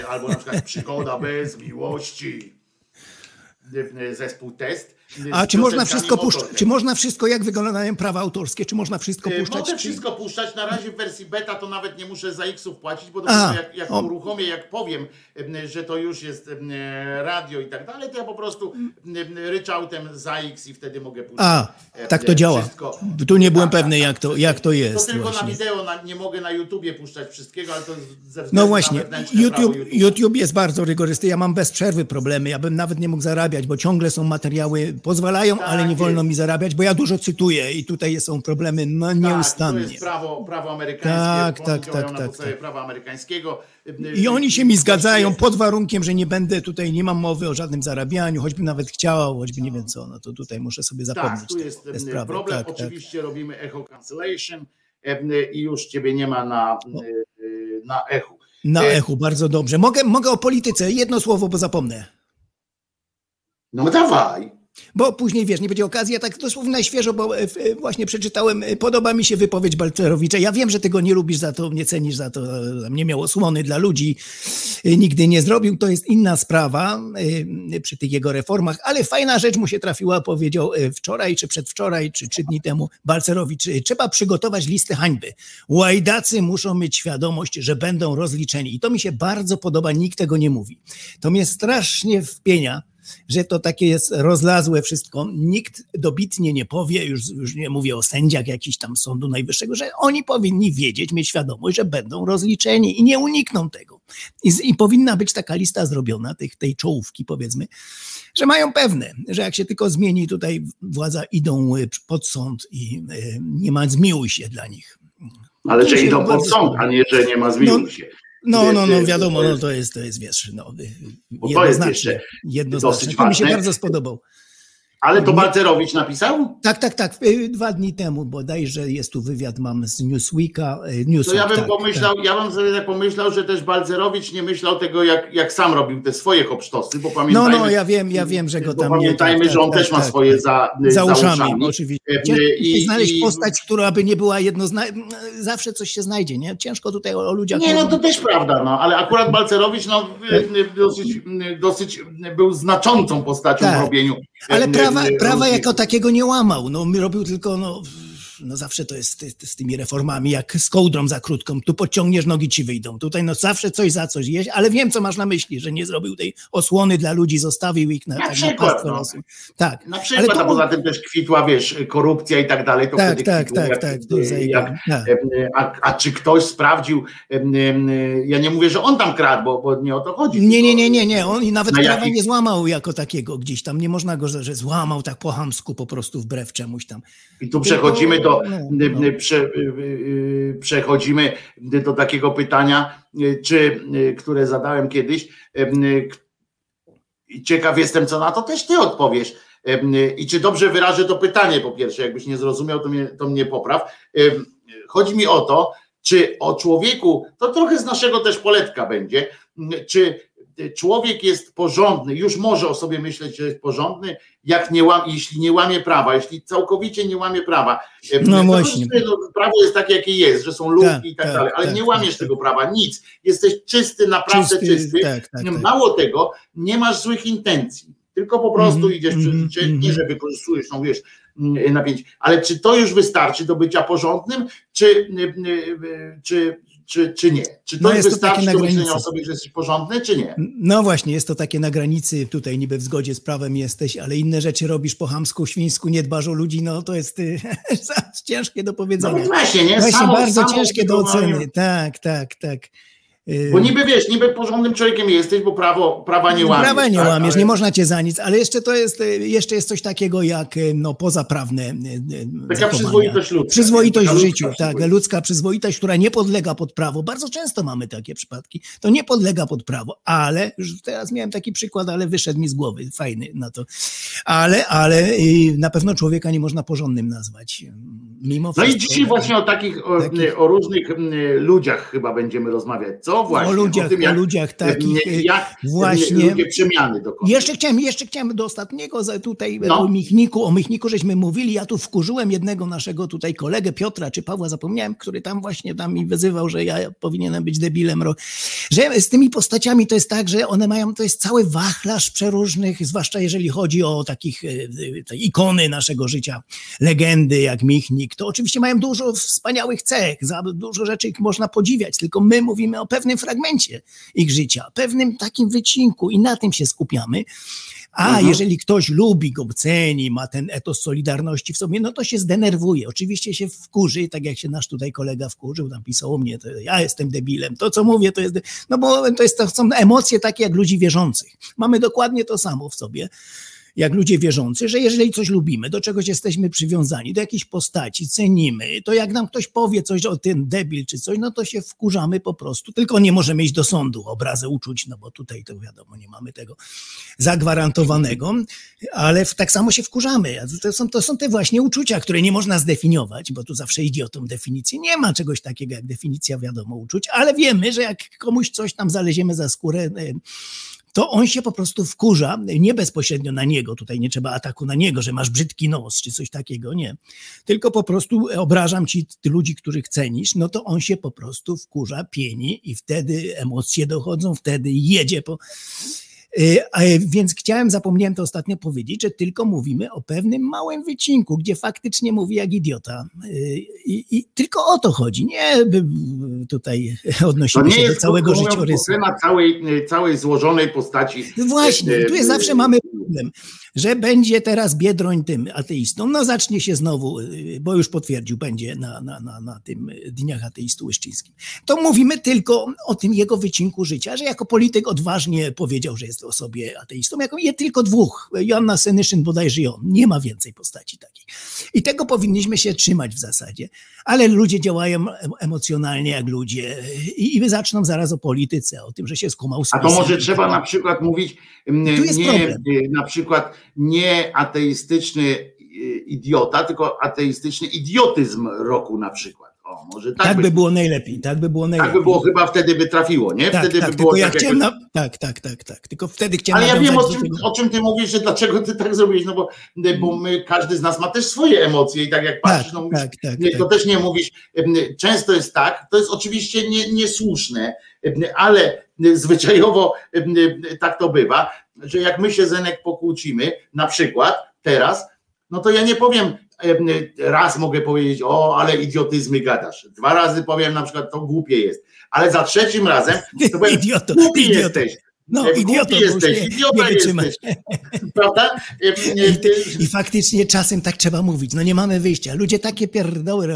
Albo na przykład przygoda bez miłości. Zespół test A czy można wszystko puszczać? Czy można wszystko, jak wyglądają prawa autorskie, czy można wszystko E, puszczać? Mogę wszystko puszczać. Na razie w wersji beta to nawet nie muszę za X-ów płacić, bo dopiero jak, jak uruchomię, jak powiem, em, że to już jest em, radio i tak dalej, to ja po prostu em, ryczałtem za X i wtedy mogę puszczać. A, tak to działa. wszystko. Tu nie byłem Tak, pewny, tak, jak to, tak. jak to To jest tylko na właśnie. wideo, na, nie mogę na YouTubie puszczać wszystkiego, ale to ze względu No właśnie, YouTube, prawo YouTube jest bardzo rygorysty. Ja mam bez przerwy problemy. Ja bym nawet nie mógł zarabiać, bo ciągle są materiały, pozwalają, Tak ale nie jest. wolno mi zarabiać, bo ja dużo cytuję i tutaj są problemy no, Tak, to nieustannie. jest prawo, prawo amerykańskie. Tak, tak, tak, na tak, tak. prawa amerykańskiego. I oni się mi zgadzają pod warunkiem, że nie będę tutaj, nie mam mowy o żadnym zarabianiu, choćbym nawet chciał, choćby nie wiem co, no to tutaj muszę sobie zapomnieć Tak, tu jest te, te em, sprawy. problem. Tak, tak. Oczywiście robimy echo cancellation i już ciebie nie ma na, y, y, na echu. Na E- echu, bardzo dobrze. Mogę, mogę o polityce, jedno słowo, bo zapomnę. No dawaj. Bo później, wiesz, nie będzie okazji, ja tak dosłownie na świeżo, bo e, e, właśnie przeczytałem, e, podoba mi się wypowiedź Balcerowicza. Ja wiem, że tego nie lubisz za to, nie cenisz za to, nie miał osłony dla ludzi, nigdy nie zrobił, to jest inna sprawa przy tych jego reformach, ale fajna rzecz mu się trafiła, powiedział wczoraj, czy przedwczoraj, czy trzy dni temu Balcerowicz, trzeba przygotować listę hańby. Łajdacy muszą mieć świadomość, że będą rozliczeni i to mi się bardzo podoba, nikt tego nie mówi. To mnie strasznie wpienia, że to takie jest rozlazłe wszystko. Nikt dobitnie nie powie, już, już nie mówię o sędziach jakiś tam Sądu Najwyższego, że oni powinni wiedzieć, mieć świadomość, że będą rozliczeni i nie unikną tego. I, i powinna być taka lista zrobiona, tych, tej czołówki powiedzmy, że mają pewne, że jak się tylko zmieni tutaj władza, idą y, pod sąd i y, nie ma zmiłuj się dla nich. Ale To że idą pod sąd, a nie, że nie ma zmiłuj się. No, no, no, Wiesz, wiadomo, to no jest- to jest, to jest, wiesz, no, to jest jeszcze jednoznacznie, jednoznacznie. dosyć To mi się bardzo spodobał. Ale to Balcerowicz napisał? Tak, tak, tak. y, Dwa dni temu bodajże jest tu wywiad, mam z Newsweeka. y, To Newsweek, ja bym tak, pomyślał, ja bym sobie tak pomyślał, że też Balcerowicz nie myślał tego, jak, jak sam robił te swoje hopsztosy, bo No, pamiętajmy, no, ja wiem, ja wiem, że go tam nie... pamiętajmy, tak, że on tak, też ma tak, swoje tak. za, za uszami, uszami. oczywiście. E, i- znaleźć i- postać, która by nie była jednoznaczna. Zawsze coś się znajdzie, nie? Ciężko tutaj o, o ludziach Nie, no to też prawda, no, ale akurat Balcerowicz no, y, dosyć, dosyć był znaczącą postacią Tak. w robieniu. Ale prawa, prawa jako takiego nie łamał. No, robił tylko, no, no zawsze to jest z, tymi reformami, jak z kołdrą za krótką. Tu podciągniesz, nogi ci wyjdą. Tutaj no zawsze coś za coś jeść, ale wiem, co masz na myśli, że nie zrobił tej osłony dla ludzi, zostawił ich na, Na tak, na przykład, pastwę no. Tak. Na Ale przykład, to a poza tym też kwitła, wiesz, korupcja i tak dalej, to Tak, wtedy tak, kwitło, tak, jak, tak, jak. Tak. a, a czy ktoś sprawdził, ja nie mówię, że on tam kradł, bo, bo nie o to chodzi. Nie, nie, nie, nie, nie. On i nawet Na prawa jakich- nie złamał jako takiego gdzieś tam. Nie można go, że, że złamał tak po chamsku po prostu wbrew czemuś tam. I tu przechodzimy do, No, no. y, Prze, y, y, przechodzimy do takiego pytania, y, czy, y, które zadałem kiedyś. y, Ciekaw jestem, co na to też ty odpowiesz. Y, I czy dobrze wyrażę to pytanie, po pierwsze, jakbyś nie zrozumiał, to mnie, to mnie popraw. Y, Chodzi mi o to, czy o człowieku, to trochę z naszego też poletka będzie, y, czy człowiek jest porządny, już może o sobie myśleć, że jest porządny, jak nie łam, jeśli nie łamie prawa, jeśli całkowicie nie łamie prawa. E, No właśnie. znaczy, no, Prawo jest takie, jakie jest, że są luki Tak, i tak, tak, dalej, ale tak, nie łamiesz tak, tego prawa, nic. Jesteś czysty, naprawdę Czysty, czysty. tak, tak, tak. Mało tego, nie masz złych intencji, tylko po prostu Mhm, idziesz mhm, przez życie, nie mhm. że wykorzystujesz, no wiesz, mm, napięcie. Ale czy to już wystarczy do bycia porządnym, czy, y, y, czy, czy, czy nie? Czy to No jest to takie wystarczy na do myślenia o sobie, że jesteś porządny, czy nie? No właśnie, jest to takie na granicy, tutaj niby w zgodzie z prawem jesteś, ale inne rzeczy robisz po chamsku, świńsku, nie dbasz o ludzi, no to jest y, [laughs] ciężkie do No powiedzenia. właśnie, nie? Właśnie Samo- bardzo samo ciężkie do oceny. Tak, tak, tak. Y, Bo niby wiesz, niby porządnym człowiekiem jesteś, bo prawo, prawa nie łamiesz. Prawa nie tak? łamiesz, Ale nie można cię za nic, ale jeszcze to jest, y, jeszcze jest coś takiego jak y, no, pozaprawne y, Taka zachowania. przyzwoitość ludzka. Przyzwoitość w ludzka życiu, tak, przyzwoitość. ludzka przyzwoitość, która nie podlega pod prawo. Bardzo często mamy takie przypadki. To nie podlega pod prawo, ale już teraz miałem taki przykład, ale wyszedł mi z głowy, fajny na to. Ale, ale na pewno człowieka nie można porządnym nazwać. Mimo No i dzisiaj właśnie o takich, o, Takich- o różnych mm, ludziach chyba będziemy rozmawiać. Co właśnie? o ludziach, tym, o ludziach takich. y, jak właśnie. ludzie przemiany dokonują. Jeszcze chciałem, jeszcze chciałem do ostatniego tutaj No. o Michniku, o Michniku żeśmy mówili, ja tu wkurzyłem jednego naszego tutaj kolegę Piotra czy Pawła, zapomniałem, który tam właśnie tam mi wyzywał, że ja powinienem być debilem, że z tymi postaciami to jest tak, że one mają, to jest cały wachlarz przeróżnych, zwłaszcza jeżeli chodzi o takich e, te ikony naszego życia, legendy jak Michnik, to oczywiście mają dużo wspaniałych cech, za dużo rzeczy ich można podziwiać, tylko my mówimy o pewnym fragmencie ich życia, pewnym takim wycinku i na tym się skupiamy. A Mhm. jeżeli ktoś lubi go, ceni, ma ten etos solidarności w sobie, no to się zdenerwuje. Oczywiście się wkurzy, tak jak się nasz tutaj kolega wkurzył, tam pisał o mnie, to ja jestem debilem, to co mówię to jest, no bo to, jest, to są emocje takie jak ludzi wierzących. Mamy dokładnie to samo w sobie jak ludzie wierzący, że jeżeli coś lubimy, do czegoś jesteśmy przywiązani, do jakiejś postaci, cenimy, to jak nam ktoś powie coś o tym debil czy coś, no to się wkurzamy po prostu. Tylko nie możemy iść do sądu, obrazę uczuć, no bo tutaj to wiadomo, nie mamy tego zagwarantowanego, ale tak samo się wkurzamy. To są, to są te właśnie uczucia, które nie można zdefiniować, bo tu zawsze idzie o tą definicję. Nie ma czegoś takiego jak definicja, wiadomo, uczuć, ale wiemy, że jak komuś coś tam zaleziemy za skórę, e, to on się po prostu wkurza, nie bezpośrednio na niego, tutaj nie trzeba ataku na niego, że masz brzydki nos czy coś takiego, nie. Tylko po prostu obrażam ci ty ludzi, których cenisz, no to on się po prostu wkurza, pieni i wtedy emocje dochodzą, wtedy jedzie po... Y, Więc chciałem, zapomniałem to ostatnio powiedzieć, że tylko mówimy o pewnym małym wycinku, gdzie faktycznie mówi jak idiota. Y, I, i tylko o to chodzi, nie tutaj To odnosimy nie się do całego życiorysu. ocena całej, całej złożonej postaci. No Właśnie, tu jest zawsze mamy problem, że będzie teraz Biedroń tym ateistą. No zacznie się znowu, y, bo już potwierdził, będzie na, na, na, na tym Dniach Ateisty Łyszczyńskim. To mówimy tylko o tym jego wycinku życia, że jako polityk odważnie powiedział, że jest o sobie ateistą. Jako je tylko dwóch, Joanna Senyszyn bodajże on. Nie ma więcej postaci takich. I tego powinniśmy się trzymać w zasadzie. Ale ludzie działają em- emocjonalnie jak ludzie i, i zaczną zaraz o polityce, o tym, że się skumał A to może trzeba na przykład mówić nie problem. y, na przykład nie ateistyczny y, idiota, tylko ateistyczny idiotyzm roku na przykład. Może tak, Tak by, by było najlepiej, tak by było najlepiej. tak by było chyba wtedy by trafiło, nie? Tak, wtedy tak, by było ja tak jakoś... na... Tak, tak, tak, tak. Tylko wtedy chciałem Ale ja wiem o czym, tego- o czym ty mówisz, że dlaczego ty tak zrobiłeś, no bo, bo my, każdy z nas ma też swoje emocje i tak jak patrzysz, no mówisz, tak, tak, nie, tak. to też nie mówisz, em, często jest tak, to jest oczywiście nie, niesłuszne, em, ale zwyczajowo tak to bywa, że jak my się Zenek pokłócimy, na przykład teraz, no to ja nie powiem, em, raz mogę powiedzieć, o, ale idiotyzmy gadasz, dwa razy powiem na przykład, to głupie jest, ale za trzecim razem to powiem, Idioto, głupi idioto. jesteś, No, bo już jesteś, nie, idiota nie jesteś. [laughs] prawda? Em, em, I faktycznie czasem tak trzeba mówić. No nie mamy wyjścia. Ludzie takie pierdoły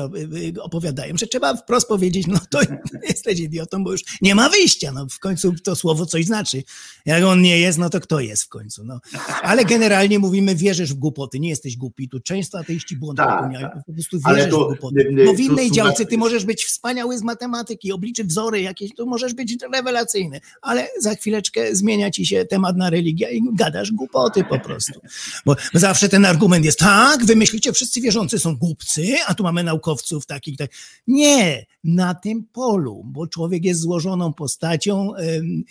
opowiadają, że trzeba wprost powiedzieć, no to [laughs] jesteś idiotą, bo już nie ma wyjścia. No w końcu to słowo coś znaczy. Jak on nie jest, no to kto jest w końcu? No. Ale generalnie mówimy, wierzysz w głupoty, nie jesteś głupi. Tu często ateiści błąd Tak, popełniają. tak. Po prostu wierzysz to, w głupoty. Bo w innej działce ty możesz być wspaniały z matematyki, obliczy wzory jakieś, to możesz być rewelacyjny, ale za chwileczkę zmienia ci się temat na religię i gadasz głupoty po prostu. Bo zawsze ten argument jest, tak, wy myślicie, wszyscy wierzący są głupcy, a tu mamy naukowców takich, tak. Nie, na tym polu, bo człowiek jest złożoną postacią, em, y,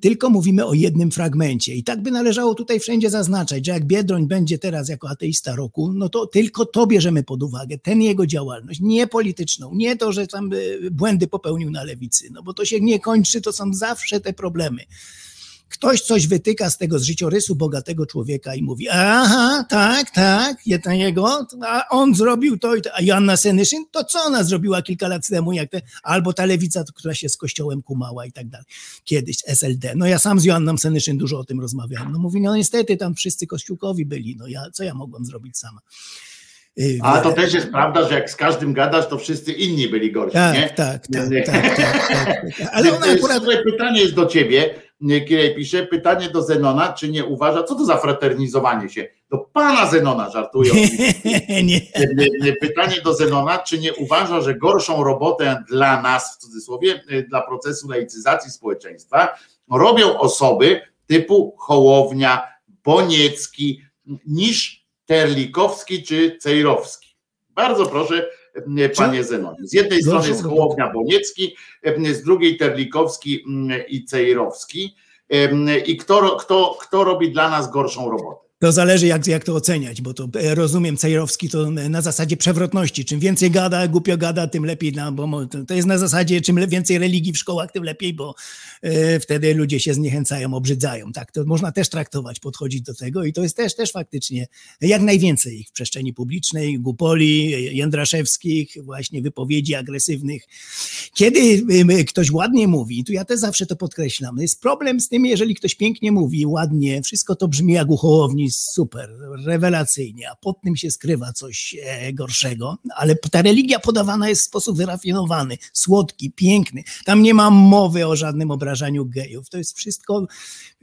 tylko mówimy o jednym fragmencie. I tak by należało tutaj wszędzie zaznaczać, że jak Biedroń będzie teraz jako ateista roku, no to tylko to bierzemy pod uwagę, ten jego działalność, nie polityczną, nie to, że tam y, błędy popełnił na lewicy, no bo to się nie kończy, to są zawsze te problemy. Ktoś coś wytyka z tego z życiorysu bogatego człowieka i mówi, aha, tak, tak, jego, a on zrobił to i to, a Joanna Senyszyn, to co ona zrobiła kilka lat temu, jak te, albo ta lewica, która się z kościołem kumała i tak dalej. Kiedyś SLD. No ja sam z Joanną Senyszyn dużo o tym rozmawiałem. No mówi, no niestety tam wszyscy kościółkowi byli, no ja, co ja mogłam zrobić sama? Y, A to wiele- też jest prawda, że jak z każdym gadasz, to wszyscy inni byli gorsi, tak, nie? tak, tak, Nie. tak, tak, tak. [laughs] Ale ona akurat pytanie jest do ciebie, Kirej pisze, pytanie do Zenona, czy nie uważa, co to za fraternizowanie się? Do pana Zenona żartują. nie. Pytanie do Zenona, czy nie uważa, że gorszą robotę dla nas, w cudzysłowie, dla procesu laicyzacji społeczeństwa robią osoby typu Hołownia, Boniecki, niż Terlikowski czy Cejrowski? Bardzo proszę, panie Zenonie. Z jednej strony jest. Hołownia Boniecki, z drugiej Terlikowski i Cejrowski. I kto, kto, kto robi dla nas gorszą robotę? To zależy, jak, jak to oceniać, bo to e, rozumiem, Cejrowski to na zasadzie przewrotności. Czym więcej gada, głupio gada, tym lepiej. No, bo to- jest na zasadzie, czym więcej religii w szkołach, tym lepiej, bo e, wtedy ludzie się zniechęcają, obrzydzają. Tak, to można też traktować, podchodzić do tego i to jest też, też faktycznie jak najwięcej w przestrzeni publicznej, Gupoli, Jędraszewskich, właśnie wypowiedzi agresywnych. Kiedy y, ktoś ładnie mówi, tu ja też zawsze to podkreślam, jest problem z tym, jeżeli ktoś pięknie mówi, ładnie, wszystko to brzmi jak u Hołowni, super, rewelacyjnie, a pod tym się skrywa coś e, gorszego, ale ta religia podawana jest w sposób wyrafinowany, słodki, piękny. Tam nie ma mowy o żadnym obrażaniu gejów. To jest wszystko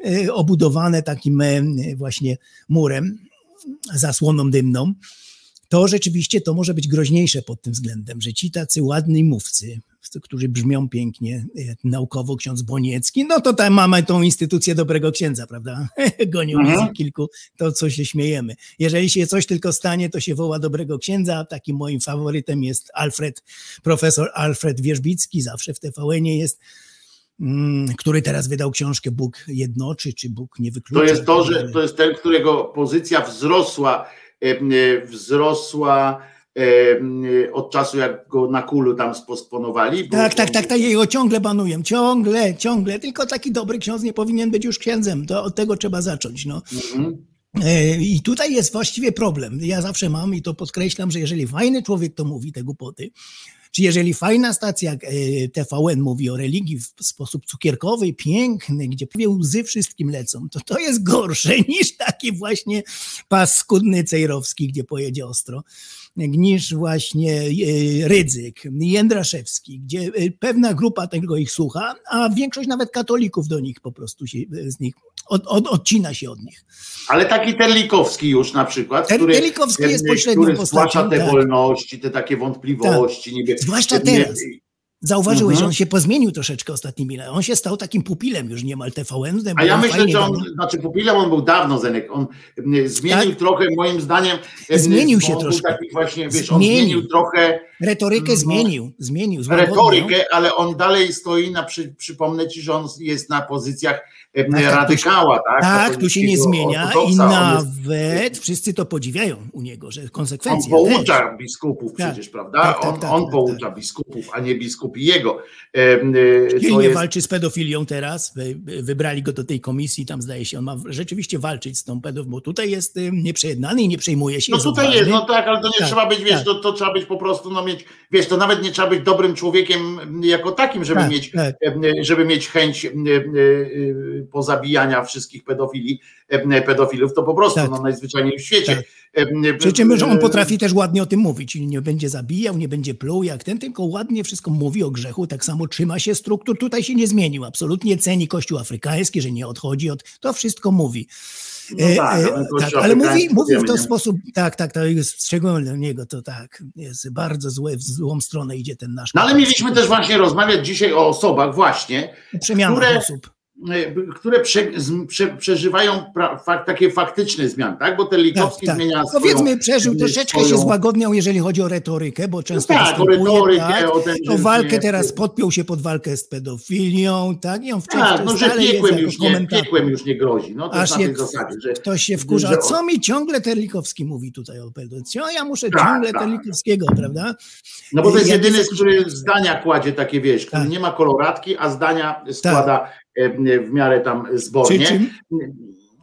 e, obudowane takim e, właśnie murem, zasłoną dymną to rzeczywiście to może być groźniejsze pod tym względem, że ci tacy ładni mówcy, którzy brzmią pięknie, e, naukowo ksiądz Boniecki, no to tam mamy tą instytucję dobrego księdza, prawda? [laughs] Gonią Mhm. kilku, to co się śmiejemy. Jeżeli się coś tylko stanie, to się woła dobrego księdza, takim moim faworytem jest Alfred, profesor Alfred Wierzbicki, zawsze w TVN-ie jest, mm, który teraz wydał książkę Bóg jednoczy, czy Bóg nie wyklucza. To jest to, że to jest ten, którego pozycja wzrosła, wzrosła e, e, od czasu, jak go na kulu tam sposponowali. Tak, tak, tak, tak, jego ciągle banują, ciągle, ciągle, tylko taki dobry ksiądz nie powinien być już księdzem, to od tego trzeba zacząć, no. Mhm. E, I tutaj jest właściwie problem. Ja zawsze mam i to podkreślam, że jeżeli fajny człowiek to mówi te głupoty, czy jeżeli fajna stacja e, TVN mówi o religii w sposób cukierkowy, piękny, gdzie prawie łzy wszystkim lecą, to to jest gorsze [laughs] niż taki właśnie paskudny Cejrowski, gdzie pojedzie ostro, niż właśnie e, Rydzyk, Jędraszewski, gdzie e, pewna grupa tego ich słucha, a większość nawet katolików do nich po prostu się z nich od, od, odcina się od nich. Ale taki Terlikowski już na przykład, Ter- który, Terlikowski jest pośrednią który postacią, te tak. wolności, te takie wątpliwości. Niby, Zwłaszcza teraz. Zauważyłeś, Mhm. że on się pozmienił troszeczkę ostatnimi latami. On się stał takim pupilem już niemal TVN. A ja myślę, że on, znaczy pupilem on był dawno, Zenek, on e, zmienił Tak. trochę, moim zdaniem, e, Zmienił się on troszkę. Taki właśnie, wiesz, on Zmienił. zmienił trochę Retorykę No. zmienił, zmienił. retorykę, ale on dalej stoi na, przy, przypomnę ci, że on jest na pozycjach tak, radykała, tak? Tak, tu się nie zmienia i. On jest- nawet wszyscy to podziwiają u niego, że On konsekwencje. poucza też. biskupów Tak. przecież, prawda? Tak, tak, on tak, on tak, poucza biskupów, a nie biskupi jego. Em, e, Czyli To nie jest, walczy z pedofilią teraz. Wy- Wybrali go do tej komisji, tam zdaje się, on ma rzeczywiście walczyć z tą pedofilią, bo tutaj jest y, nieprzejednany i nie przejmuje się. no tutaj jest, no tak, ale to nie trzeba być, wiesz, to, to trzeba być po prostu, no mieć, wiesz, to nawet nie trzeba być dobrym człowiekiem jako takim, żeby Tak, mieć tak. em, żeby mieć chęć e, e, pozabijania wszystkich pedofili, pedofilów, to po prostu Tak. no, najzwyczajniej w świecie. Tak. Przy czym, że on e, potrafi też ładnie o tym mówić. I nie będzie zabijał, nie będzie pluł jak ten, tylko ładnie wszystko mówi o grzechu, tak samo trzyma się struktur. Tutaj się nie zmienił. Absolutnie ceni Kościół afrykański, że nie odchodzi od. To wszystko mówi. No E, tak, e, tak, ale mówi, mówi w ten sposób, tak, tak, to jest szczególnie u niego, to tak, jest bardzo złe, w złą stronę idzie ten nasz. No ale mieliśmy też właśnie rozmawiać dzisiaj o osobach właśnie, które- osób. E, które prze, z, prze, przeżywają pra, fak, takie faktyczne zmiany, tak? Bo ten Likowski Tak, tak. zmienia swoją... Powiedzmy, przeżył, troszeczkę się swoją- złagodniał, jeżeli chodzi o retorykę, bo często tak, o retorykę, tak, o ten, o walkę teraz podpiął się pod walkę z pedofilią, tak, i on wciąż Tak, no że piekłem już, nie, piekłem już nie grozi. No to Aż jest na tej jak zasadzie, że Ktoś się wkurza, że- co mi ciągle Terlikowski mówi tutaj o pedofilii? O, ja muszę Tak, ciągle tak. Terlikowskiego, prawda? No bo to jest Ja jedyny, nie- który zdania kładzie takie, wiesz, który Tak. nie ma koloratki, a zdania składa e, w miarę tam zbornie.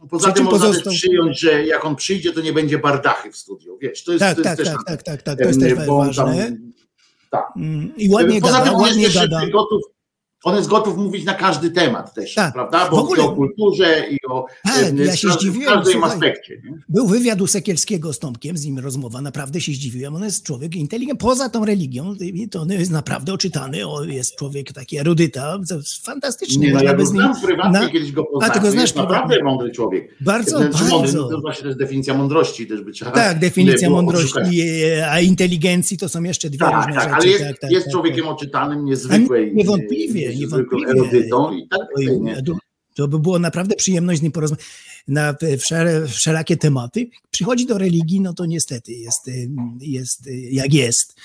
Poza tym czym można pozostał- też przyjąć, że jak on przyjdzie, to nie będzie bardachy w studiu, wiesz, to jest, tak, to jest tak, też tak, tak, tak, tak, to jest też bo on tam- ważne. tak. I ładnie Poza gada, tym ładnie jest też gada. gotów, on jest gotów mówić na każdy temat też, Tak. prawda? W Bo ogóle- i o kulturze i o Tak, em, ja się w zdziwiłem, każdym słuchaj. aspekcie. Nie? Był wywiad u Sekielskiego z Tomkiem, z nim rozmowa, naprawdę się zdziwiłem. On jest człowiek inteligentny, poza tą religią, to on jest naprawdę oczytany, o, jest człowiek taki erudyta, fantastyczny. Nie, no ja go z nim- znam prywatnie, na- kiedyś go A, poznałem. ty go znasz jest naprawdę prywatnie? mądry człowiek. Bardzo, mądry, no bardzo. to właśnie to jest definicja mądrości też by trzeba Tak, definicja mądrości, odszukać. e, a inteligencji to są jeszcze dwie Tak, różne tak, rzeczy. ale jest, tak, tak, jest tak, człowiekiem tak. oczytanym, niezwykłej, A niewątpliwie, e, erudytą i tak nie? to, to by było naprawdę przyjemność z nim porozmawiać na wszel- wszelakie tematy. Przychodzi do religii, no to niestety jest, y, jest y, jak jest.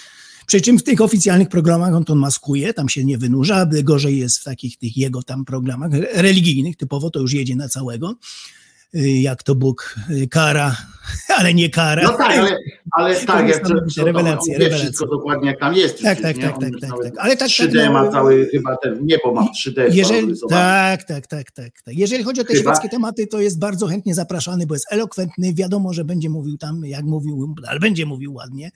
Przy czym w tych oficjalnych programach on to maskuje, tam się nie wynurza, gorzej jest w takich tych jego tam programach religijnych, typowo to już jedzie na całego. Y, Jak to Bóg y, kara, [laughs] ale nie kara. No tak, ale, ale To [laughs] tak, jak to, to, rewelacje, rewelacje. wszystko dokładnie jak tam jest. Tak, tak, nie? tak, tak, tak, nawet tak. Ale tak, 3D tak, no, ma cały, chyba ten niebo ma w 3D Jeżeli, tak, tak, tak, tak, tak. Jeżeli chodzi o te Chyba. świeckie tematy, to jest bardzo chętnie zapraszany, bo jest elokwentny. Wiadomo, że będzie mówił tam, jak mówił, ale będzie mówił ładnie.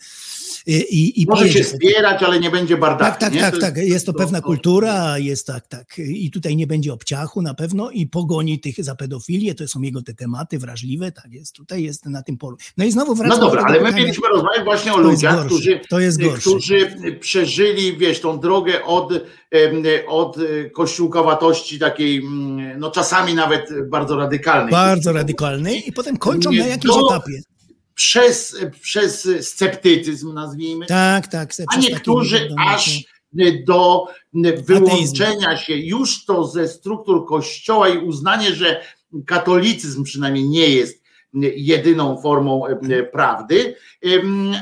I, i, i Może pojedzie się spierać, ale nie będzie bardaka. tak, tak, nie? tak, To tak. Jest to to- pewna to- kultura, jest tak, tak. I tutaj nie będzie obciachu na pewno i pogoni tych za pedofilię, to są jego te tematy wrażliwe, tak jest. Tutaj jest na tym polu. No i znowu wracam No dobra, do ale my mieliśmy rozmawiać właśnie o ludziach, którzy, gorsze. którzy przeżyli, wiesz, tą drogę od, em, od kościółkowatości takiej, mm, no czasami nawet bardzo radykalnej. Bardzo radykalny i potem kończą na jakimś do- etapie. Przez, przez sceptycyzm, nazwijmy. Tak, tak. a niektórzy aż do wyłączenia się już to ze struktur kościoła i uznanie, że katolicyzm przynajmniej nie jest jedyną formą e, prawdy,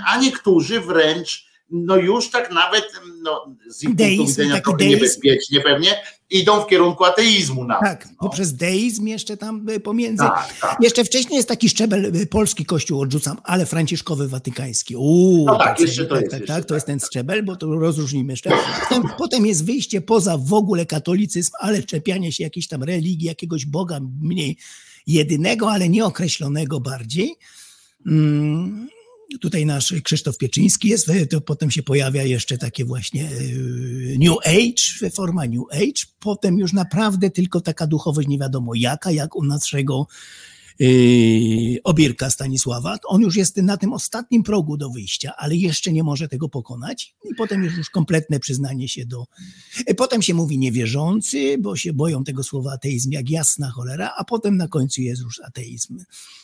a niektórzy wręcz no już tak nawet no, z ich punktu widzenia trochę niebezpiecznie pewnie, idą w kierunku ateizmu nawet. Tak, poprzez deizm jeszcze tam y, pomiędzy. Tak, tak. Jeszcze wcześniej jest taki szczebel, y, polski kościół odrzucam, ale franciszkowy watykański. Uuu, No tak, to jeszcze sobie- to jest Tak, jeszcze tak, to tak, jest ten szczebel, bo to rozróżnimy jeszcze. Potem, potem jest wyjście poza w ogóle katolicyzm, ale czepianie się jakiejś tam religii, jakiegoś Boga mniej jedynego, ale nieokreślonego bardziej. Mm, Tutaj nasz Krzysztof Pieczyński jest, y, to potem się pojawia jeszcze takie właśnie y, New Age, forma New Age, potem już naprawdę tylko taka duchowość nie wiadomo jaka, jak u naszego yy, Obirka Stanisława. On już jest na tym ostatnim progu do wyjścia, ale jeszcze nie może tego pokonać. I potem jest już kompletne przyznanie się do. Potem się mówi niewierzący, bo się boją tego słowa ateizm jak jasna cholera, a potem na końcu jest już ateizm.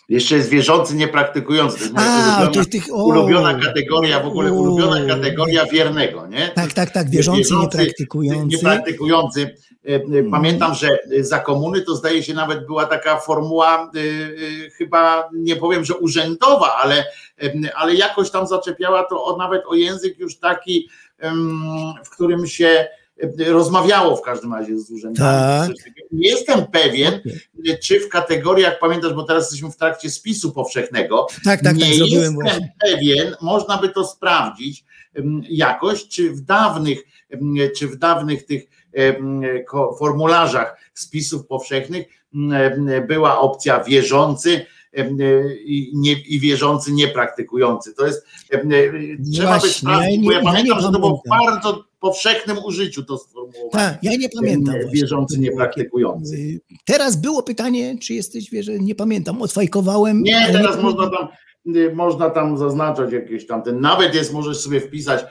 Jeszcze jest wierzący, niepraktykujący. To jest moja A, ulubiona, tych- tych- o. ulubiona kategoria, w ogóle O. ulubiona kategoria wiernego, nie? Tak, tak, tak, wierzący, niepraktykujący. niepraktykujący. E, e, Pamiętam, że za komuny to zdaje się nawet była taka formuła, e, chyba nie powiem, że urzędowa, ale, ale jakoś tam zaczepiała to o, nawet o język już taki, w którym się rozmawiało w każdym razie z urzędami. Tak. Nie jestem pewien, czy w kategoriach, pamiętasz, bo teraz jesteśmy w trakcie spisu powszechnego, Tak, tak, nie tak, jestem właśnie. pewien, można by to sprawdzić jakoś, czy w dawnych, czy w dawnych tych formularzach spisów powszechnych była opcja wierzący i, nie, i wierzący niepraktykujący. To jest, em, trzeba Właśnie, sprawdzić, ja nie- bo ja ja nie pamiętam, że to było w bardzo powszechnym użyciu to sformułowanie. Tak, ja nie pamiętam. Właśnie. Wierzący, niepraktykujący. Y, Teraz było pytanie, czy jesteś wierze, nie pamiętam, odfajkowałem. Nie, teraz można tam, y, można tam zaznaczać jakieś tam, ten, nawet jest, możesz sobie wpisać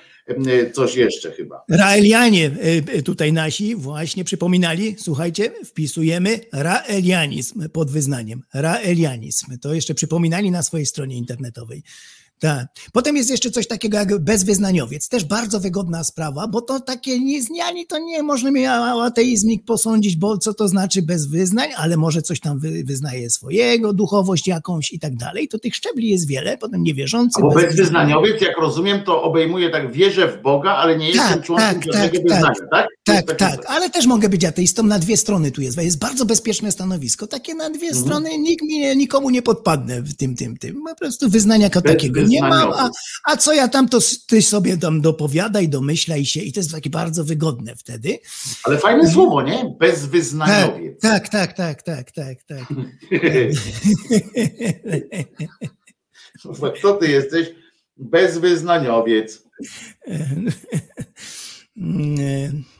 coś jeszcze chyba. Raelianie y, y, tutaj nasi właśnie przypominali, słuchajcie, wpisujemy raelianizm pod wyznaniem. Raelianizm. To jeszcze przypominali na swojej stronie internetowej. Tak. Potem jest jeszcze coś takiego jak bezwyznaniowiec. Też bardzo wygodna sprawa, bo to takie nieznani to nie można mi ateizmik posądzić, bo co to znaczy bez wyznań, ale może coś tam wy, wyznaje swojego, duchowość jakąś i tak dalej. To tych szczebli jest wiele, potem niewierzący. Bo bezwyznaniowiec. jak rozumiem, to obejmuje tak, wierzę w Boga, ale nie jestem Tak, członkiem tak, żadnego tak, wyznania, tak? Tak, tak, ale też mogę być ateistą, na dwie strony tu jest. Jest bardzo bezpieczne stanowisko. Takie na dwie Mhm. strony nikt mi, nikomu nie podpadnę w tym, tym, tym. Po prostu wyznania jako takiego nie mam, a, a co ja tam, to ty sobie tam dopowiadaj, domyślaj się i to jest takie bardzo wygodne wtedy. Ale fajne słowo, nie? Bezwyznaniowiec. Tak, tak, tak, tak, tak, tak. [laughs] Kto ty jesteś? Bezwyznaniowiec. [laughs]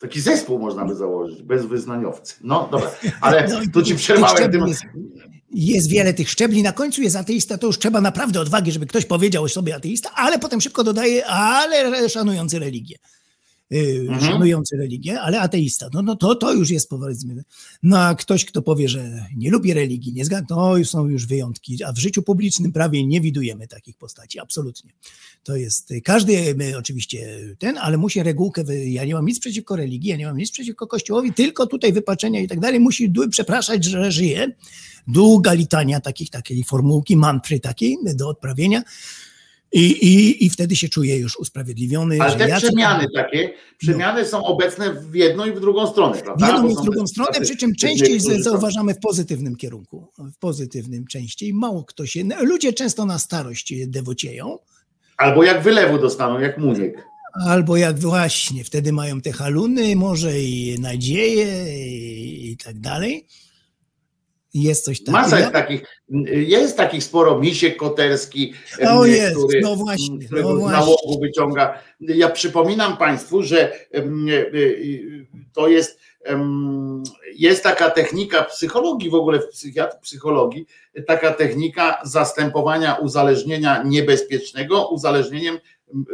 Taki zespół można by założyć, bezwyznaniowcy. No dobra, [laughs] ale No tu ci przerwałem tym. Jest, jest wiele tych szczebli. Na końcu jest ateista, to już trzeba naprawdę odwagi, żeby ktoś powiedział o sobie ateista, ale potem szybko dodaje, ale szanujący religię. Yy, Mhm. Szanujący religię, ale ateista. No, no to, to już jest powiedzmy. No a ktoś, kto powie, że nie lubi religii, nie zgadza, to są już wyjątki. A w życiu publicznym prawie nie widujemy takich postaci, absolutnie. To jest każdy my, oczywiście ten, ale musi regułkę. Ja nie mam nic przeciwko religii, ja nie mam nic przeciwko kościołowi, tylko tutaj wypaczenia i tak dalej. Musi przepraszać, że żyje. Długa litania takich, takiej formułki, mantry takiej do odprawienia. I, i, I wtedy się czuje już usprawiedliwiony. Ale te ja przemiany takie, przemiany są obecne w jedną i w drugą stronę, w prawda? jedną Bo i w drugą stronę, przy czym częściej zauważamy w pozytywnym kierunku. W pozytywnym częściej. Mało kto się. Ludzie często na starość dewocieją, Albo jak wylewu dostaną, jak muniek. albo jak właśnie wtedy mają te haluny, może i nadzieje i, i tak dalej. Jest coś takiego. Masa jest takich, jest takich sporo, Misiek Koterski, O em, jest, który, no właśnie, którego no z właśnie. nałogu wyciąga. Ja przypominam Państwu, że e, e, to jest, jest taka technika psychologii, w ogóle w psychiatr, psychologii, taka technika zastępowania uzależnienia niebezpiecznego uzależnieniem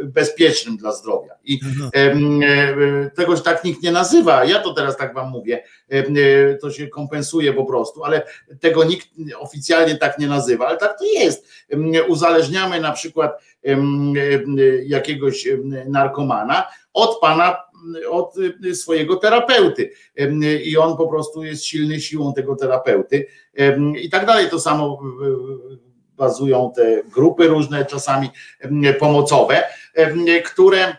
bezpiecznym dla zdrowia. I em, e, tegoś tak nikt nie nazywa. Ja to teraz tak wam mówię. E, To się kompensuje po prostu, ale tego nikt oficjalnie tak nie nazywa, ale tak to jest. Uzależniamy na przykład em, jakiegoś narkomana od pana, od y, swojego terapeuty i on po prostu jest silny siłą tego terapeuty i tak dalej. To samo bazują te grupy różne, czasami pomocowe, które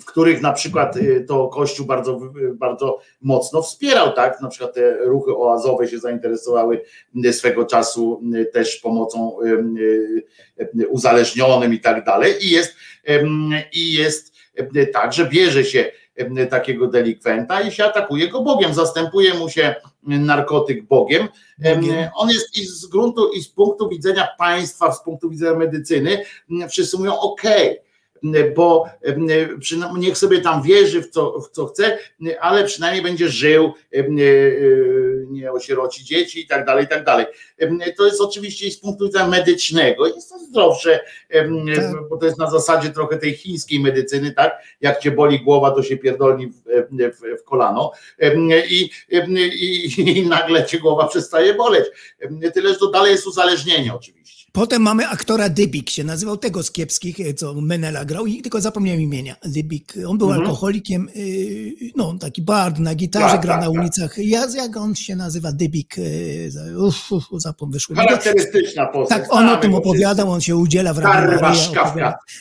w których na przykład y, to Kościół bardzo, bardzo mocno wspierał, tak? Na przykład te ruchy oazowe się zainteresowały y, swego czasu też pomocą uzależnionym i tak dalej. I jest, i jest tak, że bierze się y, takiego delikwenta i się atakuje go Bogiem, zastępuje mu się narkotyk Bogiem. Em, Bogiem. On jest i z gruntu, i z punktu widzenia państwa, z punktu widzenia medycyny, wszyscy mówią OK, bo przyna- niech sobie tam wierzy w co, w co chce, ale przynajmniej będzie żył, nie osieroci dzieci i tak dalej, i tak dalej. To jest oczywiście z punktu widzenia medycznego, jest to zdrowsze, Tak. bo to jest na zasadzie trochę tej chińskiej medycyny, tak? Jak cię boli głowa, to się pierdolni w, w, w kolano i, i, i nagle cię głowa przestaje boleć. Tyle, że to dalej jest uzależnienie oczywiście. Potem mamy aktora Dybik, się nazywał tego z kiepskich, e, co Menela grał i tylko zapomniałem imienia. Dybik, on był Mhm. alkoholikiem, y, no taki bard, na gitarze Tak, gra tak, na tak. ulicach. Ja, jak on się nazywa, Dybik, za- uff, uff, zapom wyszło. Charakterystyczna postać. Tak, on o znamy tym opowiadał, on się udziela w Radiu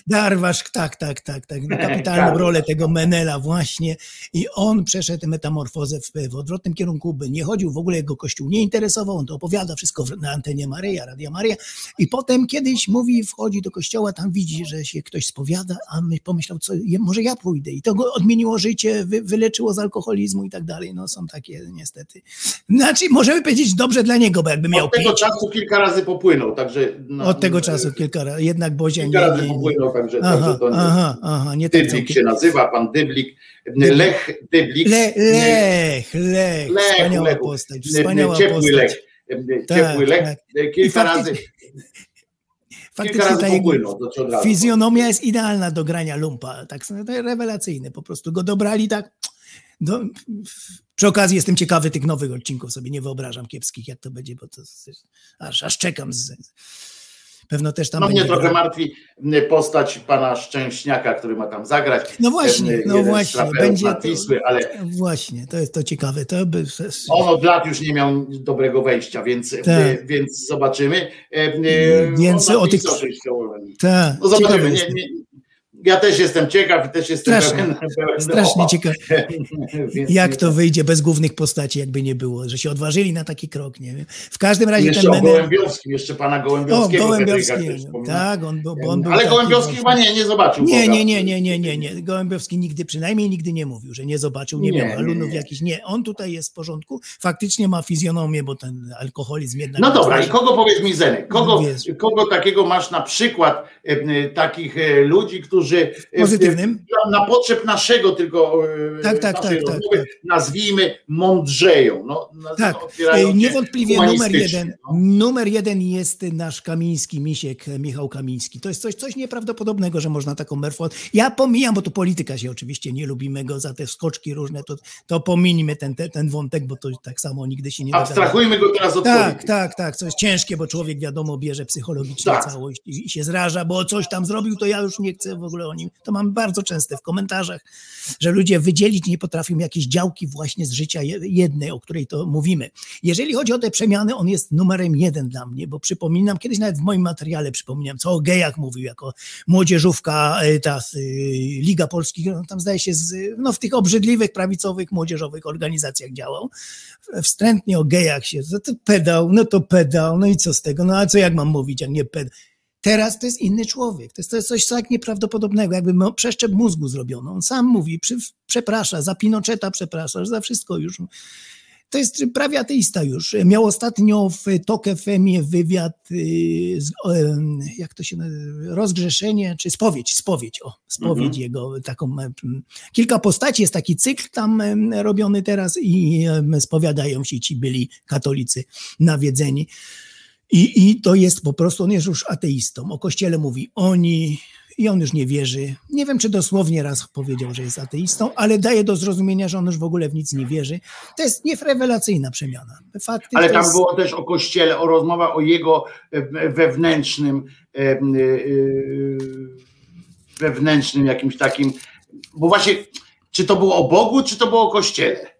Darwasz tak, tak, tak, tak. No, [laughs] kapitalną rolę tego Menela właśnie. I on przeszedł metamorfozę w, w odwrotnym kierunku, by nie chodził, w ogóle jego kościół nie interesował, on to opowiada wszystko na antenie Maryja, Radia Maryja. I potem kiedyś mówi, wchodzi do kościoła, tam widzi, że się ktoś spowiada, a my pomyślał, co, może ja pójdę. I to go odmieniło życie, wy, wyleczyło z alkoholizmu i tak dalej. No są takie niestety. Znaczy, możemy powiedzieć dobrze dla niego, bo jakby miał Od tego pić. czasu kilka razy popłynął, także. no, Od tego czasu kilka razy, jednak Bozia nie, Kilka razy popłynął, także, Aha, także to nie. aha, aha, nie tak Dyblik całkiem. się nazywa, pan Dyblik. Lech Dyblik. Le, lech, lech, Lechu, wspaniała Lechu. postać, wspaniała Ciepły postać. Lech. Ciepły Tak, Lech. tak. Kilka faktycznie- razy. Faktycznie ta jego fizjonomia jest idealna do grania lumpa, tak, rewelacyjne, po prostu go dobrali tak. Do, przy okazji jestem ciekawy tych nowych odcinków, sobie nie wyobrażam kiepskich, jak to będzie, bo to aż, aż czekam. Z, pewno też tam No mnie trochę grał. martwi postać pana Szczęśniaka, który ma tam zagrać. No właśnie, no właśnie, będzie to- Wisły, ale Właśnie, to jest to ciekawe. To by, on od lat już nie miał dobrego wejścia, więc, Tak. więc zobaczymy. Więc On o tych- tak, No zobaczymy. Nie, nie, ja też jestem ciekaw i też jestem Strasznie, pełen strasznie o, ciekaw. [laughs] Jak to wyjdzie bez głównych postaci, jakby nie było, że się odważyli na taki krok, nie wiem. W każdym razie Jeszcze ten o Menel... Gołębiowskim, jeszcze pana O, Gołębiowskiego. Gołębiowski, też wspominał. tak, on, był- bo on był Ale Gołębiowski chyba nie, nie zobaczył. Nie, nie, nie, nie, nie, nie, nie. Gołębiowski nigdy, przynajmniej nigdy nie mówił, że nie zobaczył, nie, Nie, miał alunów jakichś. Nie, on tutaj jest w porządku. Faktycznie ma fizjonomię, bo ten alkoholizm jednak... No dobra, i kogo powiedz mi Zenek, kogo, kogo takiego masz na przykład e, takich e, ludzi, którzy e, Pozytywnym? e, na potrzeb naszego tylko e, Tak, tak, tak, tak, rozmowy, nazwijmy mądrzeją. No, Tak, otwierają e, się niewątpliwie numer jeden, no. numer jeden jest nasz Kamiński, Misiek, Michał Kamiński. To jest coś, coś nieprawdopodobnego, że można taką merfą... Ja pomijam, bo to polityka się oczywiście nie lubimy go za te skoczki różne, to, to pominijmy ten, ten, ten wątek, bo to tak samo nigdy się nie. Abstrahujmy go teraz od Tak, tak, tak, co jest ciężkie, bo człowiek wiadomo bierze psychologicznie Tak. całość i, i się zraża, bo coś tam zrobił, to ja już nie chcę w ogóle o nim. To mam bardzo częste w komentarzach, że ludzie wydzielić nie potrafią jakieś działki właśnie z życia je- jednej, o której to mówimy. Jeżeli chodzi o te przemiany, on jest numerem jeden dla mnie, bo przypominam, kiedyś nawet w moim materiale przypominam, co o gejach mówił jako młodzieżówka, e, ta e, Liga Polskich, no, tam zdaje się, z, no w tych obrzydliwych, prawicowych, młodzieżowych organizacjach działał wstrętnie o gejach się, no to pedał, no to pedał, no i co z tego, no a co jak mam mówić, jak nie pedał. Teraz to jest inny człowiek, to jest, to jest coś tak nieprawdopodobnego, jakby przeszczep mózgu zrobiono. On sam mówi, przy, przeprasza, za Pinocheta przeprasza, za wszystko już. To jest prawie ateista już. Miał ostatnio w TOK FM wywiad, y, z, jak to się nazywa, rozgrzeszenie, czy spowiedź, spowiedź, o, spowiedź Mhm. jego, taką, kilka postaci, jest taki cykl tam robiony teraz i spowiadają się ci byli katolicy nawiedzeni. I, I to jest po prostu, on jest już ateistą. O kościele mówi oni i on już nie wierzy. Nie wiem, czy dosłownie raz powiedział, że jest ateistą, ale daje do zrozumienia, że on już w ogóle w nic nie wierzy. To jest niefrewelacyjna przemiana. Fakty Ale tam jest... było też o kościele, o rozmowa o jego e, wewnętrznym, e, e, wewnętrznym jakimś takim, bo właśnie, czy to było o Bogu, czy to było o kościele?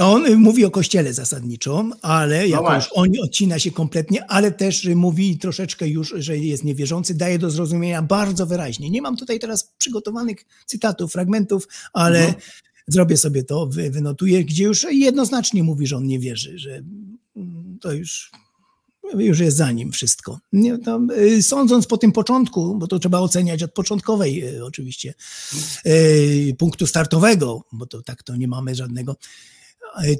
On y, mówi o kościele zasadniczo, ale jako już on odcina się kompletnie, ale też y, mówi troszeczkę już, że jest niewierzący, daje do zrozumienia bardzo wyraźnie. Nie mam tutaj teraz przygotowanych cytatów, fragmentów, ale Mhm. zrobię sobie to, wy, wynotuję, gdzie już jednoznacznie mówi, że on nie wierzy, że mm, to już już jest za nim wszystko. Nie, to, y, sądząc po tym początku, bo to trzeba oceniać od początkowej y, oczywiście y, punktu startowego, bo to tak to nie mamy żadnego.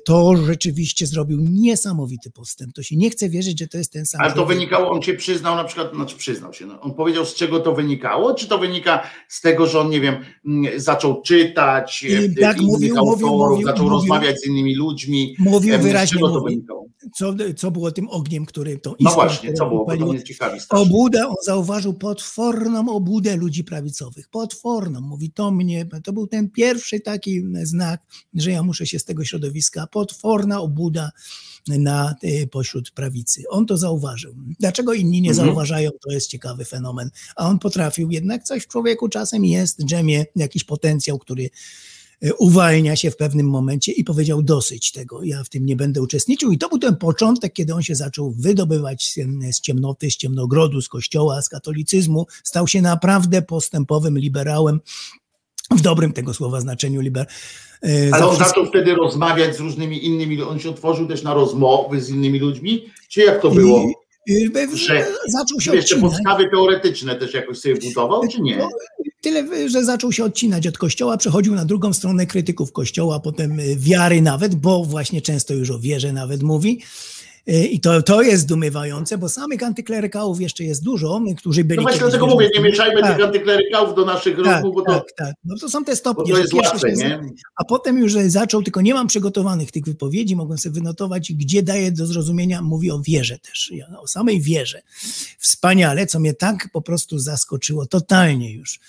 To rzeczywiście zrobił niesamowity postęp. To się nie chce wierzyć, że to jest ten sam. Ale to wynikało, on cię przyznał na przykład, znaczy przyznał się, no, on powiedział z czego to wynikało, czy to wynika z tego, że on, nie wiem, mm, zaczął czytać, I e, tak innych mówił, autorów, mówił, zaczął mówił. rozmawiać z innymi ludźmi. Mówił Em, z wyraźnie, czego to wynikało? Co, co było tym ogniem, który tą No właśnie, co było, bo to mnie ciekawi strasznie. Obudę, on zauważył potworną obudę ludzi prawicowych. Potworną. Mówi, to mnie, to był ten pierwszy taki znak, że ja muszę się z tego środowiska, potworna obuda na, y, pośród prawicy. On to zauważył. Dlaczego inni nie Mhm. zauważają, to jest ciekawy fenomen. A on potrafił, jednak coś w człowieku czasem jest, drzemie jakiś potencjał, który y, uwalnia się w pewnym momencie i powiedział dosyć tego, ja w tym nie będę uczestniczył. I to był ten początek, kiedy on się zaczął wydobywać z, z ciemnoty, z ciemnogrodu, z kościoła, z katolicyzmu. Stał się naprawdę postępowym liberałem, w dobrym tego słowa znaczeniu liber. y, Ale on zaczął wtedy rozmawiać z różnymi innymi, on się otworzył też na rozmowy z innymi ludźmi, czy jak to było? I, Że zaczął się te odcinać. podstawy teoretyczne też jakoś sobie budował, czy nie? No, Tyle, że zaczął się odcinać od kościoła, przechodził na drugą stronę krytyków kościoła, potem y, wiary nawet, bo właśnie często już o wierze nawet mówi. Y, I to, to jest zdumiewające, bo samych antyklerykałów jeszcze jest dużo, którzy byli No właśnie dlatego mówię, nie mieszajmy Tak, tych antyklerykałów do naszych tak, rozmów, bo to, tak, tak. No to są te stopnie, to jest łatwe, nie? a potem już zaczął, tylko nie mam przygotowanych tych wypowiedzi, mogłem sobie wynotować, gdzie daje do zrozumienia, mówi o wierze też, o samej wierze. Wspaniale, co mnie tak po prostu zaskoczyło, totalnie już.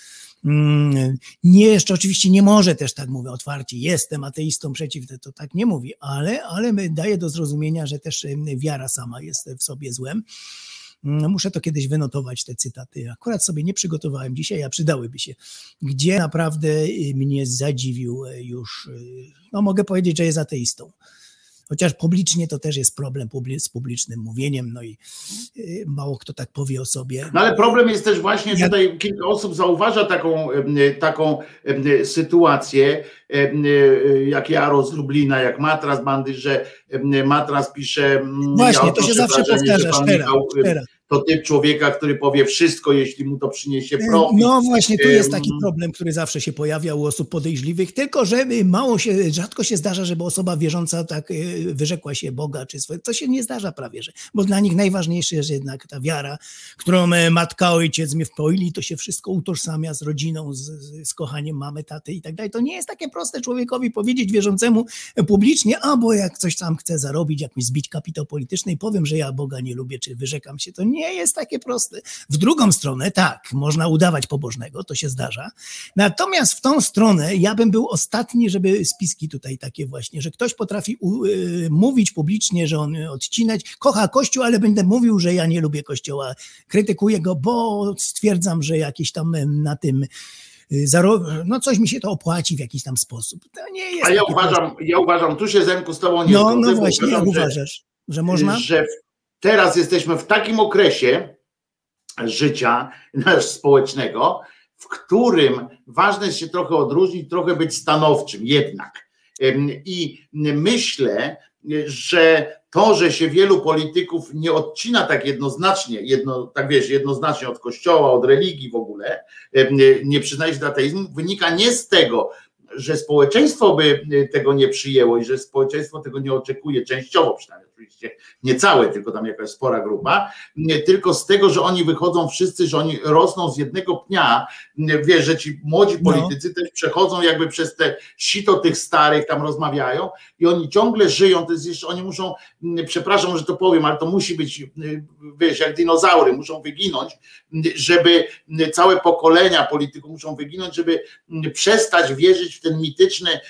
Mm, Nie, jeszcze oczywiście nie może też tak mówię otwarcie, jestem ateistą przeciw, to, tak nie mówi, ale, ale daje do zrozumienia, że też wiara sama jest w sobie złem. Mm, Muszę to kiedyś wynotować, te cytaty. Akurat sobie nie przygotowałem dzisiaj, a przydałyby się. Gdzie naprawdę y, mnie zadziwił y, już, y, no mogę powiedzieć, że jest ateistą. Chociaż publicznie to też jest problem z publicznym mówieniem, no i y, mało kto tak powie o sobie. No ale problem jest też właśnie, Ja- tutaj kilka osób zauważa taką, em, taką em, sytuację, jak Jaro z Lublina, jak Matras Bandy, że Matras pisze, mm, Właśnie, ja to się zawsze wrażenie, że powtarza, pan Michał. To typ człowieka, który powie wszystko, jeśli mu to przyniesie profit. No właśnie, tu jest taki problem, który zawsze się pojawia u osób podejrzliwych, tylko że y, mało się, rzadko się zdarza, żeby osoba wierząca tak y, wyrzekła się Boga, czy swoje, to się nie zdarza prawie, że, bo dla nich najważniejsza jest jednak ta wiara, którą e, matka, ojciec mnie wpoili, to się wszystko utożsamia z rodziną, z, z, kochaniem mamy, taty i tak dalej. To nie jest takie proste człowiekowi powiedzieć wierzącemu e, publicznie, albo jak coś tam chce zarobić, jakąś zbić kapitał polityczny i powiem, że ja Boga nie lubię, czy wyrzekam się, to nie jest takie proste. W drugą stronę, tak, można udawać pobożnego, to się zdarza. Natomiast w tą stronę ja bym był ostatni, żeby spiski tutaj takie właśnie, że ktoś potrafi u, y, mówić publicznie, że on odcinać, kocha Kościół, ale będę mówił, że ja nie lubię Kościoła, krytykuję go, bo stwierdzam, że jakiś tam na tym y, no coś mi się to opłaci w jakiś tam sposób. To nie jest A ja uważam, ja uważam, tu się Zenku z tobą nie No, no właśnie, jak że- uważasz, że można? że teraz jesteśmy w takim okresie życia nasz społecznego, w którym ważne jest się trochę odróżnić, trochę być stanowczym jednak. I myślę, że to, że się wielu polityków nie odcina tak jednoznacznie, jedno, tak wiesz, jednoznacznie od kościoła, od religii w ogóle, nie przyznaje się do ateizmu, wynika nie z tego, że społeczeństwo by tego nie przyjęło i że społeczeństwo tego nie oczekuje, częściowo przynajmniej, oczywiście nie całe, tylko tam jakaś spora grupa, nie, tylko z tego, że oni wychodzą wszyscy, że oni rosną z jednego pnia, wiesz, że ci młodzi No. politycy też przechodzą jakby przez te sito tych starych, tam rozmawiają i oni ciągle żyją, to jest jeszcze, oni muszą, przepraszam, że to powiem, ale to musi być, wiesz, jak dinozaury, muszą wyginąć, żeby całe pokolenia polityków muszą wyginąć, żeby przestać wierzyć w ten mityczny,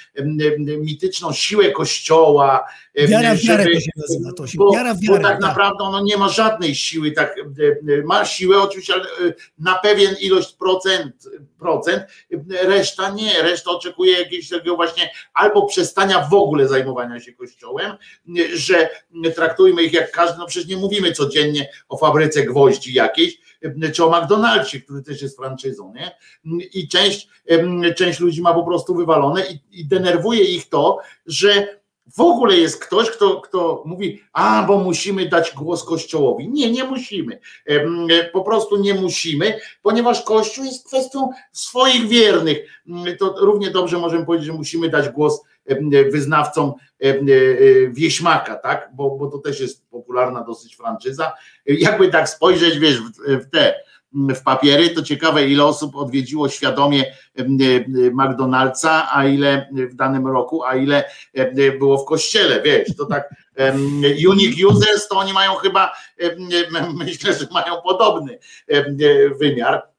mityczną siłę kościoła, Wiara żeby- nazywa, to bo, wiara bo tak tak. naprawdę ono nie ma żadnej siły, tak, e, e, ma siłę oczywiście, ale e, na pewien ilość procent, procent, reszta nie, reszta oczekuje jakiegoś takiego właśnie albo przestania w ogóle zajmowania się kościołem, że traktujmy ich jak każdy, no przecież nie mówimy codziennie o fabryce gwoździ jakiejś, czy o McDonaldzie, który też jest franczyzą, nie? I część, część ludzi ma po prostu wywalone i, i denerwuje ich to, że w ogóle jest ktoś, kto, kto mówi, a bo musimy dać głos Kościołowi. Nie, nie musimy. E, Po prostu nie musimy, ponieważ Kościół jest kwestią swoich wiernych. Mm, To równie dobrze możemy powiedzieć, że musimy dać głos wyznawcom e, e, wieśmaka, tak? Bo, bo to też jest popularna dosyć franczyza. Jakby tak spojrzeć, wiesz, w, w te w papiery, to ciekawe, ile osób odwiedziło świadomie em, e, McDonald'sa, a ile w danym roku, a ile em, było w kościele, wiesz, to tak unique users, to oni mają chyba, myślę, że mają podobny wymiar.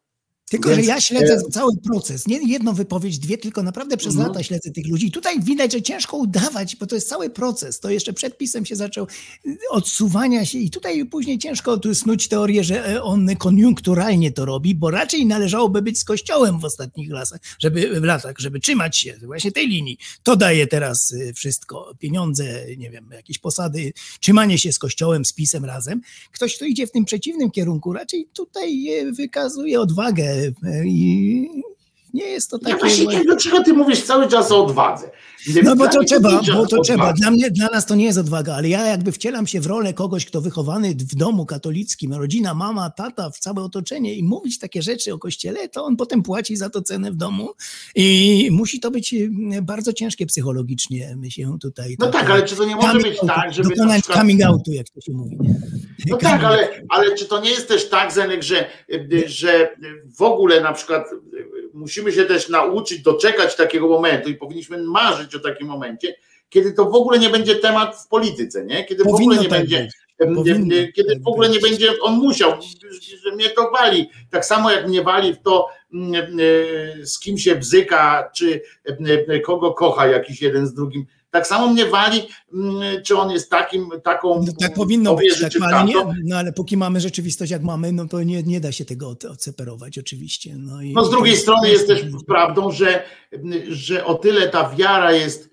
Tylko, Więc, że ja śledzę e, cały proces. Nie jedną wypowiedź, dwie, tylko naprawdę przez Mhm. lata śledzę tych ludzi. I tutaj widać, że ciężko udawać, bo to jest cały proces. To jeszcze przed pisem się zaczął y, odsuwania się i tutaj później ciężko tu snuć teorię, że e, on koniunkturalnie to robi, bo raczej należałoby być z kościołem w ostatnich lasach, żeby, w latach, żeby trzymać się właśnie tej linii. To daje teraz y, wszystko. Pieniądze, nie wiem, jakieś posady, trzymanie się z kościołem, z pisem razem. Ktoś, kto idzie w tym przeciwnym kierunku, raczej tutaj e, wykazuje odwagę e, i nie jest to Ja takie... właśnie, dlaczego ty mówisz cały czas o odwadze? No bo to trzeba, nie bo to trzeba. Dla mnie, dla nas to nie jest odwaga, ale ja jakby wcielam się w rolę kogoś, kto wychowany w domu katolickim, rodzina, mama, tata, w całe otoczenie i mówić takie rzeczy o kościele, to on potem płaci za to cenę w domu i musi to być mm, bardzo ciężkie psychologicznie, my się tutaj... No tak, ale czy to nie może być out- tak, żeby na Dokonać przykład- coming outu, jak to się mówi. No tak, ale, ale czy to nie jest też tak, Zenek, że, że w ogóle na przykład musimy się też nauczyć doczekać takiego momentu i powinniśmy marzyć o takim momencie, kiedy to w ogóle nie będzie temat w polityce, nie? Kiedy w Powinno ogóle nie tak będzie, Powinno kiedy tak w ogóle nie będzie, on musiał, że mnie to wali, tak samo jak mnie wali w to, mm, e, z kim się bzyka, czy e, kogo kocha jakiś jeden z drugim, tak samo mnie wali, mm, czy on jest takim, taką No, tak powinno być, tak, no, ale nie, no ale póki mamy rzeczywistość jak mamy, no to nie, nie da się tego od- odseparować oczywiście. No, i No z drugiej to strony jest też prawdą, że, że o tyle ta wiara jest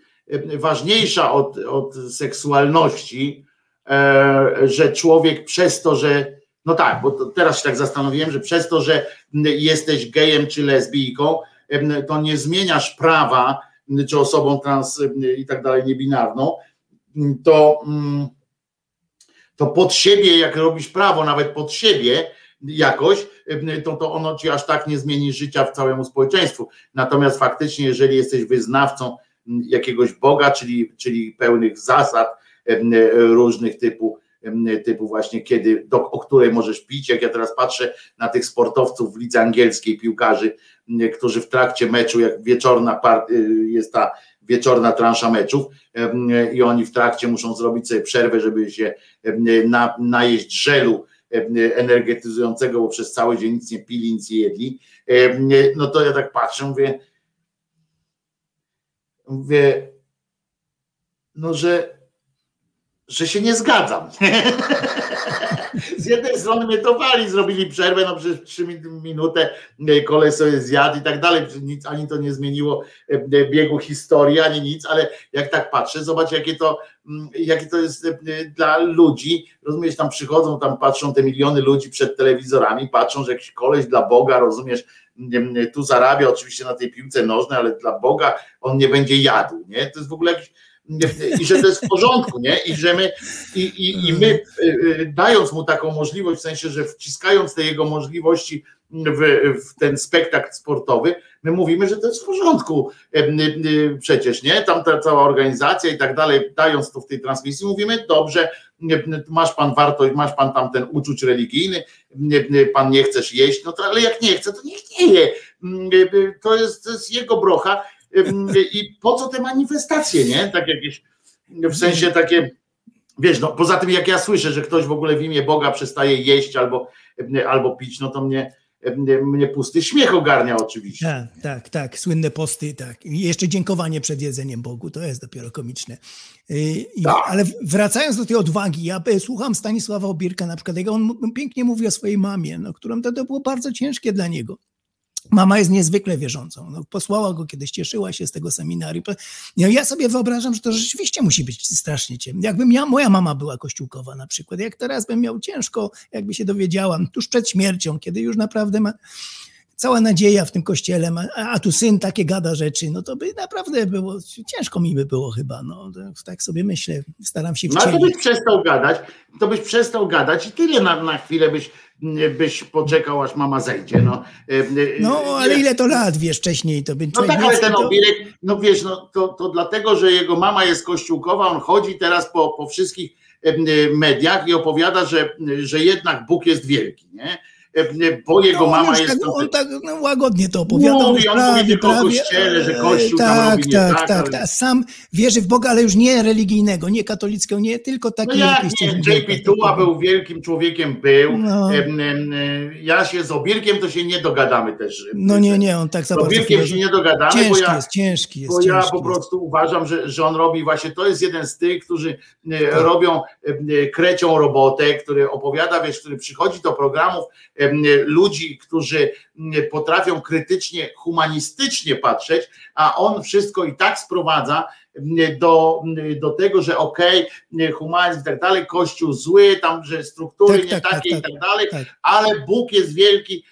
ważniejsza od, od seksualności, e, że człowiek przez to, że no tak, bo teraz się tak zastanowiłem, że przez to, że jesteś gejem czy lesbijką, em, to nie zmieniasz prawa, czy osobą trans i tak dalej, niebinarną, to, mm, to pod siebie, jak robisz prawo, nawet pod siebie jakoś, to, to ono ci aż tak nie zmieni życia w całemu społeczeństwu. Natomiast faktycznie, jeżeli jesteś wyznawcą m, jakiegoś Boga, czyli, czyli pełnych zasad em, różnych typu, typu właśnie kiedy, do, o której możesz pić, jak ja teraz patrzę na tych sportowców w lidze angielskiej, piłkarzy, którzy w trakcie meczu, jak wieczorna par, y, jest ta wieczorna transza meczów i oni w trakcie muszą zrobić sobie przerwę, żeby się na, najeść żelu energetyzującego, bo przez cały dzień nic nie pili, nic nie jedli, no to ja tak patrzę, mówię, mówię, no że, że się nie zgadzam. [laughs] Z jednej strony mnie to wali, zrobili przerwę, no przez trzy min- minutę e, kolej sobie zjadł i tak dalej, nic, ani to nie zmieniło e, e, biegu historii, ani nic, ale jak tak patrzę, zobacz jakie to, mm, jakie to jest dla ludzi, rozumiesz, tam przychodzą, tam patrzą te miliony ludzi przed telewizorami, patrzą, że jakiś koleś dla Boga, rozumiesz, tu zarabia oczywiście na tej piłce nożnej, ale dla Boga on nie będzie jadł, nie? To jest w ogóle jakiś i że to jest w porządku, nie? I że my, i, i, i my y, y, dając mu taką możliwość, w sensie, że wciskając te jego możliwości w, w ten spektakl sportowy, my mówimy, że to jest w porządku y, przecież, nie? Tam ta cała organizacja i tak dalej, dając to w tej transmisji, mówimy, dobrze, masz pan wartość, masz pan tam ten uczuć religijny, pan nie chcesz jeść, no to ale jak nie chce, to niech nie je. Mm, To jest, to jest jego brocha i po co te manifestacje, nie? Tak jakieś, w sensie takie, wiesz, no poza tym jak ja słyszę, że ktoś w ogóle w imię Boga przestaje jeść albo, albo pić, no to mnie, mnie, pusty śmiech ogarnia oczywiście. Tak, tak, tak, słynne posty, tak. I jeszcze dziękowanie przed jedzeniem Bogu, to jest dopiero komiczne. Yy, i- Tak. Ale wracając do tej odwagi, ja e, słucham Stanisława Obirka na przykład, jak on pięknie mówi o swojej mamie, no, którą to, to było bardzo ciężkie dla niego. Mama jest niezwykle wierzącą. No, posłała go kiedyś, cieszyła się z tego seminarium. No, ja sobie wyobrażam, że to rzeczywiście musi być strasznie ciemne. Jakbym ja, moja mama była kościółkowa na przykład, jak teraz bym miał ciężko, jakby się dowiedziałam, tuż przed śmiercią, kiedy już naprawdę ma, cała nadzieja w tym kościele, ma- a, a tu syn takie gada rzeczy, no to by naprawdę było, ciężko mi by było chyba, no tak sobie myślę, staram się No ale to wcielić. byś przestał gadać, to byś przestał gadać i tyle na, na chwilę byś, byś poczekał, aż mama zejdzie. No, No, ale ile to lat, wiesz, wcześniej to by No tak, ale ten Obirek, no wiesz, no to, to dlatego, że jego mama jest kościółkowa, on chodzi teraz po, po wszystkich mediach i opowiada, że, że jednak Bóg jest wielki, nie? E, Bo jego No, mama jest... tak, on tak no, łagodnie to opowiada. Mówi, on mówi prawie, tylko o prawie, kościele, że e, Kościół tam tak, robi nie tak, tak, tak, ale- tak. Sam wierzy w Boga, ale już nie religijnego, nie katolickiego, nie tylko No taki jak jakiś nie, JP. Tuła był wielkim człowiekiem, był. No. E, Ja się z Obirkiem to się nie dogadamy też. No nie, nie, on tak za Z bardzo Obirkiem się nie dogadamy, bo Ciężki ja, jest, ciężki jest, Bo ja ciężki po jest. prostu uważam, że, że on robi właśnie, to jest jeden z tych, którzy e, robią krecią robotę, który opowiada, wiesz, który przychodzi do programów ludzi, którzy potrafią krytycznie, humanistycznie patrzeć, a on wszystko i tak sprowadza do, do tego, że okej, okay, humanizm i tak dalej, kościół zły, tam, że struktury Tak, nie tak, tak, takie i tak, tak dalej, tak. ale Bóg jest wielki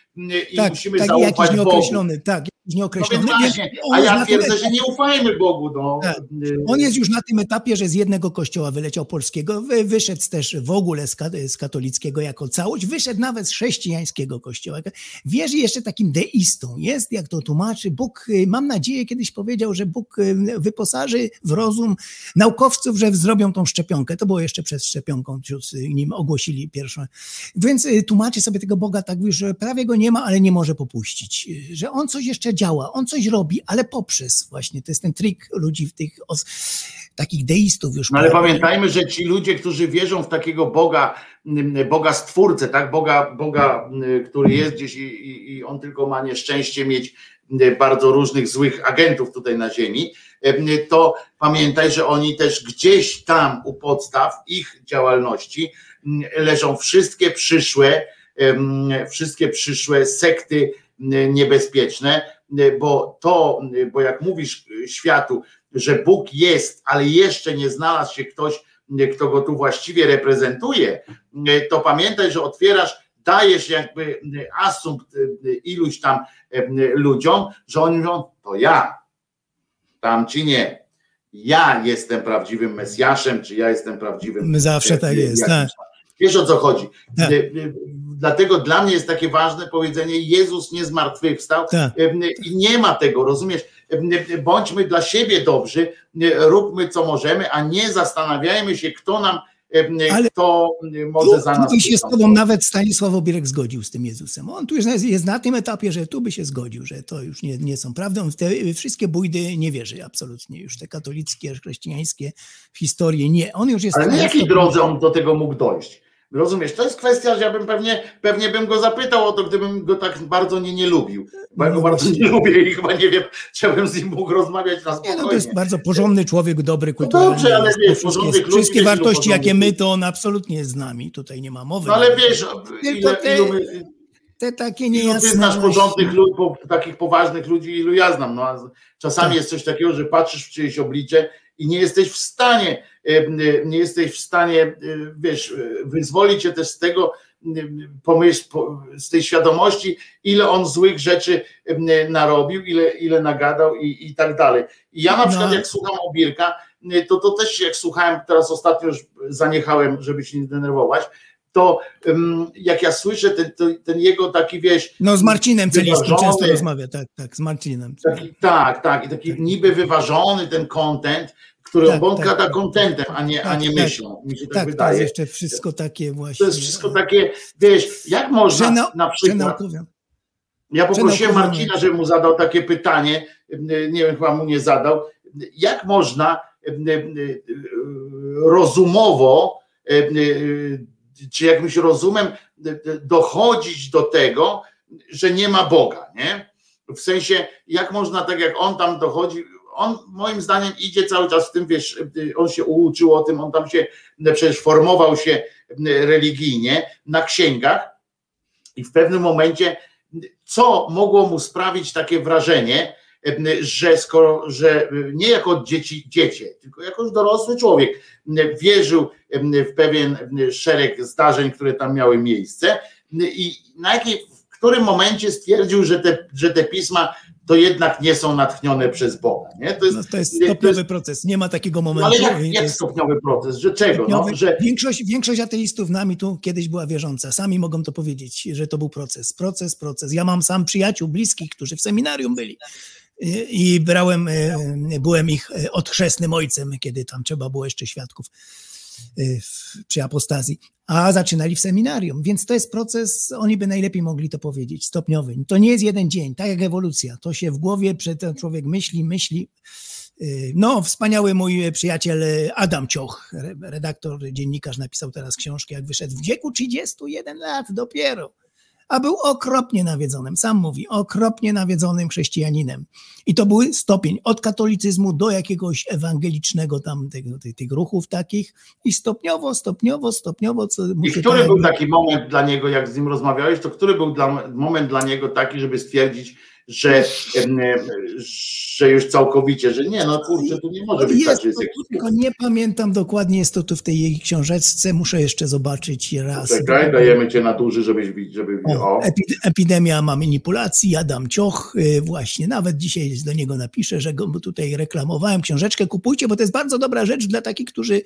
i Tak, musimy tak, zaufać jakiś Bogu. nieokreślony, tak, No nieokreślony. Więc właśnie, a już ja twierdzę, że nie ufajmy Bogu. No. Tak. On jest już na tym etapie, że z jednego kościoła wyleciał polskiego, wy- wyszedł też w ogóle z, ka- z katolickiego jako całość, wyszedł nawet z chrześcijańskiego kościoła. Wierzy jeszcze takim deistą. Jest, jak to tłumaczy, Bóg, y, mam nadzieję, kiedyś powiedział, że Bóg y, wyposaży w rozum naukowców, że zrobią tą szczepionkę. To było jeszcze przed szczepionką, y, nim ogłosili pierwszą. Więc tłumaczy sobie tego Boga tak, już, że prawie go nie ma, ale nie może popuścić. Że on coś jeszcze działa, on coś robi, ale poprzez właśnie, to jest ten trik ludzi w tych os, takich deistów już. No ale pamiętajmy, że ci ludzie, którzy wierzą w takiego Boga, mm, Boga stwórcę, tak? Boga, Boga, mm, który jest gdzieś i, i, i on tylko ma nieszczęście mieć mm, bardzo różnych złych agentów tutaj na ziemi, em, to pamiętaj, że oni też gdzieś tam u podstaw ich działalności leżą wszystkie przyszłe, wszystkie przyszłe sekty niebezpieczne, bo to, mm, bo jak mówisz y, światu, że Bóg jest, ale jeszcze nie znalazł się ktoś, kto go tu właściwie reprezentuje, to pamiętaj, że otwierasz, dajesz jakby asumpt iluś tam ludziom, że oni mówią, to ja, tamci nie. Ja jestem prawdziwym Mesjaszem, czy ja jestem prawdziwym. My zawsze tak jest, tak. Wiesz o co chodzi. Tak. Dlatego dla mnie jest takie ważne powiedzenie: Jezus nie zmartwychwstał Tak. Y, i nie ma tego, rozumiesz? Y, Bądźmy dla siebie dobrzy, róbmy co możemy, a nie zastanawiajmy się, kto nam, Ale kto y, może za Tu, nas. tu się z tobą nawet Stanisław Obirek zgodził z tym Jezusem. On tu już jest, na tym etapie, że tu by się zgodził, że to już nie, nie są prawdą. W te wszystkie bójdy nie wierzy absolutnie. Już te katolickie, chrześcijańskie w historię nie. On już jest... Ale na jakiej to- drodze on do tego mógł dojść? Rozumiesz, to jest kwestia, że ja bym pewnie, pewnie bym go zapytał o to, gdybym go tak bardzo nie, nie lubił. Bo ja go No bardzo nie lubię i chyba nie wiem, czy bym z nim mógł rozmawiać na Nie, spokojnie. no to jest bardzo porządny człowiek, dobry, No kulturalny. dobrze, ale wiesz, wszystkie, porządnych wszystkie ilu wartości, jakie my, to on absolutnie jest z nami. Tutaj nie ma mowy. No ale wiesz, ile, te- ilu my, Te takie Ilu ty niejasne... znasz porządnych ludzi, po, takich poważnych ludzi, ilu ja znam. No, czasami Tak. jest coś takiego, że patrzysz w czyjeś oblicze i nie jesteś w stanie, nie jesteś w stanie, wiesz, wyzwolić się też z tego, em, pomyśl, po- z tej świadomości, ile on złych rzeczy narobił, ile, ile nagadał i, i tak dalej. I ja na No. przykład jak słucham Obirka, to, to też jak słuchałem, teraz ostatnio już zaniechałem, żeby się nie denerwować, to jak ja słyszę ten, ten, jego taki, wieś, No z Marcinem Celiskim często rozmawia, tak, tak, z Marcinem. Taki, tak, tak, i taki niby wyważony ten content, który Tak, on tak, tak. kontentem, a nie, a Tak, nie tak. myślą. Mi się tak, Tak, to jest wydaje. jeszcze wszystko takie właśnie. To jest wszystko takie, wiesz, jak można Przena- na przykład. Ja poprosiłem. Marcina, żeby mu zadał takie pytanie, nie wiem, chyba mu nie zadał. Jak można rozumowo, czy jakimś rozumem dochodzić do tego, że nie ma Boga, nie? W sensie, jak można, tak jak on tam dochodzi, on moim zdaniem idzie cały czas w tym, wiesz, on się uczył o tym, on tam się przecież formował się religijnie na księgach i w pewnym momencie, co mogło mu sprawić takie wrażenie, że skoro, że nie jako dzieci, dziecię, tylko jako już dorosły człowiek wierzył w pewien szereg zdarzeń, które tam miały miejsce i na jakiej, w którym momencie stwierdził, że te, że te pisma to jednak nie są natchnione przez Boga. Nie? To jest, No, to jest stopniowy proces, nie ma takiego momentu. ale jak, To jak jest stopniowy proces? Że czego? No, stopniowy. że większość, większość ateistów nami tu kiedyś była wierząca. Sami mogą to powiedzieć, że to był proces. Proces, proces. Ja mam sam przyjaciół bliskich, którzy w seminarium byli. I i brałem, e, byłem ich e, odchrzestnym ojcem, kiedy tam trzeba było jeszcze świadków w- przy apostazji, a zaczynali w seminarium, więc to jest proces, oni by najlepiej mogli to powiedzieć, stopniowy. To nie jest jeden dzień, tak jak ewolucja, to się w głowie ten człowiek myśli, myśli. Y, No, wspaniały mój przyjaciel y, Adam Cioch, re- redaktor, dziennikarz, napisał teraz książkę, jak wyszedł w wieku 31 lat dopiero a był okropnie nawiedzonym, sam mówi, okropnie nawiedzonym chrześcijaninem. I to był stopień od katolicyzmu do jakiegoś ewangelicznego tam tego, tych, tych ruchów takich i stopniowo, stopniowo, stopniowo, co I który był taki moment dla niego, jak z nim rozmawiałeś, to który był dla, moment dla niego taki, żeby stwierdzić, że, że już całkowicie, że nie, no kurczę, tu nie może być tak, Jest, że jest to, jakiś... tylko nie pamiętam dokładnie, jest to tu w tej jej książeczce, muszę jeszcze zobaczyć raz. Czekaj, dajemy cię na duży, żebyś żeby... O, O, epi- epidemia manipulacji, Adam Cioch, y, właśnie, nawet dzisiaj do niego napiszę, że go tutaj reklamowałem, książeczkę kupujcie, bo to jest bardzo dobra rzecz dla takich, którzy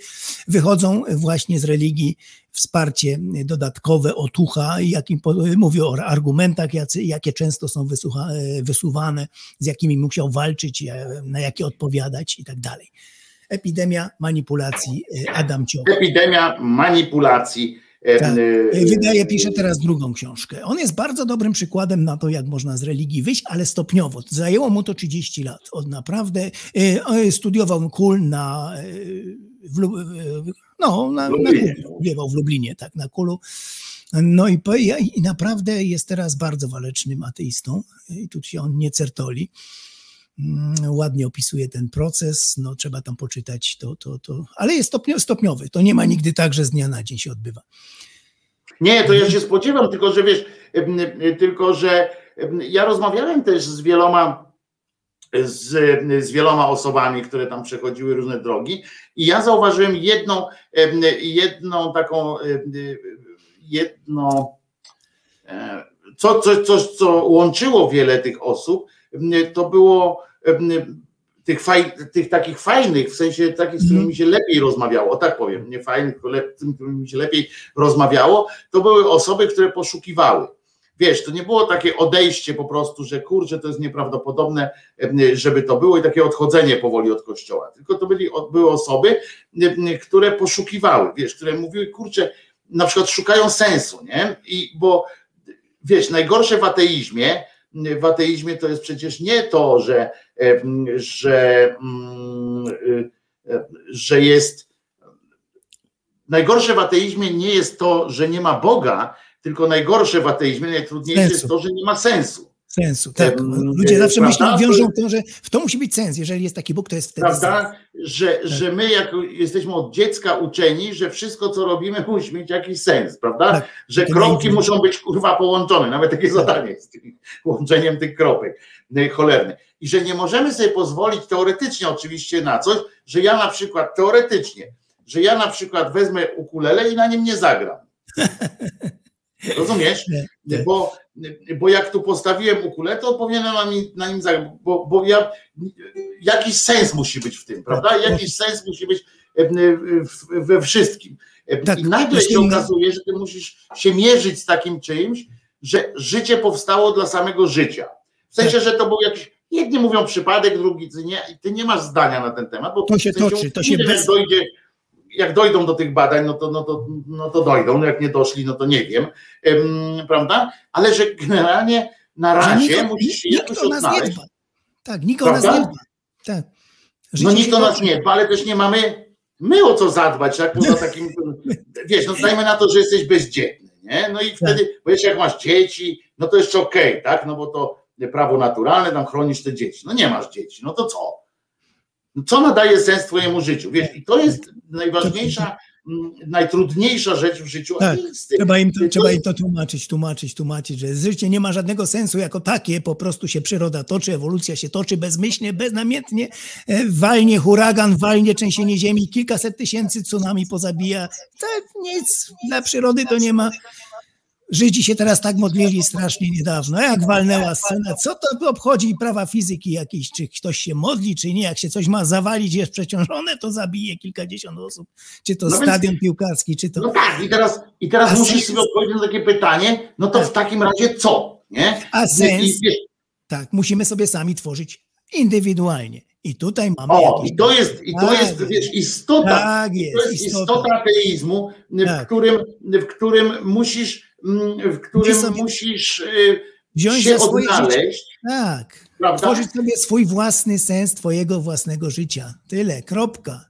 wychodzą właśnie z religii, wsparcie dodatkowe, otucha, jakim mówię o argumentach, jacy, jakie często są wysłucha, e, wysuwane, z jakimi musiał walczyć, e, na jakie odpowiadać i tak dalej. Epidemia manipulacji, e, Adam Cioch. epidemia manipulacji. em, Tak. e, Wydaje, pisze teraz drugą książkę. On jest bardzo dobrym przykładem na to, jak można z religii wyjść, ale stopniowo. Zajęło mu to 30 lat. On naprawdę e, e, studiował kul na, e, w, e, no, na, na kulu. W Lublinie, tak, na kulu. No i, i naprawdę jest teraz bardzo walecznym ateistą. I tu się on nie certoli. Mm, Ładnie opisuje ten proces, no trzeba tam poczytać to, to, to, ale jest stopnio, stopniowy. To nie ma nigdy tak, że z dnia na dzień się odbywa. Nie, to ja się spodziewam, tylko że wiesz, tylko że ja rozmawiałem też z wieloma z, z wieloma osobami, które tam przechodziły różne drogi i ja zauważyłem jedną, jedną taką jedno e, co, coś, coś, co łączyło wiele tych osób, to było tych, faj, tych takich fajnych, w sensie takich, z którymi mi się lepiej rozmawiało, o tak powiem, nie fajnych, tylko lep, z którymi mi się lepiej rozmawiało, to były osoby, które poszukiwały. Wiesz, to nie było takie odejście po prostu, że kurczę, to jest nieprawdopodobne, żeby to było i takie odchodzenie powoli od kościoła. Tylko to byli, były osoby, które poszukiwały, wiesz, które mówiły, kurczę, na przykład szukają sensu, nie? I bo wiesz, najgorsze w ateizmie, w ateizmie to jest przecież nie to, że, em, że, mm, y, że jest. Najgorsze w ateizmie nie jest to, że nie ma Boga, tylko najgorsze w ateizmie, najtrudniejsze Sensu. jest to, że nie ma sensu. Sensu, tak. Ludzie zawsze prawda? myślą, wiążą to, że w to musi być sens. Jeżeli jest taki Bóg, to jest wtedy sens. Prawda? Że, że my, jak jesteśmy od dziecka uczeni, że wszystko, co robimy, [laughs] musi mieć jakiś sens, prawda? Tak. Że To kropki muszą być kurwa połączone. Nawet takie zadanie jest z tym łączeniem tych kropek y, cholerne. I że nie możemy sobie pozwolić teoretycznie oczywiście na coś, że ja na przykład teoretycznie, że ja na przykład wezmę ukulele i na nim nie zagram. [laughs] Rozumiesz? Bo, bo jak tu postawiłem ukulele, to powinienem na nim, zagrać, bo, bo ja, jakiś sens musi być w tym, prawda? Tak. Jakiś sens musi być e, w- we wszystkim. E, Tak. I nagle się okazuje, że ty musisz się mierzyć z takim czymś, że życie powstało dla samego życia. W sensie, Tak. że to był jakiś, jedni mówią przypadek, drugi nie, ty nie masz zdania na ten temat, bo To się w sensie, toczy, to się bez- dojdzie, jak dojdą do tych badań, no to, no to, no to dojdą, no jak nie doszli, no to nie wiem, em, prawda? Ale że generalnie na razie musisz się jakoś o nas nie odnaleźć. dba. Tak, nikt o nas nie dba. Tak. No nikt o nas nie dba, ale też nie mamy my o co zadbać, tak? Poza takim, [laughs] wiesz, no dajmy na to, że jesteś bezdzietny, nie? No i wtedy, bo jeszcze jak masz dzieci, no to jeszcze okej, tak? No bo to prawo naturalne, tam chronisz te dzieci. No nie masz dzieci, no to co? Co nadaje sens twojemu życiu? Wiesz, i to jest najważniejsza, najtrudniejsza rzecz w życiu Tak, ateisty. Trzeba im, to, trzeba im to tłumaczyć, tłumaczyć, tłumaczyć, że życie nie ma żadnego sensu jako takie, po prostu się przyroda toczy, ewolucja się toczy bezmyślnie, beznamiętnie, e, walnie huragan, walnie trzęsienie ziemi, kilkaset tysięcy tsunami pozabija. To nic, dla przyrody to nie ma Żydzi się teraz tak modlili strasznie niedawno, jak walnęła scena, co to obchodzi prawa fizyki jakieś, czy ktoś się modli, czy nie, jak się coś ma zawalić, jest przeciążone, to zabije kilkadziesiąt osób, czy to No więc- stadion piłkarski, czy to... No tak, i teraz, i teraz A musisz sens- sobie odpowiedzieć na takie pytanie, no to w takim razie co? Nie? A I- sens? i wiesz, Tak, musimy sobie sami tworzyć indywidualnie. I tutaj mamy O, jakiś... i to jest, i to Tak. jest wiesz, istota, Tak to jest, jest istota. istota ateizmu, w Tak. którym, w którym musisz, w którym musisz y, Wziąć się odnaleźć, Tak. prawda? Tworzyć sobie swój własny sens twojego własnego życia. Tyle, kropka.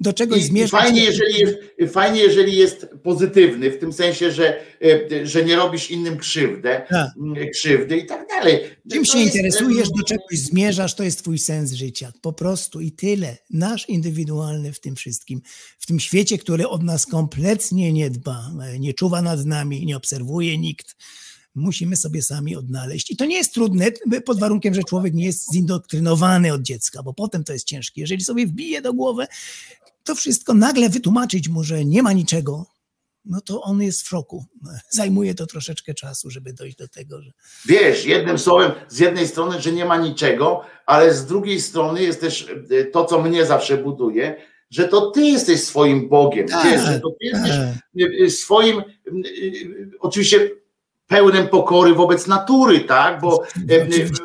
Do czegoś zmierzasz. fajnie, jeżeli jest, fajnie, jeżeli jest pozytywny, w tym sensie, że, e, że nie robisz innym krzywdę, Tak. krzywdy i tak dalej. Czym To się jest, interesujesz, em, do czegoś zmierzasz, to jest twój sens życia. Po prostu i tyle. Nasz indywidualny w tym wszystkim. W tym świecie, który od nas kompletnie nie dba, e, nie czuwa nad nami, nie obserwuje nikt. Musimy sobie sami odnaleźć. I to nie jest trudne, pod warunkiem, że człowiek nie jest zindoktrynowany od dziecka, bo potem to jest ciężkie. Jeżeli sobie wbije do głowy to wszystko, nagle wytłumaczyć mu, że nie ma niczego, no to on jest w szoku. [laughs] Zajmuje to troszeczkę czasu, żeby dojść do tego, że Wiesz, jednym słowem, z jednej strony, że nie ma niczego, ale z drugiej strony jest też e, to, co mnie zawsze buduje, że to ty jesteś swoim Bogiem, Tak, wiesz, że to ty jesteś tak. e, e, swoim, oczywiście pełnym pokory wobec natury, tak, bo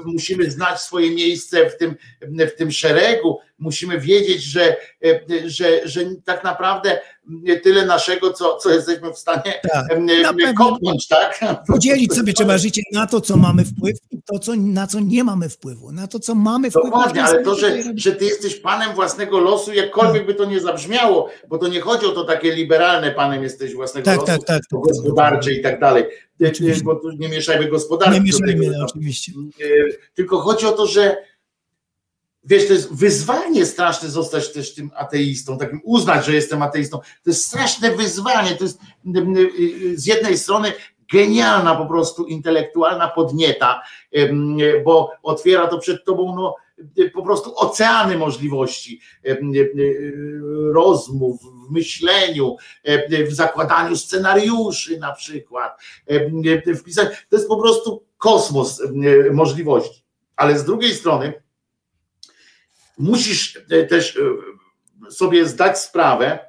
musimy znać swoje miejsce w tym, w tym szeregu, musimy wiedzieć, że, e, że, że tak naprawdę nie tyle naszego, co, co jesteśmy w stanie Tak, kopnąć, tak? Podzielić sobie trzeba życie na to, co mamy wpływ i to, co, na co nie mamy wpływu. Na to, co mamy wpływ. Dokładnie, ale to, że, że ty jesteś panem własnego losu, jakkolwiek by to nie zabrzmiało, bo to nie chodzi o to takie liberalne panem jesteś własnego Tak, losu, tak, tak, tak, gospodarcze i tak dalej. E, e, Oczywiście. Bo tu nie mieszajmy gospodarki. Nie mieszajmy, tego, no. oczywiście. Tylko chodzi o to, że wiesz, to jest wyzwanie straszne zostać też tym ateistą, takim uznać, że jestem ateistą. To jest straszne wyzwanie. To jest m, z jednej strony genialna po prostu intelektualna podnieta, bo otwiera to przed tobą no, po prostu oceany możliwości em, rozmów, w myśleniu, w zakładaniu scenariuszy na przykład, w pisaniu. To jest po prostu kosmos możliwości. Ale z drugiej strony musisz e, też e, sobie zdać sprawę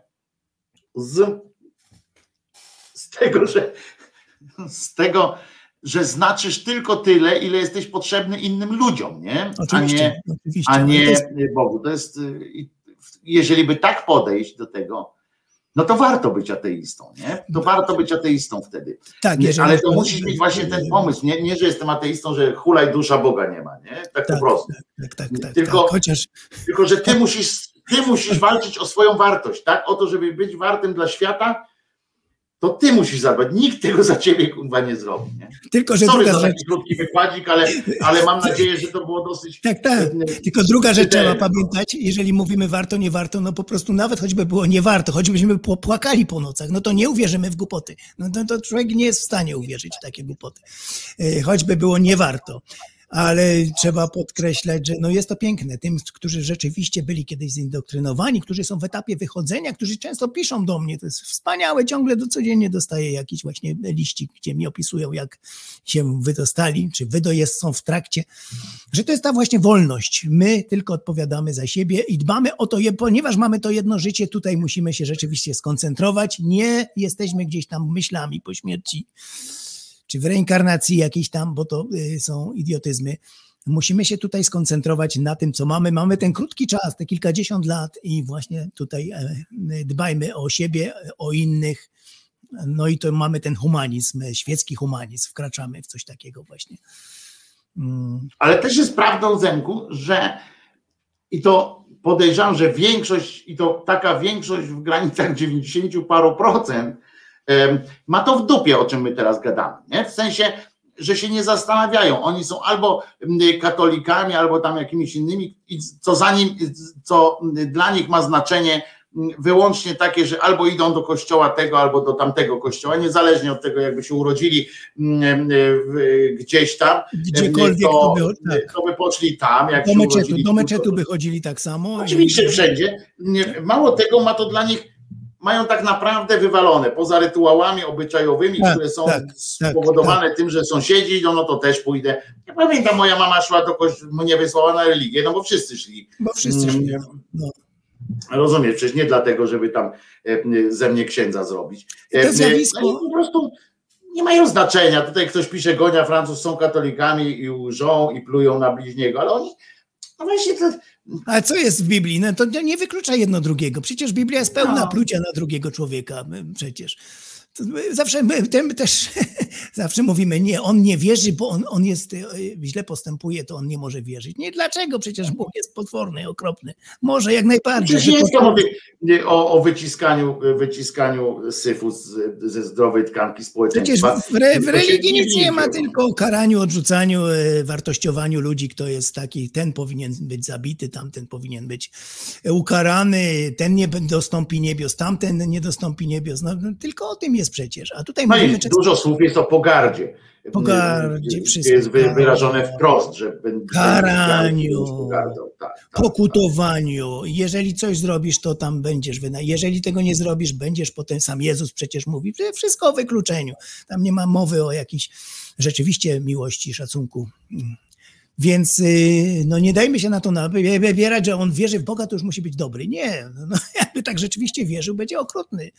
z, z tego, że z tego, że znaczysz tylko tyle, ile jesteś potrzebny innym ludziom, nie? Oczywiście, A nie, oczywiście. a nie Bogu. To jest, i jeżeli by tak podejść do tego, no to warto być ateistą, nie? To warto być ateistą wtedy. tak, Nie, ale to musisz mieć właśnie ten pomysł, nie, nie, że jestem ateistą, że hulaj dusza Boga nie ma, nie? Tak, po Tak, prostu. Tak, tak, tak, Tylko- tak. Chociaż Tylko, że ty musisz, ty musisz walczyć o swoją wartość, tak? O to, żeby być wartym dla świata, to ty musisz zadbać. Nikt tego za ciebie kurwa nie zrobi. Nie? tylko, że Sorry druga za taki krótki wykładzik, ale, ale mam nadzieję, że to było dosyć. Tak, tak. Tylko druga rzecz trzeba pamiętać, jeżeli mówimy warto, nie warto, no po prostu nawet choćby było nie warto, choćbyśmy popłakali po nocach, no to nie uwierzymy w głupoty. No to, to człowiek nie jest w stanie uwierzyć w takie głupoty. E, Choćby było nie warto. Ale trzeba podkreślać, że no jest to piękne. Tym, którzy rzeczywiście byli kiedyś zindoktrynowani, którzy są w etapie wychodzenia, którzy często piszą do mnie, to jest wspaniałe, ciągle do codziennie dostaję jakiś właśnie liścik, gdzie mi opisują, jak się wydostali, czy wydo są w trakcie że to jest ta właśnie wolność. My tylko odpowiadamy za siebie i dbamy o to, ponieważ mamy to jedno życie, tutaj musimy się rzeczywiście skoncentrować. Nie jesteśmy gdzieś tam myślami po śmierci, czy w reinkarnacji jakiejś tam, bo to y, są idiotyzmy. Musimy się tutaj skoncentrować na tym, co mamy. Mamy ten krótki czas, te kilkadziesiąt lat i właśnie tutaj e, dbajmy o siebie, o innych. No i to mamy ten humanizm, świecki humanizm, wkraczamy w coś takiego właśnie. Mm. Ale też jest prawdą, Zenku, że i to podejrzewam, że większość, i to taka większość w granicach 90 paru procent, ma to w dupie, o czym my teraz gadamy. Nie? W sensie, że się nie zastanawiają. Oni są albo mm, katolikami, albo tam jakimiś innymi, i co za nim, co dla nich ma znaczenie mm, wyłącznie takie, że albo idą do kościoła tego, albo do tamtego kościoła, niezależnie od tego, jakby się urodzili mm, gdzieś tam, Gdziekolwiek to, to by, tak. to by poszli tam, jak Do się meczetu, urodzili do tu, meczetu by chodzili tak samo. Oczywiście wszędzie. Nie, Mało tego, ma to dla nich mają tak naprawdę wywalone, poza rytuałami obyczajowymi, Tak, które są tak, spowodowane tym, że sąsiedzi idą, no to też pójdę. Ja pamiętam, moja mama szła do kogoś, mnie wysłała na religię, no bo wszyscy szli. Bo wszyscy Mm, szli. No. Rozumiesz, przecież nie dlatego, żeby tam e, ze mnie księdza zrobić. E, To zjawisko- no po prostu nie mają znaczenia. Tutaj ktoś pisze, Gonia Francuz są katolikami i łżą i plują na bliźniego, ale oni, no właśnie to, A co jest w Biblii? No to nie wyklucza jedno drugiego. Przecież Biblia jest pełna No. plucia na drugiego człowieka. Przecież. Zawsze my tym też [laughs] zawsze mówimy, nie, on nie wierzy, bo on, on jest, e, źle postępuje, to on nie może wierzyć. Nie, dlaczego? Przecież Bóg jest potworny, okropny. Może jak najbardziej. Przecież jest to mówię, nie, o, o wyciskaniu, wyciskaniu syfu z, ze zdrowej tkanki Przecież społeczeństwa. w, re, w religii nic nie ma, liczy. tylko o karaniu, odrzucaniu, e, wartościowaniu ludzi, kto jest taki, ten powinien być zabity, tamten powinien być ukarany, ten nie dostąpi niebios, tamten nie dostąpi niebios. No, no, tylko o tym jest przecież. A tutaj No mówimy często dużo słów jest o pogardzie. Pogardzie, wszystko. Jest wy- wyrażone wprost, że Karaniu. pogardą. Tak, tak. pokutowaniu. Jeżeli coś zrobisz, to tam będziesz wyna. Jeżeli tego nie zrobisz, będziesz potem sam Jezus przecież mówi, że wszystko o wykluczeniu. Tam nie ma mowy o jakiejś rzeczywiście miłości, szacunku. Więc y, no nie dajmy się na to wybierać, że on wierzy w Boga, to już musi być dobry. Nie, no, no, [laughs] jakby tak rzeczywiście wierzył, będzie okrutny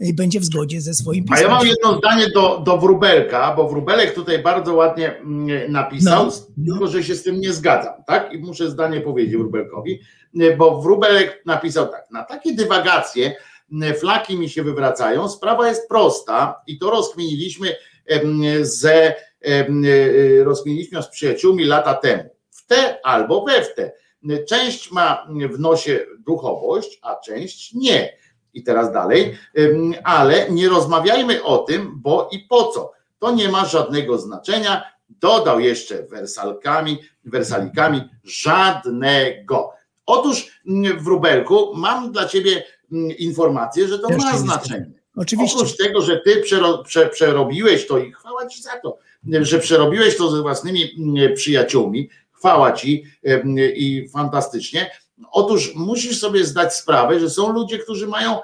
będzie w zgodzie ze swoim A ja mam jedno zdanie do, do Wróbelka, bo Wróbelek tutaj bardzo ładnie mm, napisał, No, no. tylko że się z tym nie zgadzam, tak? I muszę zdanie powiedzieć Wróbelkowi, y, bo Wróbelek napisał tak, na takie dywagacje flaki mi się wywracają, sprawa jest prosta i to rozkminiliśmy ze, y, rozkminiliśmy z przyjaciółmi lata temu. W te albo we w te. Część ma w nosie duchowość, a część nie. I teraz dalej, ale nie rozmawiajmy o tym, bo i po co. To nie ma żadnego znaczenia. Dodał jeszcze wersalkami, wersalikami żadnego. Otóż w Rubelku mam dla ciebie informację, że to Też ma znaczenie. Oczywiście. Oprócz tego, że ty przero, prze, przerobiłeś to i chwała ci za to, że przerobiłeś to ze własnymi przyjaciółmi, chwała ci i fantastycznie. Otóż musisz sobie zdać sprawę, że są ludzie, którzy mają,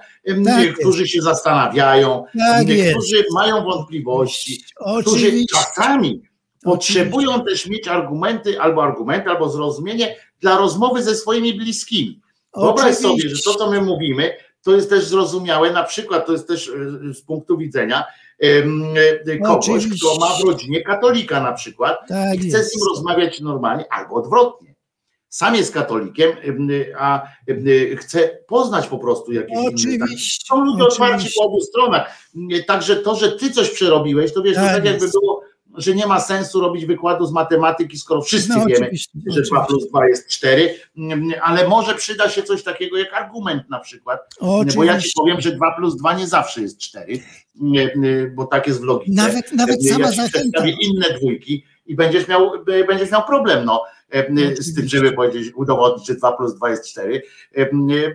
Tak jest. którzy się zastanawiają, Tak jest. którzy mają wątpliwości, którzy Oczywiście. czasami potrzebują też mieć argumenty, albo argumenty, albo zrozumienie dla rozmowy ze swoimi bliskimi. Wyobraź sobie, że to, co my mówimy, to jest też zrozumiałe, na przykład to jest też e, z punktu widzenia e, kogoś, Oczywiście. kto ma w rodzinie katolika na przykład Tak i chce jest. z nim rozmawiać normalnie, albo odwrotnie. Sam jest katolikiem, em, a chce poznać po prostu jakieś Oczywiście. Są ludzie otwarci oczywiście. po obu stronach. Także to, że ty coś przerobiłeś, to wiesz, to Tak tak jakby było, że nie ma sensu robić wykładu z matematyki, skoro wszyscy No, wiemy, oczywiście, że 2 oczywiście. plus 2 jest 4, ale może przyda się coś takiego jak argument na przykład. Bo ja ci Oczywiście. powiem, że 2 plus 2 nie zawsze jest 4, nie, nie, bo tak jest w logice. Nawet- nawet ja sama zachęta. przedstawię inne dwójki i będziesz miał, będziesz miał problem no, z tym, żeby powiedzieć, udowodnić, że 2 plus 2 jest 4,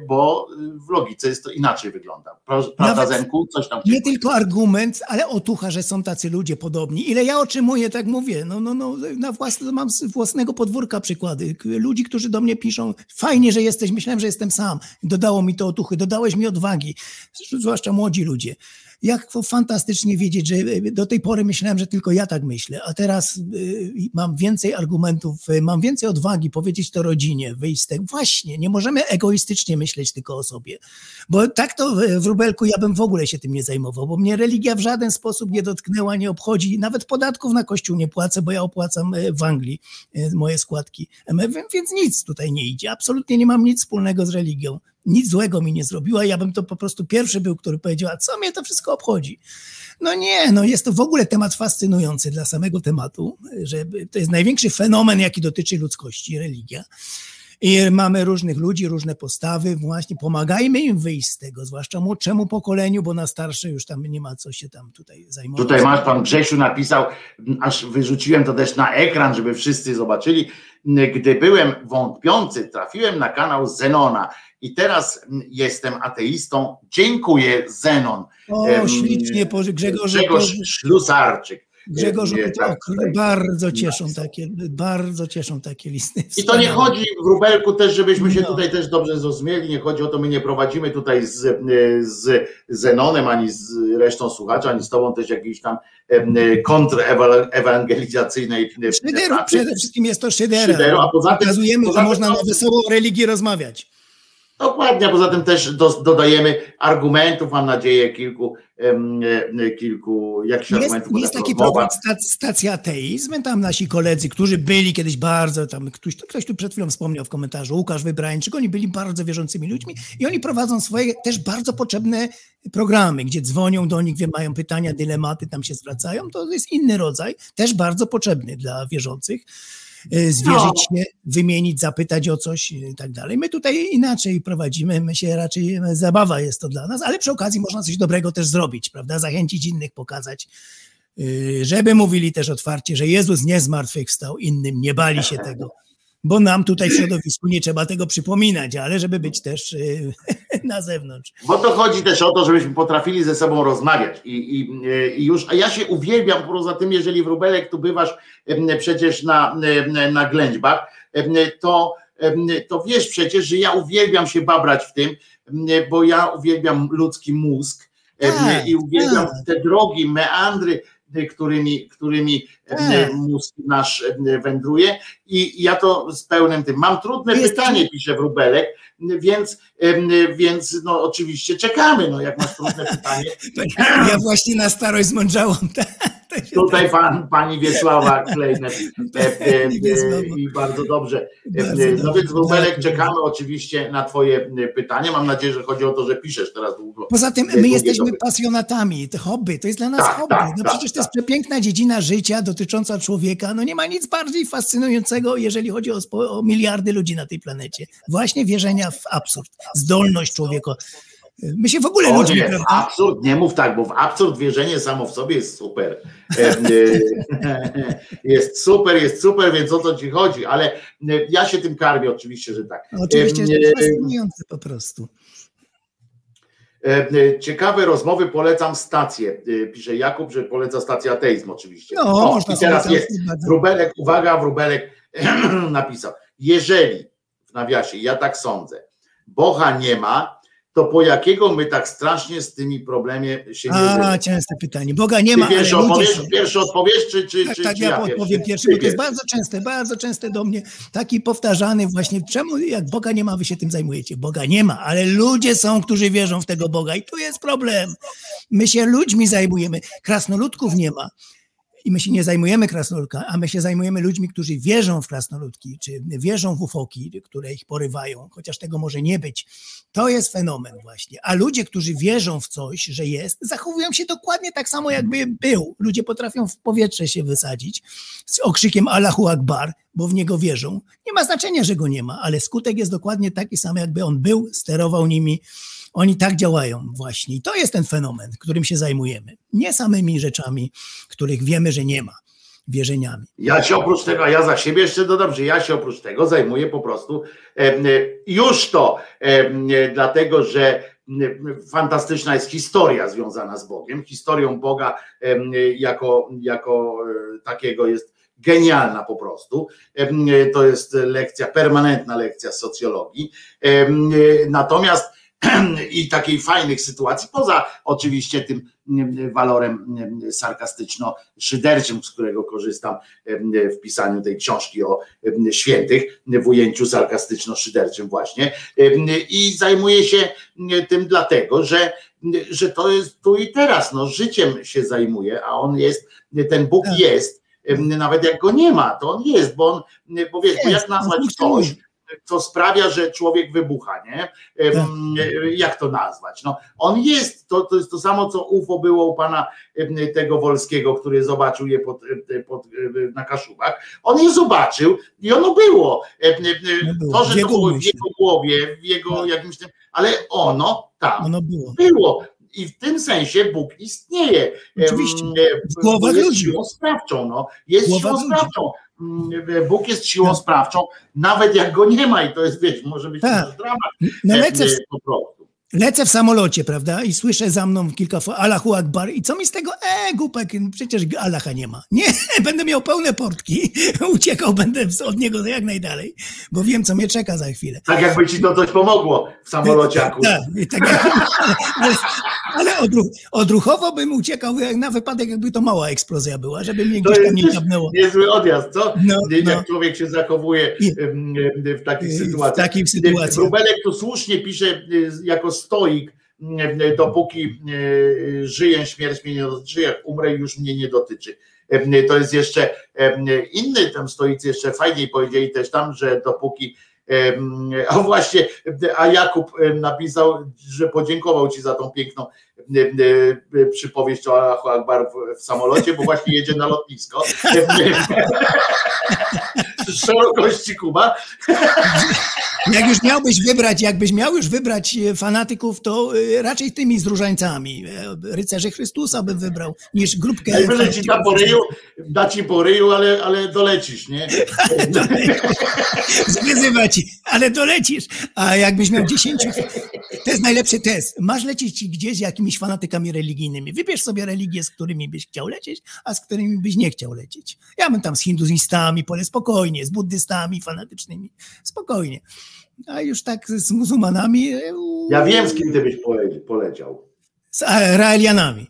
bo w logice jest to inaczej wygląda. Prawda, Zenku? Coś tam Nie tylko argument, ale otucha, że są tacy ludzie podobni. Ile ja otrzymuję, tak mówię, no, no, no, na własne, mam z własnego podwórka przykłady. Ludzi, którzy do mnie piszą, fajnie, że jesteś, myślałem, że jestem sam. Dodało mi to otuchy, dodałeś mi odwagi, zwłaszcza młodzi ludzie. Jak fantastycznie wiedzieć, że y, do tej pory myślałem, że tylko ja tak myślę, a teraz y, mam więcej argumentów, y, mam więcej odwagi powiedzieć to rodzinie, wyjść z tego. Właśnie, nie możemy egoistycznie myśleć tylko o sobie. Bo tak to w- Rubelku ja bym w ogóle się tym nie zajmował, bo mnie religia w żaden sposób nie dotknęła, nie obchodzi. Nawet podatków na kościół nie płacę, bo ja opłacam e, w Anglii e, moje składki. E, Więc nic tutaj nie idzie. Absolutnie nie mam nic wspólnego z religią. Nic złego mi nie zrobiła. Ja bym to po prostu pierwszy był, który powiedział, a co mnie to wszystko obchodzi? No nie, no jest to w ogóle temat fascynujący dla samego tematu, że to jest największy fenomen, jaki dotyczy ludzkości, religia. I mamy różnych ludzi, różne postawy, właśnie pomagajmy im wyjść z tego, zwłaszcza młodszemu pokoleniu, bo na starsze już tam nie ma co się tam tutaj zajmować. Tutaj masz, pan Grzesiu napisał, aż wyrzuciłem to też na ekran, żeby wszyscy zobaczyli. Gdy byłem wątpiący, trafiłem na kanał Zenona i teraz jestem ateistą. Dziękuję, Zenon. O, Boże, Grzegorz. Grzegorz Ślusarczyk. Grzegorzu, Nie, to tak, tak. bardzo cieszą takie, bardzo cieszą takie listy. I to nie chodzi w Rubelku też, żebyśmy się No. tutaj też dobrze zrozumieli, nie chodzi o to, my nie prowadzimy tutaj z, e, z Zenonem, ani z resztą słuchaczy, ani z tobą też jakiejś tam kontrewangelizacyjnej e, Szyderów, pracy. przede wszystkim jest to szydera. Szyderu, a poza tym- Pokazujemy, poza że tym można to- na wesołą religii rozmawiać. Dokładnie, poza tym też do, dodajemy argumentów, mam nadzieję, kilku, e, kilku jakichś Jest, argumentów. jest taki program stac, Stacja Ateizm, tam nasi koledzy, którzy byli kiedyś bardzo, tam ktoś, ktoś tu przed chwilą wspomniał w komentarzu, Łukasz Wybrańczyk, oni byli bardzo wierzącymi ludźmi i oni prowadzą swoje też bardzo potrzebne programy, gdzie dzwonią do nich, wie, mają pytania, dylematy, tam się zwracają, to jest inny rodzaj, też bardzo potrzebny dla wierzących. Y, Zwierzyć się, wymienić, zapytać o coś i tak dalej. My tutaj inaczej prowadzimy, my się raczej, zabawa jest to dla nas, ale przy okazji można coś dobrego też zrobić, prawda? Zachęcić innych, pokazać, y, żeby mówili też otwarcie, że Jezus nie zmartwychwstał, innym nie bali się tego, bo nam tutaj w środowisku nie trzeba tego przypominać, ale żeby być też y, [laughs] na zewnątrz. Bo to chodzi też o to, żebyśmy potrafili ze sobą rozmawiać i, i, i już, a ja się uwielbiam poza tym, jeżeli Wróbelek tu bywasz przecież na, na ględźbach, to, to wiesz przecież, że ja uwielbiam się babrać w tym, bo ja uwielbiam ludzki mózg Tak, i uwielbiam tak. te drogi, meandry, y, którymi, którymi Tak. mózg nasz em, wędruje i ja to z pełnym tym. Mam trudne Jest- pytanie, pisze Wróbelek, więc, em, więc no oczywiście czekamy, no jak masz trudne [laughs] pytanie. Ja właśnie na starość zmądrzałam. Się Tutaj pan, pani Wiesława Klejner [laughs] e, e, e, i bardzo dobrze. No więc Wróbelek, Tak. czekamy oczywiście na twoje e, pytania. Mam nadzieję, że chodzi o to, że piszesz teraz długo. Poza tym my jesteśmy doby. pasjonatami, to hobby, to jest dla nas Tak, hobby. tak, no tak, przecież to jest tak. przepiękna dziedzina życia dotycząca człowieka. No nie ma nic bardziej fascynującego, jeżeli chodzi o, o miliardy ludzi na tej planecie. Właśnie wierzenia w absurd, zdolność człowieka. My się w ogóle O ludźmi, nie, absurd, nie mów tak, bo w absurd wierzenie samo w sobie jest super. E, e, [laughs] Jest super, jest super, więc o to ci chodzi, ale e, ja się tym karmię oczywiście, że tak. Oczywiście, że to fascynujące po prostu. Ciekawe rozmowy, polecam stację. Pisze Jakub, że poleca stację ateizm oczywiście. No, O, można i teraz jest. Wróbelek, uwaga, Wróbelek [clears throat] napisał. Jeżeli, w nawiasie, ja tak sądzę, Boha nie ma, to po jakiego my tak strasznie z tymi problemie się nie A, częste pytanie. Boga nie ma, ale pierwszy są. pierwszy odpowiesz, czy, czy, Tak, czy, tak, czy ja odpowiem pierwszy, bo to jest bardzo częste, bardzo częste do mnie, taki powtarzany właśnie, czemu jak Boga nie ma, wy się tym zajmujecie? Boga nie ma, ale ludzie są, którzy wierzą w tego Boga i tu jest problem. My się ludźmi zajmujemy, krasnoludków nie ma. I my się nie zajmujemy krasnoludkami, a my się zajmujemy ludźmi, którzy wierzą w krasnoludki, czy wierzą w ufoki, które ich porywają, chociaż tego może nie być. To jest fenomen właśnie. A ludzie, którzy wierzą w coś, że jest, zachowują się dokładnie tak samo, jakby był. Ludzie potrafią w powietrze się wysadzić z okrzykiem Allahu Akbar, bo w niego wierzą. Nie ma znaczenia, że go nie ma, ale skutek jest dokładnie taki sam, jakby on był, sterował nimi. Oni tak działają właśnie. I to jest ten fenomen, którym się zajmujemy. Nie samymi rzeczami, których wiemy, że nie ma, wierzeniami. Ja się oprócz tego, a ja za siebie jeszcze dodam, że ja się oprócz tego zajmuję po prostu em, już to, em, dlatego że fantastyczna jest historia związana z Bogiem. Historią Boga em, jako, jako e, takiego jest genialna po prostu. To jest lekcja, permanentna lekcja socjologii. Natomiast [clears throat] i takiej fajnych sytuacji, poza oczywiście tym walorem sarkastyczno-szyderczym, z którego korzystam w pisaniu tej książki o świętych, w ujęciu sarkastyczno-szyderczym właśnie. I zajmuję się tym dlatego, że, że to jest tu i teraz, no, życiem się zajmuje, a on jest, ten Bóg Tak. jest, nawet jak go nie ma, to on jest, bo on, bo wiesz, bo jak nazwać funkcjonuje. Co sprawia, że człowiek wybucha, nie? Tak. Jak to nazwać? No, on jest, to, to jest to samo, co UFO było u pana tego Wolskiego, który zobaczył je pod, pod, em, na Kaszubach. On je zobaczył i ono było. Było. To, że to było w jego głowie, w jego Tak. jakimś tym, ale ono tam Ono było. było. I w tym sensie Bóg istnieje. Oczywiście. e, W głowach jest ludzi. siłą sprawczą. No. Jest W głowach siłą sprawczą. Mm, Bóg jest siłą Tak. sprawczą, nawet jak go nie ma i to jest, wiesz, może być Tak. dramat. No e, lecę w, e, po prostu. Lecę w samolocie, prawda? I słyszę za mną kilka Allahu Akbar. I co mi z tego? E, głupek, przecież Allaha nie ma. Nie, [laughs] będę miał pełne portki. [laughs] Uciekał będę od niego jak najdalej, bo wiem, co mnie czeka za chwilę. Tak jakby ci to coś pomogło w samolociaku. Tak, tak jak, [laughs] ale, ale odruch, odruchowo bym uciekał jak na wypadek, jakby to mała eksplozja była, żeby mnie gdzieś tam nie dziabnęło. niezły odjazd, co? No, jak no. człowiek się zachowuje w takich w sytuacjach. takich sytuacjach. Wróbelek tu słusznie pisze y, jako stoik, em, dopóki y, żyję, śmierć mnie nie dotyczy, jak umrę, już mnie nie dotyczy. Em, To jest jeszcze inny tam stoicy jeszcze fajniej powiedzieli też tam, że dopóki a właśnie, a Jakub napisał, że podziękował ci za tą piękną przypowieść o Allahu Akbar w, w samolocie, bo właśnie jedzie na lotnisko. [laughs] [laughs] Szerokości Kuba. [laughs] Jak już miałbyś wybrać, jakbyś miał już wybrać e, fanatyków, to e, raczej tymi z różańcami. E, Rycerzy Chrystusa bym wybrał, niż grupkę. Najwyżej ci da po ryju, da ci po ryju, ale, ale dolecisz, nie? [laughs] Zwyzywa ci, ale dolecisz. A jakbyś miał 10. To jest najlepszy test. Masz lecieć gdzieś z jakimiś fanatykami religijnymi. Wybierz sobie religię, z którymi byś chciał lecieć, a z którymi byś nie chciał lecieć. Ja bym tam z hinduzistami, pole spokojnie, z buddystami fanatycznymi, spokojnie. A już tak z muzułmanami, e, Ja wiem, z kim ty byś pole- poleciał. z Raelianami.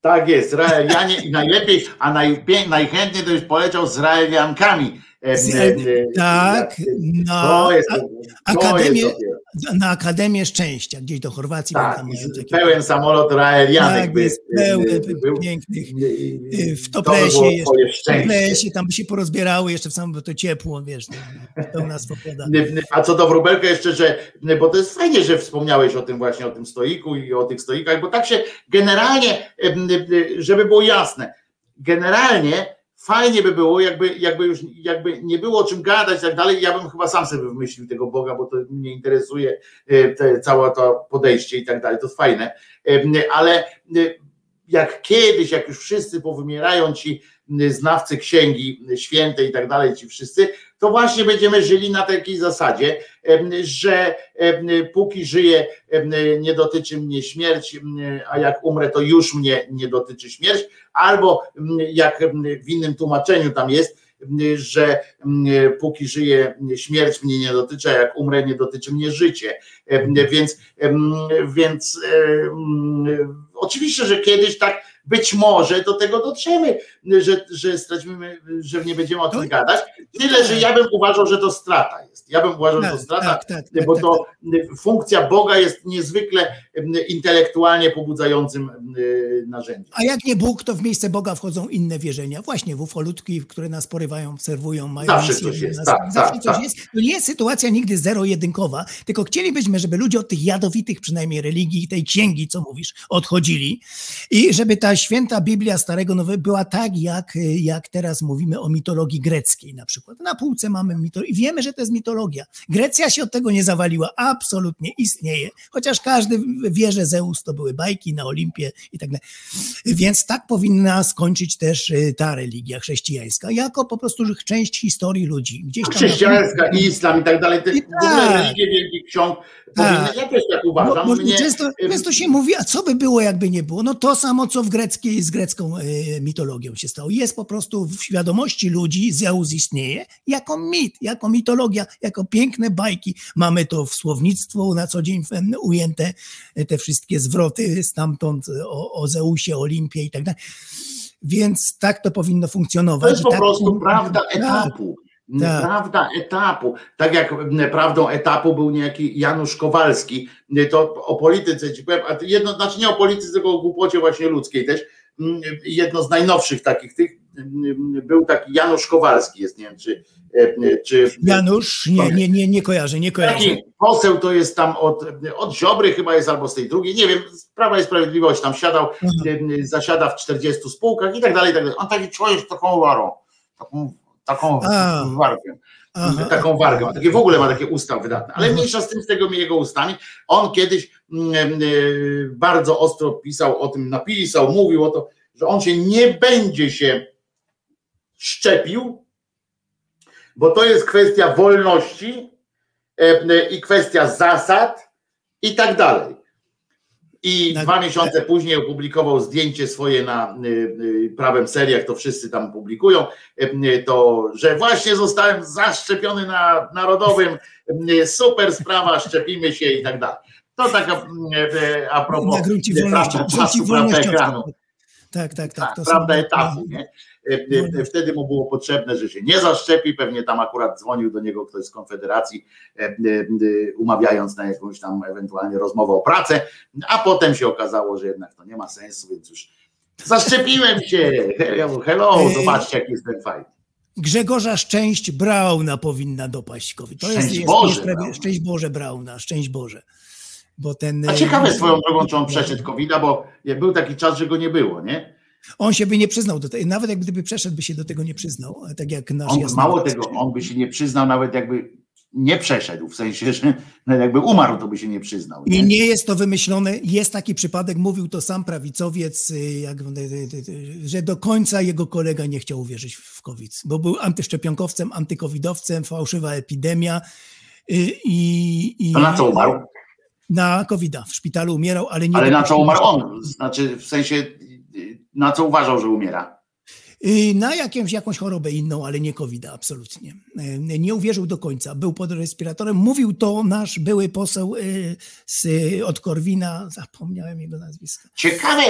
Tak jest, Raelianie i najlepiej, a najpie, najchętniej to byś poleciał z Raeliankami. E, e, e, tak, na To jest, to Akademię, jest na Akademię Szczęścia, gdzieś do Chorwacji. Tak, tam takie- pełen samolot Raelianek Tak, by, jest by- pełny by był. pięknych. W to Toplesie, było jeszcze, w. Toplesie, tam by się porozbierały jeszcze w samym, bo to ciepło, wiesz, to pełna swoboda. A co do wróbelka jeszcze, że, bo to jest fajnie, że wspomniałeś o tym właśnie, o tym stoiku i o tych stoikach, bo tak się generalnie, żeby było jasne, generalnie fajnie by było, jakby, jakby już jakby nie było o czym gadać i tak dalej, ja bym chyba sam sobie wymyślił tego Boga, bo to mnie interesuje e, te, całe to podejście i tak dalej, to jest fajne, Em, ale e, jak kiedyś, jak już wszyscy powymierają ci znawcy księgi świętej i tak dalej, ci wszyscy, to właśnie będziemy żyli na takiej zasadzie, że póki żyję, nie dotyczy mnie śmierć, a jak umrę, to już mnie nie dotyczy śmierć, albo jak w innym tłumaczeniu tam jest, że póki żyję, śmierć mnie nie dotyczy, a jak umrę, nie dotyczy mnie życie. Więc, więc oczywiście, że kiedyś tak być może do tego dotrzemy, że, że stracimy, że nie będziemy o tym No i- gadać. Tyle, że ja bym uważał, że to strata jest. Ja bym uważał, że to Tak, strata, tak, tak, tak, bo tak, to funkcja Boga jest niezwykle intelektualnie pobudzającym em, narzędziem. A jak nie Bóg, to w miejsce Boga wchodzą inne wierzenia. Właśnie w ufolutki, które nas porywają, obserwują, mają Zawsze misję, coś jest, tak, zawsze tak, coś tak. jest. To nie jest sytuacja nigdy zero-jedynkowa, tylko chcielibyśmy, żeby ludzie od tych jadowitych przynajmniej religii, tej księgi, co mówisz, odchodzili i żeby ta święta Biblia Starego Nowego była tak, jak, jak teraz mówimy o mitologii greckiej na przykład. Na półce mamy mitologię i wiemy, że to jest mitologia. Grecja się od tego nie zawaliła, absolutnie istnieje, chociaż każdy wie, że Zeus to były bajki na Olimpie i tak dalej. Więc tak powinna skończyć też y, ta religia chrześcijańska, jako po prostu część historii ludzi. Gdzieś tam Chrześcijańska, islam i tak dalej, te I tak. religie wielkich ksiąg Tak. powinny, ja też tak Bo, uważam. bo Mnie- często, często się mówi, a co by było, jakby nie było? No to samo, co w greckiej, z grecką e, mitologią się stało. Jest po prostu w świadomości ludzi, Zeus istnieje jako mit, jako mitologia, jako piękne bajki. Mamy to w słownictwo na co dzień ujęte, e, te wszystkie zwroty stamtąd e, o, o Zeusie, Olimpie i tak dalej. Więc tak to powinno funkcjonować. To jest po tak, prostu prawda etapu. Tak. Prawda etapu. Tak jak prawdą etapu był niejaki Janusz Kowalski, to o polityce ci powiem, a jedno, znaczy nie o polityce, tylko o głupocie właśnie ludzkiej też. Jedno z najnowszych takich tych był taki Janusz Kowalski, jest nie wiem, czy, e, czy Janusz, nie, nie, nie, nie kojarzę, nie kojarzę. Taki poseł to jest tam od, od Ziobry chyba jest albo z tej drugiej, nie wiem, Prawa i Sprawiedliwości tam siadał, e, zasiada w 40 spółkach i tak dalej, i tak dalej. On taki człowiek z taką warą, taką, taką A. wargę. Aha. Taką wargę, ma takie w ogóle ma takie usta wydatne, ale mniejsza z tym, z tego jego ustami. On kiedyś mm, e, bardzo ostro pisał o tym, napisał, mówił o to, że on się nie będzie się szczepił, bo to jest kwestia wolności e, e, i kwestia zasad i tak dalej. I dwa miesiące później opublikował zdjęcie swoje na y, y, prawem seriach, to wszyscy tam publikują, y, to, że właśnie zostałem zaszczepiony na narodowym, super sprawa, szczepimy się i tak dalej. To taka a propos Na gruncie wolności. prawda, wolności. ekranu. Tak, tak, tak. Tak, to prawda są- etapu, nie? E, e, e, Wtedy mu było potrzebne, że się nie zaszczepi, pewnie tam akurat dzwonił do niego ktoś z Konfederacji, e, umawiając na jakąś tam ewentualnie rozmowę o pracę, a potem się okazało, że jednak to nie ma sensu, więc już zaszczepiłem się, hello, hello zobaczcie jak jestem fajny. Grzegorza Szczęść Brauna powinna dopaść COVID. To jest, Szczęść jest Boże. Brauna. Szczęść Boże Brauna, szczęść Boże. Bo ten, A ciekawe swoją drogą, czy on przeszedł covid bo był taki czas, że go nie było, nie? On się by nie przyznał do tego, nawet jak gdyby przeszedł, by się do tego nie przyznał, tak jak nasz On, mało tego, on by się nie przyznał nawet jakby nie przeszedł, w sensie, że nawet jakby umarł, to by się nie przyznał. I nie jest to wymyślone. Jest taki przypadek, mówił to sam prawicowiec, y, jak, y, y, że do końca jego kolega nie chciał uwierzyć w COVID, bo był antyszczepionkowcem, antykowidowcem, fałszywa epidemia. I, i, To na co umarł? Na covid w szpitalu umierał, ale nie Ale na co umarł on? Znaczy w sensie na co uważał, że umiera? Y, Na jakąś, jakąś chorobę inną, ale nie covid absolutnie. Y, Nie uwierzył do końca. Był pod respiratorem. Mówił to nasz były poseł y, z, od Korwina, zapomniałem jego nazwiska. Ciekawe,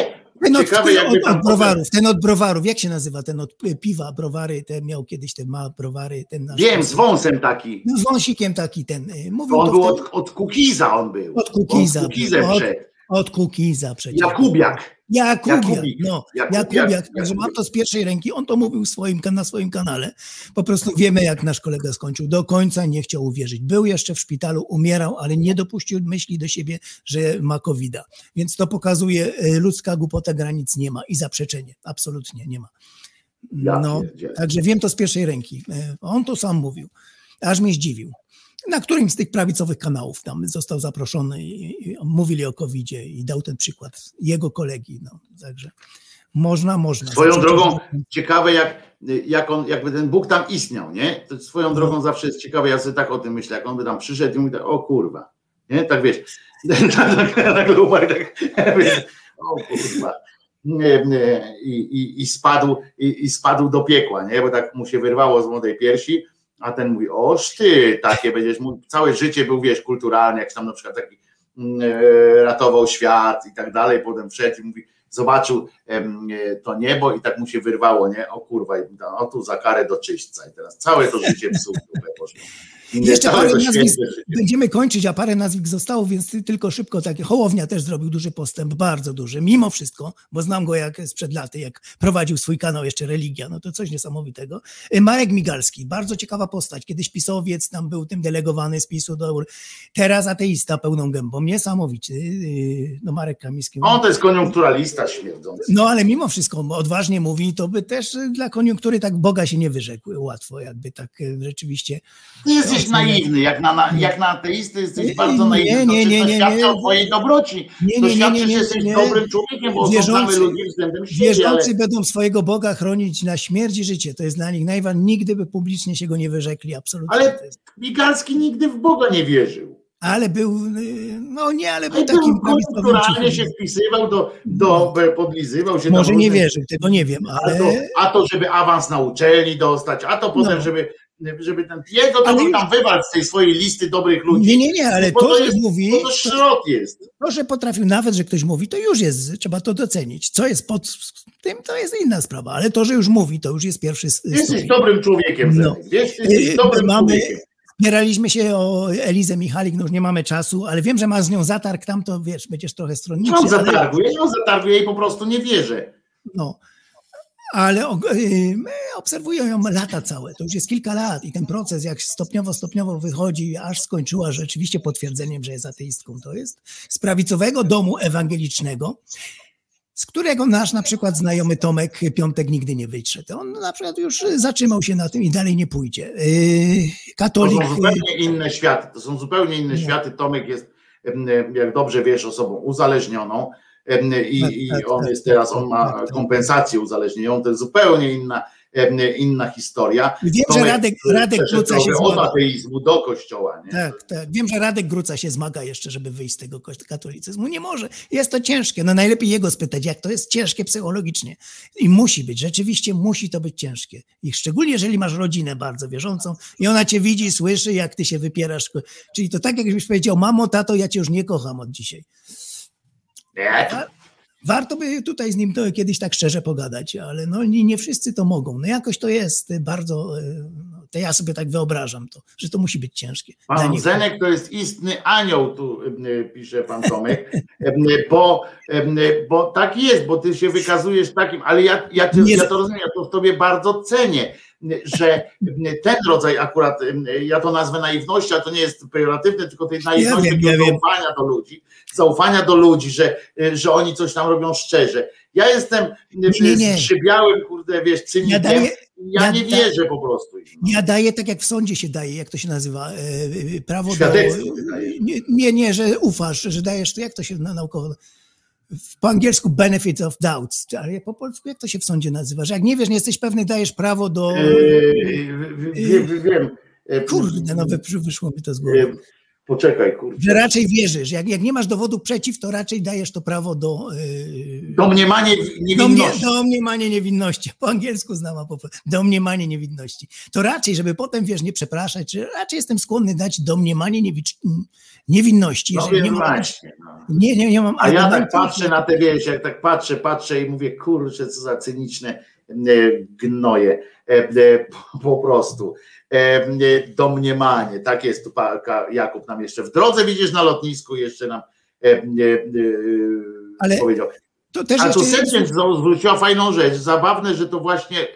Ten od, ciekawe od, od browarów, ten od browarów, jak się nazywa? Ten od piwa, browary, ten miał kiedyś ten ma browary, ten nasz. Wiem, z wąsem taki. No, z wąsikiem taki ten. Mówił On był wtedy- od, od Kukiza on był. Od Kukiza. Od- wszedł. Od Kukiza przecież. Jakubiak. Jakubiak, Jakubik. no, Jakubiak, Jakubiak, także mam to z pierwszej ręki, on to mówił swoim, na swoim kanale. Po prostu wiemy, jak nasz kolega skończył. Do końca nie chciał uwierzyć. Był jeszcze w szpitalu, umierał, ale nie dopuścił myśli do siebie, że ma covid -a. Więc to pokazuje, y, ludzka głupota granic nie ma i zaprzeczenie. Absolutnie nie ma. Ja No, pierdzielę. także wiem to z pierwszej ręki. Y, On to sam mówił. Aż mnie zdziwił. Na którymś z tych prawicowych kanałów tam został zaproszony i, i mówili o covid i dał ten przykład jego kolegi. No, także można, można. Swoją drogą ciekawe jak, jak on, jakby ten Bóg tam istniał, nie? To swoją drogą zawsze jest ciekawe, ja sobie tak o tym myślę, jak on by tam przyszedł i mówi tak, o kurwa, nie? Tak wiesz, nagle [laughs] umarł, tak, [laughs] wiesz, o kurwa. I, i, i, spadł, i, i spadł do piekła, nie? Bo tak mu się wyrwało z młodej piersi, a ten mówi, oż ty, takie będziesz mógł, całe życie był, wiesz, kulturalny, jak tam na przykład taki mm, e, ratował świat i tak dalej, potem wszedł i mówi, zobaczył e, to niebo i tak mu się wyrwało, nie? O kurwa, i o tu za karę do czyśćca i teraz całe to życie sumie [laughs] poszło. Jeszcze całe parę nazwisk, będziemy kończyć, a parę nazwisk zostało, więc ty- tylko szybko takie. Hołownia też zrobił duży postęp, bardzo duży, mimo wszystko, bo znam go jak sprzed laty, jak prowadził swój kanał jeszcze Religia, no to coś niesamowitego. Y, Marek Migalski, bardzo ciekawa postać, kiedyś pisowiec, tam był tym delegowany z PiSu do. Teraz ateista pełną gębą, niesamowity. No Marek Kamiński. On to jest koniunkturalista śmierdzący. No ale mimo wszystko odważnie mówi, to by też y, dla koniunktury tak Boga się nie wyrzekł łatwo, jakby tak y, rzeczywiście. Ty jesteś naiwny, jak na, jak na ateistę jesteś bardzo naiwny. nie, to, nie, to nie, świadczy nie. o twojej dobroci. Nie, to nie, nie, świadczy, nie, nie, że jesteś nie. dobrym człowiekiem, bo Wierzący- ludzi względem siebie, ale Wierzący będą swojego Boga chronić na śmierć i życie. To jest dla nich najważniejsze. Nigdy by publicznie się go nie wyrzekli, absolutnie. Ale To Migalski nigdy w Boga nie wierzył. ale był, y, no nie, ale był Ale takim kulturalnie się wpisywał, do, do, podlizywał się. Może nie wierzył, tego nie wiem, A ale... to, a to, żeby awans na uczelni dostać, a to potem, No. żeby, żeby ten, jego to Ale- tam wywal z tej swojej listy dobrych ludzi. Nie, nie, nie, ale Bo to, że jest, mówi, Bo to szrot jest. to, że potrafił, nawet, że ktoś mówi, to już jest, trzeba to docenić. Co jest pod tym, to jest inna sprawa, ale to, że już mówi, to już jest pierwszy Jesteś stopień. dobrym człowiekiem, No. Wiesz, jesteś Y, dobrym mamy- człowiekiem. Spieraliśmy się o Elizę Michalik, no już nie mamy czasu, ale wiem, że ma z nią zatarg tam, to wiesz, będziesz trochę stronniczy. mam ale- zatargu, ja nie mam zatargu, ja jej po prostu nie wierzę. No. Ale y, my obserwuję ją lata całe. To już jest kilka lat i ten proces, jak stopniowo, stopniowo wychodzi, aż skończyła rzeczywiście potwierdzeniem, że jest ateistką. To jest z prawicowego domu ewangelicznego, z którego nasz na przykład znajomy Tomek Piątek nigdy nie wyszedł. On na przykład już zatrzymał się na tym i dalej nie pójdzie. Y, To Katolik. są zupełnie inne światy. To są zupełnie inne No. światy. Tomek jest, jak dobrze wiesz, osobą uzależnioną i, Tak, i tak, on tak, jest teraz, tak, on ma tak, tak. kompensację uzależnieniową. To jest zupełnie inna, inna historia. Wiem, że Tomek, Radek- e, Radek przeszedł Kluca się drogę od zmaga. ateizmu do kościoła. Nie? Tak, tak. Wiem, że Radek Gruca się zmaga jeszcze, żeby wyjść z tego katolicyzmu. Nie może. Jest to ciężkie. No najlepiej jego spytać, jak to jest ciężkie psychologicznie. I musi być, rzeczywiście musi to być ciężkie. I szczególnie, jeżeli masz rodzinę bardzo wierzącą i ona cię widzi, słyszy, jak ty się wypierasz. Czyli to tak, jakbyś powiedział, mamo, tato, ja cię już nie kocham od dzisiaj. Warto by tutaj z nim to kiedyś tak szczerze pogadać, ale no nie, nie wszyscy to mogą. No jakoś to jest bardzo, y, no, to ja sobie tak wyobrażam to, że to musi być ciężkie. Pan. Zenek to jest istny anioł, tu em, pisze pan Tomek, bo, bo tak jest, bo ty się wykazujesz takim, ale ja, ja, Nie- ja to rozumiem, ja to w tobie bardzo cenię, że ten rodzaj akurat, ja to nazwę naiwności, a to nie jest pejoratywne, tylko tej naiwności, wiem, ja wiem. zaufania do ludzi, zaufania do ludzi, że, że oni coś tam robią szczerze. Ja jestem em, Nie, kurde, wiesz, cynikiem, Ja daję- ja, ja nie da- wierzę po prostu. Ja daję tak, jak w sądzie się daje, jak to się nazywa, e, e, prawo do... Świadectwo dajesz. Nie, nie, nie, że ufasz, że dajesz, to jak to się na naukowo... Po angielsku benefit of doubts, ale po polsku jak to się w sądzie nazywa? Że jak nie wiesz, nie jesteś pewny, dajesz prawo do... Yy, wiem, wiem, wiem. Yy, Kurde, no wy- wyszło mi to z głowy. Poczekaj, kurczę. Że raczej wierzysz. Jak, jak nie masz dowodów przeciw, to raczej dajesz to prawo do... Yy, Domniemanie do, mnie, niewinności. domniemanie niewinności. Po angielsku znam, a po. Domniemanie niewinności. To raczej, żeby potem, wiesz, nie przepraszać, czy raczej jestem skłonny dać domniemanie niewicz, niewinności. No nie wiem mam, właśnie. No. nie, nie, nie mam A ja tak patrzę na te wiesz, jak tak patrzę, patrzę i mówię, kurczę, co za cyniczne e, gnoje. E, e, Po prostu. E, e, Domniemanie. Tak jest tu Jakub nam jeszcze w drodze widzisz na lotnisku, jeszcze nam e, Ale powiedział. to też A tu jeszcze... Septien zwróciła fajną rzecz. Zabawne, że to właśnie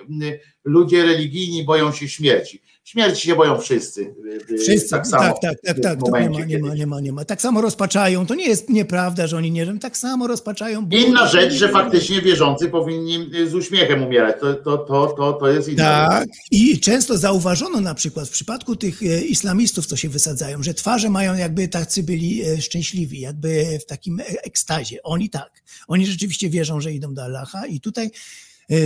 ludzie religijni boją się śmierci. Śmierci się boją wszyscy. Wszyscy, tak samo. tak, tak, tak, tak, to nie momencie, ma, nie ma, nie ma, nie ma. Tak samo rozpaczają, to nie jest nieprawda, że oni nie żyją, tak samo rozpaczają. Inna rzecz, że faktycznie wierzący powinni z uśmiechem umierać. To, to, to, to, to jest inna Tak, i często zauważono na przykład w przypadku tych e, islamistów, co się wysadzają, że twarze mają jakby tacy byli e, szczęśliwi, jakby w takim e, ekstazie. Oni tak, oni rzeczywiście wierzą, że idą do Allaha i tutaj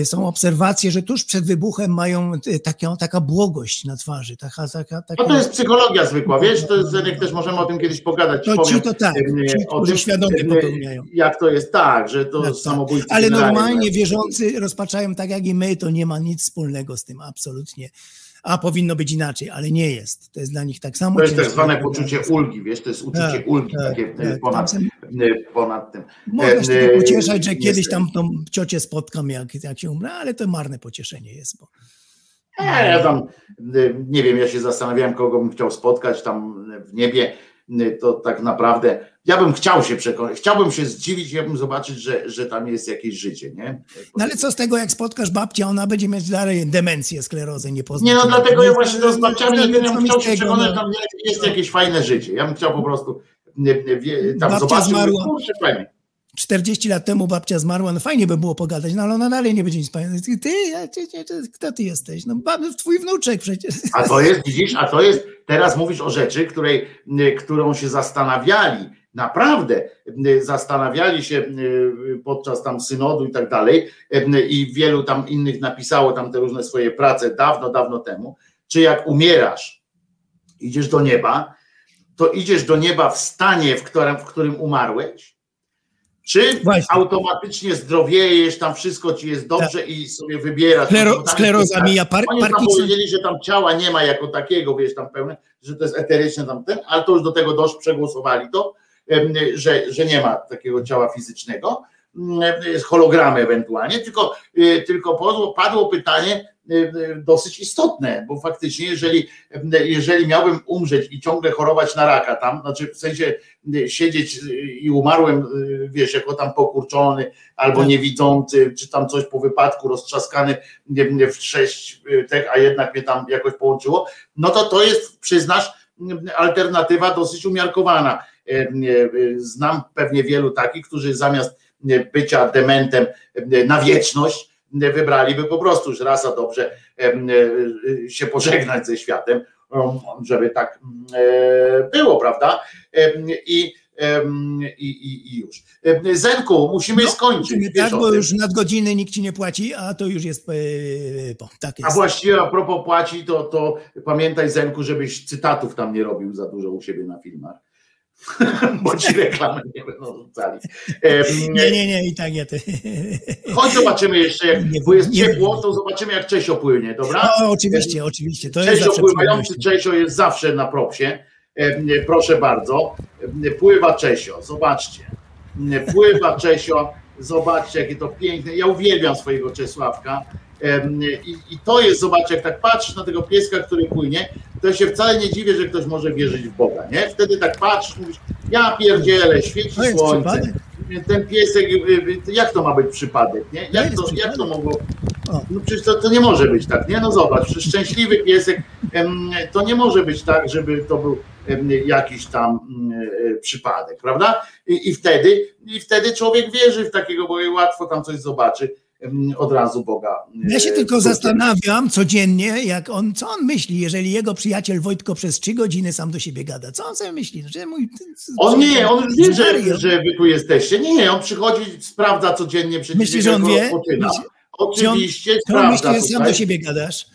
są obserwacje, że tuż przed wybuchem mają e, taką, taka błogość na twarzy, taka, taka, taka... No to jest psychologia zwykła, wiesz, to jest, Zenek, też możemy o tym kiedyś pogadać. To ci to tak, y, ci, o którzy tym, świadomie y, popełniają. Jak to jest tak, że to tak. samobójcy Ale normalnie wierzący rozpaczają tak jak i my, to nie ma nic wspólnego z tym, absolutnie. A powinno być inaczej, ale nie jest. To jest dla nich tak samo. To jest tak zwane poczucie ulgi, wiesz, to jest uczucie Tak, ulgi tak, takie tak. ponad, Tam y, ponad tym. Można się E, e, pocieszać, że jest- kiedyś tam tą ciocię spotkam, jak, jak się umrę, ale to marne pocieszenie jest. Bo... Ja tam nie wiem, ja się zastanawiałem, kogo bym chciał spotkać tam w niebie. Y, To tak naprawdę ja bym chciał się przekonać, chciałbym się zdziwić, ja bym zobaczyć, że, że tam jest jakieś życie, nie? No ale co z tego, jak spotkasz babcię, ona będzie mieć dalej demencję, sklerozę, nie pozna. Nie, no dlatego ja właśnie z babciami nigdy co bym chciał się przekonać, no. że tam jest jakieś fajne życie. Ja bym chciał po prostu y, y, wie- tam Babcia zobaczyć, zmarła. kurczę, fajnie. 40 lat temu babcia zmarła, no fajnie by było pogadać, no ale ona dalej nie będzie nic pamiętać. Ty, ty, a ty, ty, kto ty jesteś? No bab, twój wnuczek przecież. A to jest, widzisz, a to jest, teraz mówisz o rzeczy, której, y, którą się zastanawiali, naprawdę y, zastanawiali się y, podczas tam synodu i tak dalej i wielu tam innych napisało tam te różne swoje prace dawno, dawno temu, czy jak umierasz, idziesz do nieba, to idziesz do nieba w stanie, w którym, w którym umarłeś, czy Właśnie. automatycznie zdrowiejesz, tam wszystko ci jest dobrze i sobie wybierasz. Sklero, No, skleroza jest- mija, par, oni tam Parkinson. powiedzieli, że tam ciała nie ma jako takiego, wiesz, tam pełne, że to jest eteryczne tam ten, ale to już do tego dość przegłosowali to, że, że nie ma takiego ciała fizycznego, jest hologramy ewentualnie, tylko, y, tylko padło, pytanie dosyć istotne, bo faktycznie jeżeli, jeżeli miałbym umrzeć i ciągle chorować na raka tam, znaczy w sensie y, siedzieć y, i umarłem, y, wiesz, jako tam pokurczony albo Tak. niewidzący, czy tam coś po wypadku roztrzaskany w sześć y,tek, a jednak mnie tam jakoś połączyło, no to to jest, przyznasz, y, alternatywa dosyć umiarkowana. Y, y, Znam pewnie wielu takich, którzy zamiast y, bycia dementem y, na wieczność, y, wybraliby po prostu już raz a dobrze y, y, się pożegnać ze światem, żeby tak y, było, prawda? I i, i, i już. Zenku, musimy skończyć. Musimy tak, bo już nadgodziny nikt ci nie płaci, a to już jest e, po. Tak A jest. właściwie a propos płaci, to, to pamiętaj Zenku, żebyś cytatów tam nie robił za dużo u siebie na filmach. [laughs] Bo ci reklamy nie będą rzucali. Nie, nie, nie, i tak ja te. [laughs] Chodź zobaczymy jeszcze, jak Nie, bo jest nie- ciepło, to zobaczymy jak Czesio płynie, dobra? No, oczywiście, oczywiście. To Czesio pływający. Czesio jest zawsze na propsie. Proszę bardzo. Pływa Czesio, zobaczcie. Pływa Czesio, zobaczcie jakie to piękne. Ja uwielbiam swojego Czesławka. I, I to jest, zobaczcie, jak tak patrzysz na tego pieska, który płynie, to się wcale nie dziwię, że ktoś może wierzyć w Boga, nie? Wtedy tak patrzysz, mówisz, ja pierdzielę, świeci jest słońce. przypadek. Ten piesek, y, y, jak to ma być przypadek, nie? Jak to, jak to mogło... No przecież to, to nie może być tak, nie? No zobacz, przecież szczęśliwy piesek, to nie może być tak, żeby to był jakiś tam mm, e, przypadek, prawda? I, I wtedy i wtedy człowiek wierzy w takiego, bo łatwo tam coś zobaczy od razu Boga. Ja się e, tylko zastanawiam codziennie, jak on, co on myśli, jeżeli jego przyjaciel Wojtko przez trzy godziny sam do siebie gada. Co on sobie myśli? Że mój, On nie, on już wie, że, że wy tu jesteście. Nie, nie, on przychodzi, sprawdza codziennie przecież Myślisz, że on wie? Oczywiście on sprawdza myśli, że sam do siebie gadasz?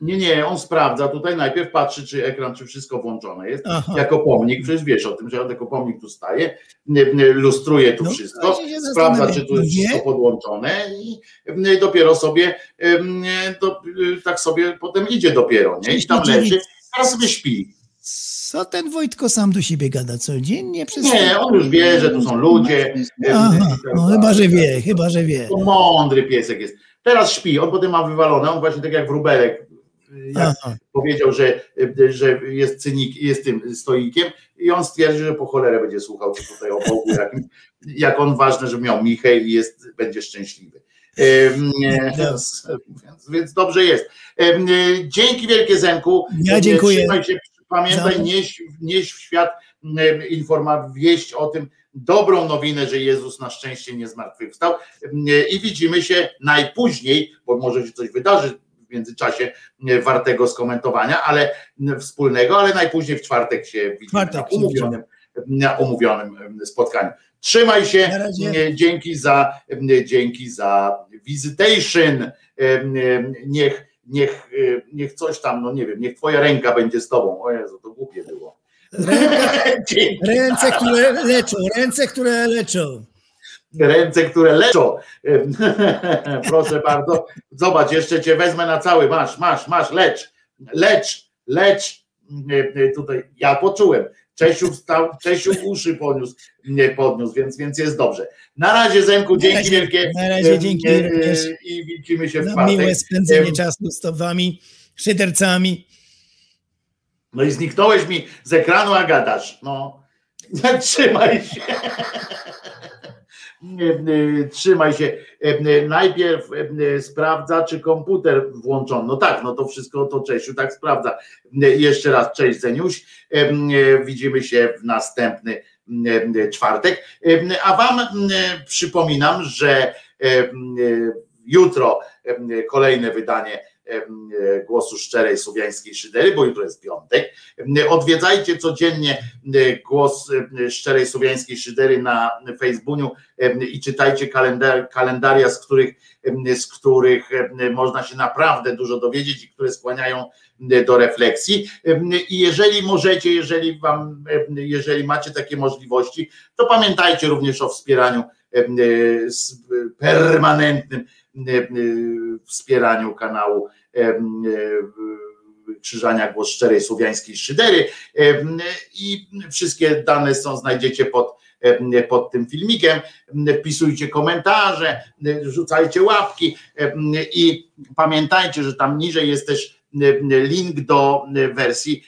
Nie, nie, on sprawdza tutaj, najpierw patrzy, czy ekran, czy wszystko włączone jest. Aha. Jako pomnik, przecież wiesz o tym, że on jako pomnik tu staje, nie, nie, lustruje tu No, wszystko, sprawdza, czy tu jest wie? wszystko podłączone i nie, dopiero sobie, nie, do, tak sobie potem idzie dopiero, nie? I tam leży, teraz sobie śpi. Co ten Wojtko sam do siebie gada codziennie? Przez Nie, on już wie, że tu są ludzie. Aha, tak no, chyba, że wie, chyba, że wie. To mądry piesek jest. Teraz śpi, on potem ma wywalone, on właśnie tak jak wróbelek, jak Aha. powiedział, że, że jest cynik, jest tym stoikiem i on stwierdził, że po cholerę będzie słuchał, co tutaj o Bogu, jak, jak on ważne, że miał Michę i jest, będzie szczęśliwy. Nie, Więc, więc dobrze jest. Dzięki wielkie Zenku. Ja dziękuję. Trzymaj się, pamiętaj, nieś, nieś w świat informat, wieść o tym, dobrą nowinę, że Jezus na szczęście nie zmartwychwstał i widzimy się najpóźniej, bo może się coś wydarzy międzyczasie wartego skomentowania, ale wspólnego, ale najpóźniej w czwartek się widzimy Czwartek na umówionym, na umówionym spotkaniu. Trzymaj się, dzięki za, dzięki za visitation. Niech, niech, e, niech coś tam, no nie wiem, niech twoja ręka będzie z tobą. O Jezu, to głupie było. [laughs] Dzięki. Ręce, które leczą, ręce, które leczą. Ręce, które leczą. [laughs] Proszę bardzo. Zobacz, jeszcze cię wezmę na cały. Masz, masz, masz, lecz, lecz, lecz. Tutaj ja poczułem. Czesiu wstał, Czesiu uszy podniósł, nie podniósł, więc, więc jest dobrze. Na razie Zenku, dzięki razie- wielkie. na razie dzięki E, również. I widzimy się w Na czwartek. miłe spędzenie czasu z tobami, szydercami. No i zniknąłeś mi z ekranu, a gadasz. No, [laughs] trzymaj się. Nie, nie, Trzymaj się. E, e, Najpierw e, sprawdza, czy komputer włączono. No tak, no to wszystko to Czesiu tak sprawdza. E, Jeszcze raz cześć Zeniuś. E, e, Widzimy się w następny e, czwartek. E, A wam e, przypominam, że e, e, jutro e, kolejne wydanie e, głosu szczerej słowiańskiej szydery, bo jutro jest piątek. Odwiedzajcie codziennie głos szczerej słowiańskiej szydery na Facebooku i czytajcie kalendar, kalendaria, z których, z których można się naprawdę dużo dowiedzieć i które skłaniają do refleksji. I jeżeli możecie, jeżeli wam, jeżeli macie takie możliwości, to pamiętajcie również o wspieraniu permanentnym wspieraniu kanału Krzyżania Głos Szczerej Słowiańskiej Szydery i wszystkie dane są, znajdziecie pod, pod tym filmikiem, wpisujcie komentarze, rzucajcie łapki i pamiętajcie, że tam niżej jest też link do wersji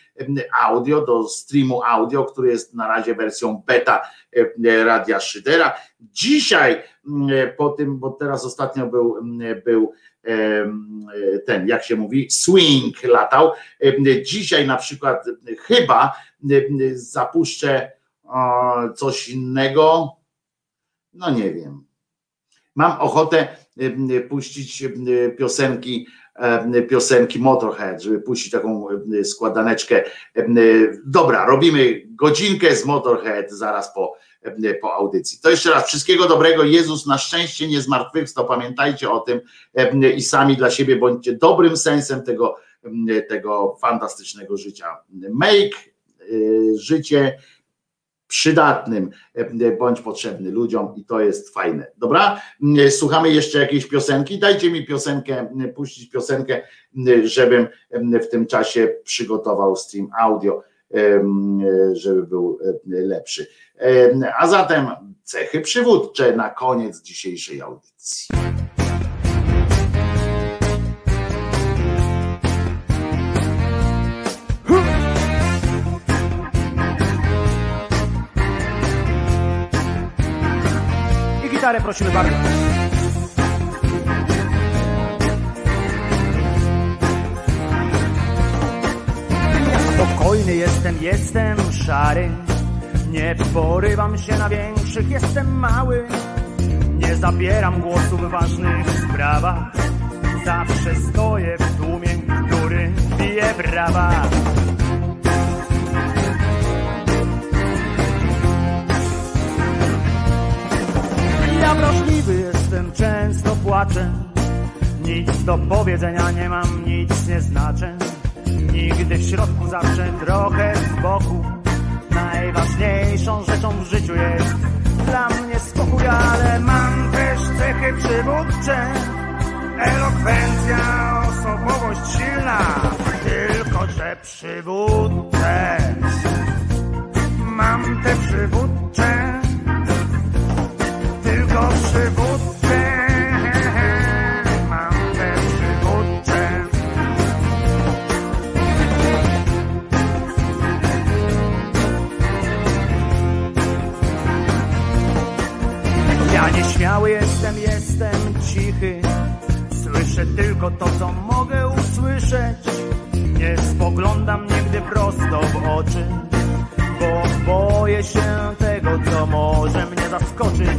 audio, do streamu audio, który jest na razie wersją beta Radia Szydera. Dzisiaj po tym, bo teraz ostatnio był, był ten, jak się mówi, swing latał. Dzisiaj na przykład chyba zapuszczę coś innego. No nie wiem. Mam ochotę puścić piosenki piosenki Motorhead, żeby puścić taką składaneczkę. Dobra, robimy godzinkę z Motorhead zaraz po, po audycji. To jeszcze raz wszystkiego dobrego. Jezus na szczęście nie zmartwychwstał. Pamiętajcie o tym i sami dla siebie bądźcie dobrym sensem tego, tego fantastycznego życia. Make życie przydatnym bądź potrzebny ludziom i to jest fajne. Dobra? Słuchamy jeszcze jakiejś piosenki. Dajcie mi piosenkę, puścić piosenkę, żebym w tym czasie przygotował stream audio, żeby był lepszy. A zatem cechy przywódcze na koniec dzisiejszej audycji. gitarę prosimy bardzo. Spokojny jestem, jestem szary. Nie porywam się na większych, jestem mały. Nie zabieram głosu w ważnych sprawach. Zawsze stoję w tłumie, który bije brawa. Ja wrażliwy jestem, często płaczę. Nic do powiedzenia nie mam, nic nie znaczę. Nigdy w środku, zawsze trochę z boku. Najważniejszą rzeczą w życiu jest dla mnie spokój, ale mam też cechy przywódcze. Elokwencja, osobowość silna, tylko że przywódcze. Mam te przywódcze tylko przywódcę. Ja nieśmiały jestem, jestem cichy. Słyszę tylko to, co mogę usłyszeć. Nie spoglądam nigdy prosto w oczy, bo boję się tego, co może mnie zaskoczyć.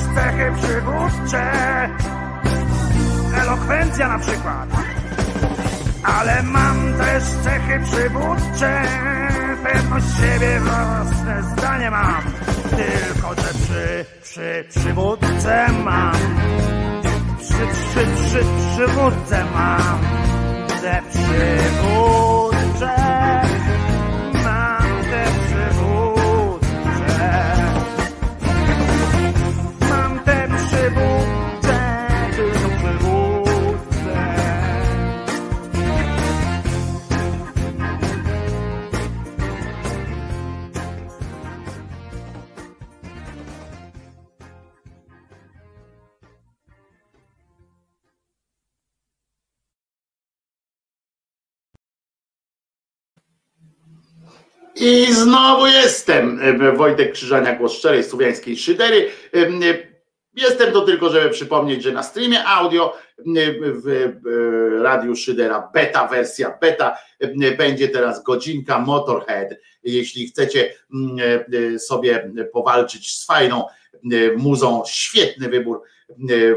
też cechy przywódcze, elokwencja na przykład, ale mam też cechy przywódcze pewność siebie, własne zdanie mam. Tylko, że przy, przy przywódce mam. Przy, przy, przy przywódce mam. Te przywódcze I znowu jestem. Wojtek Krzyżania, głos szczerej słowiańskiej szydery. Jestem to tylko, żeby przypomnieć, że na streamie audio w Radiu Szydera beta wersja beta będzie teraz godzinka Motorhead. Jeśli chcecie sobie powalczyć z fajną muzą, świetny wybór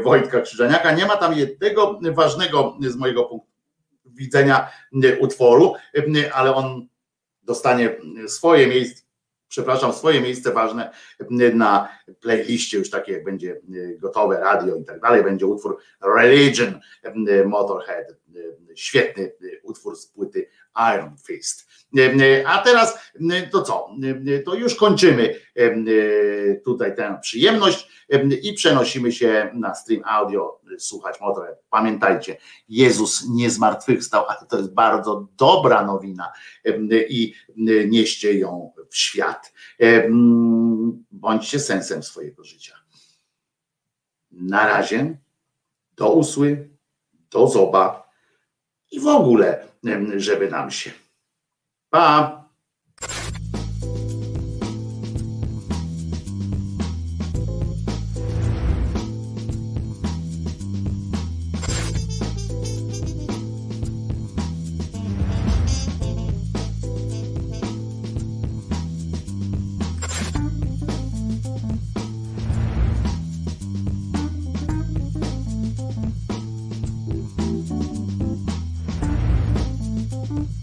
Wojtka Krzyżaniaka. Nie ma tam jednego ważnego z mojego punktu widzenia utworu, ale on dostanie swoje miejsce przepraszam, swoje miejsce ważne na playliście, już takie jak będzie gotowe radio i tak dalej, będzie utwór Religion Motorhead, świetny utwór z płyty Iron Fist. A teraz to co? To już kończymy tutaj tę przyjemność i przenosimy się na stream audio słuchać Motorhead. Pamiętajcie, Jezus nie zmartwychwstał, ale to jest bardzo dobra nowina i nieście ją w świat. Bądźcie sensem swojego życia. Na razie, do usły, do zoba i w ogóle, żeby nam się. Pa!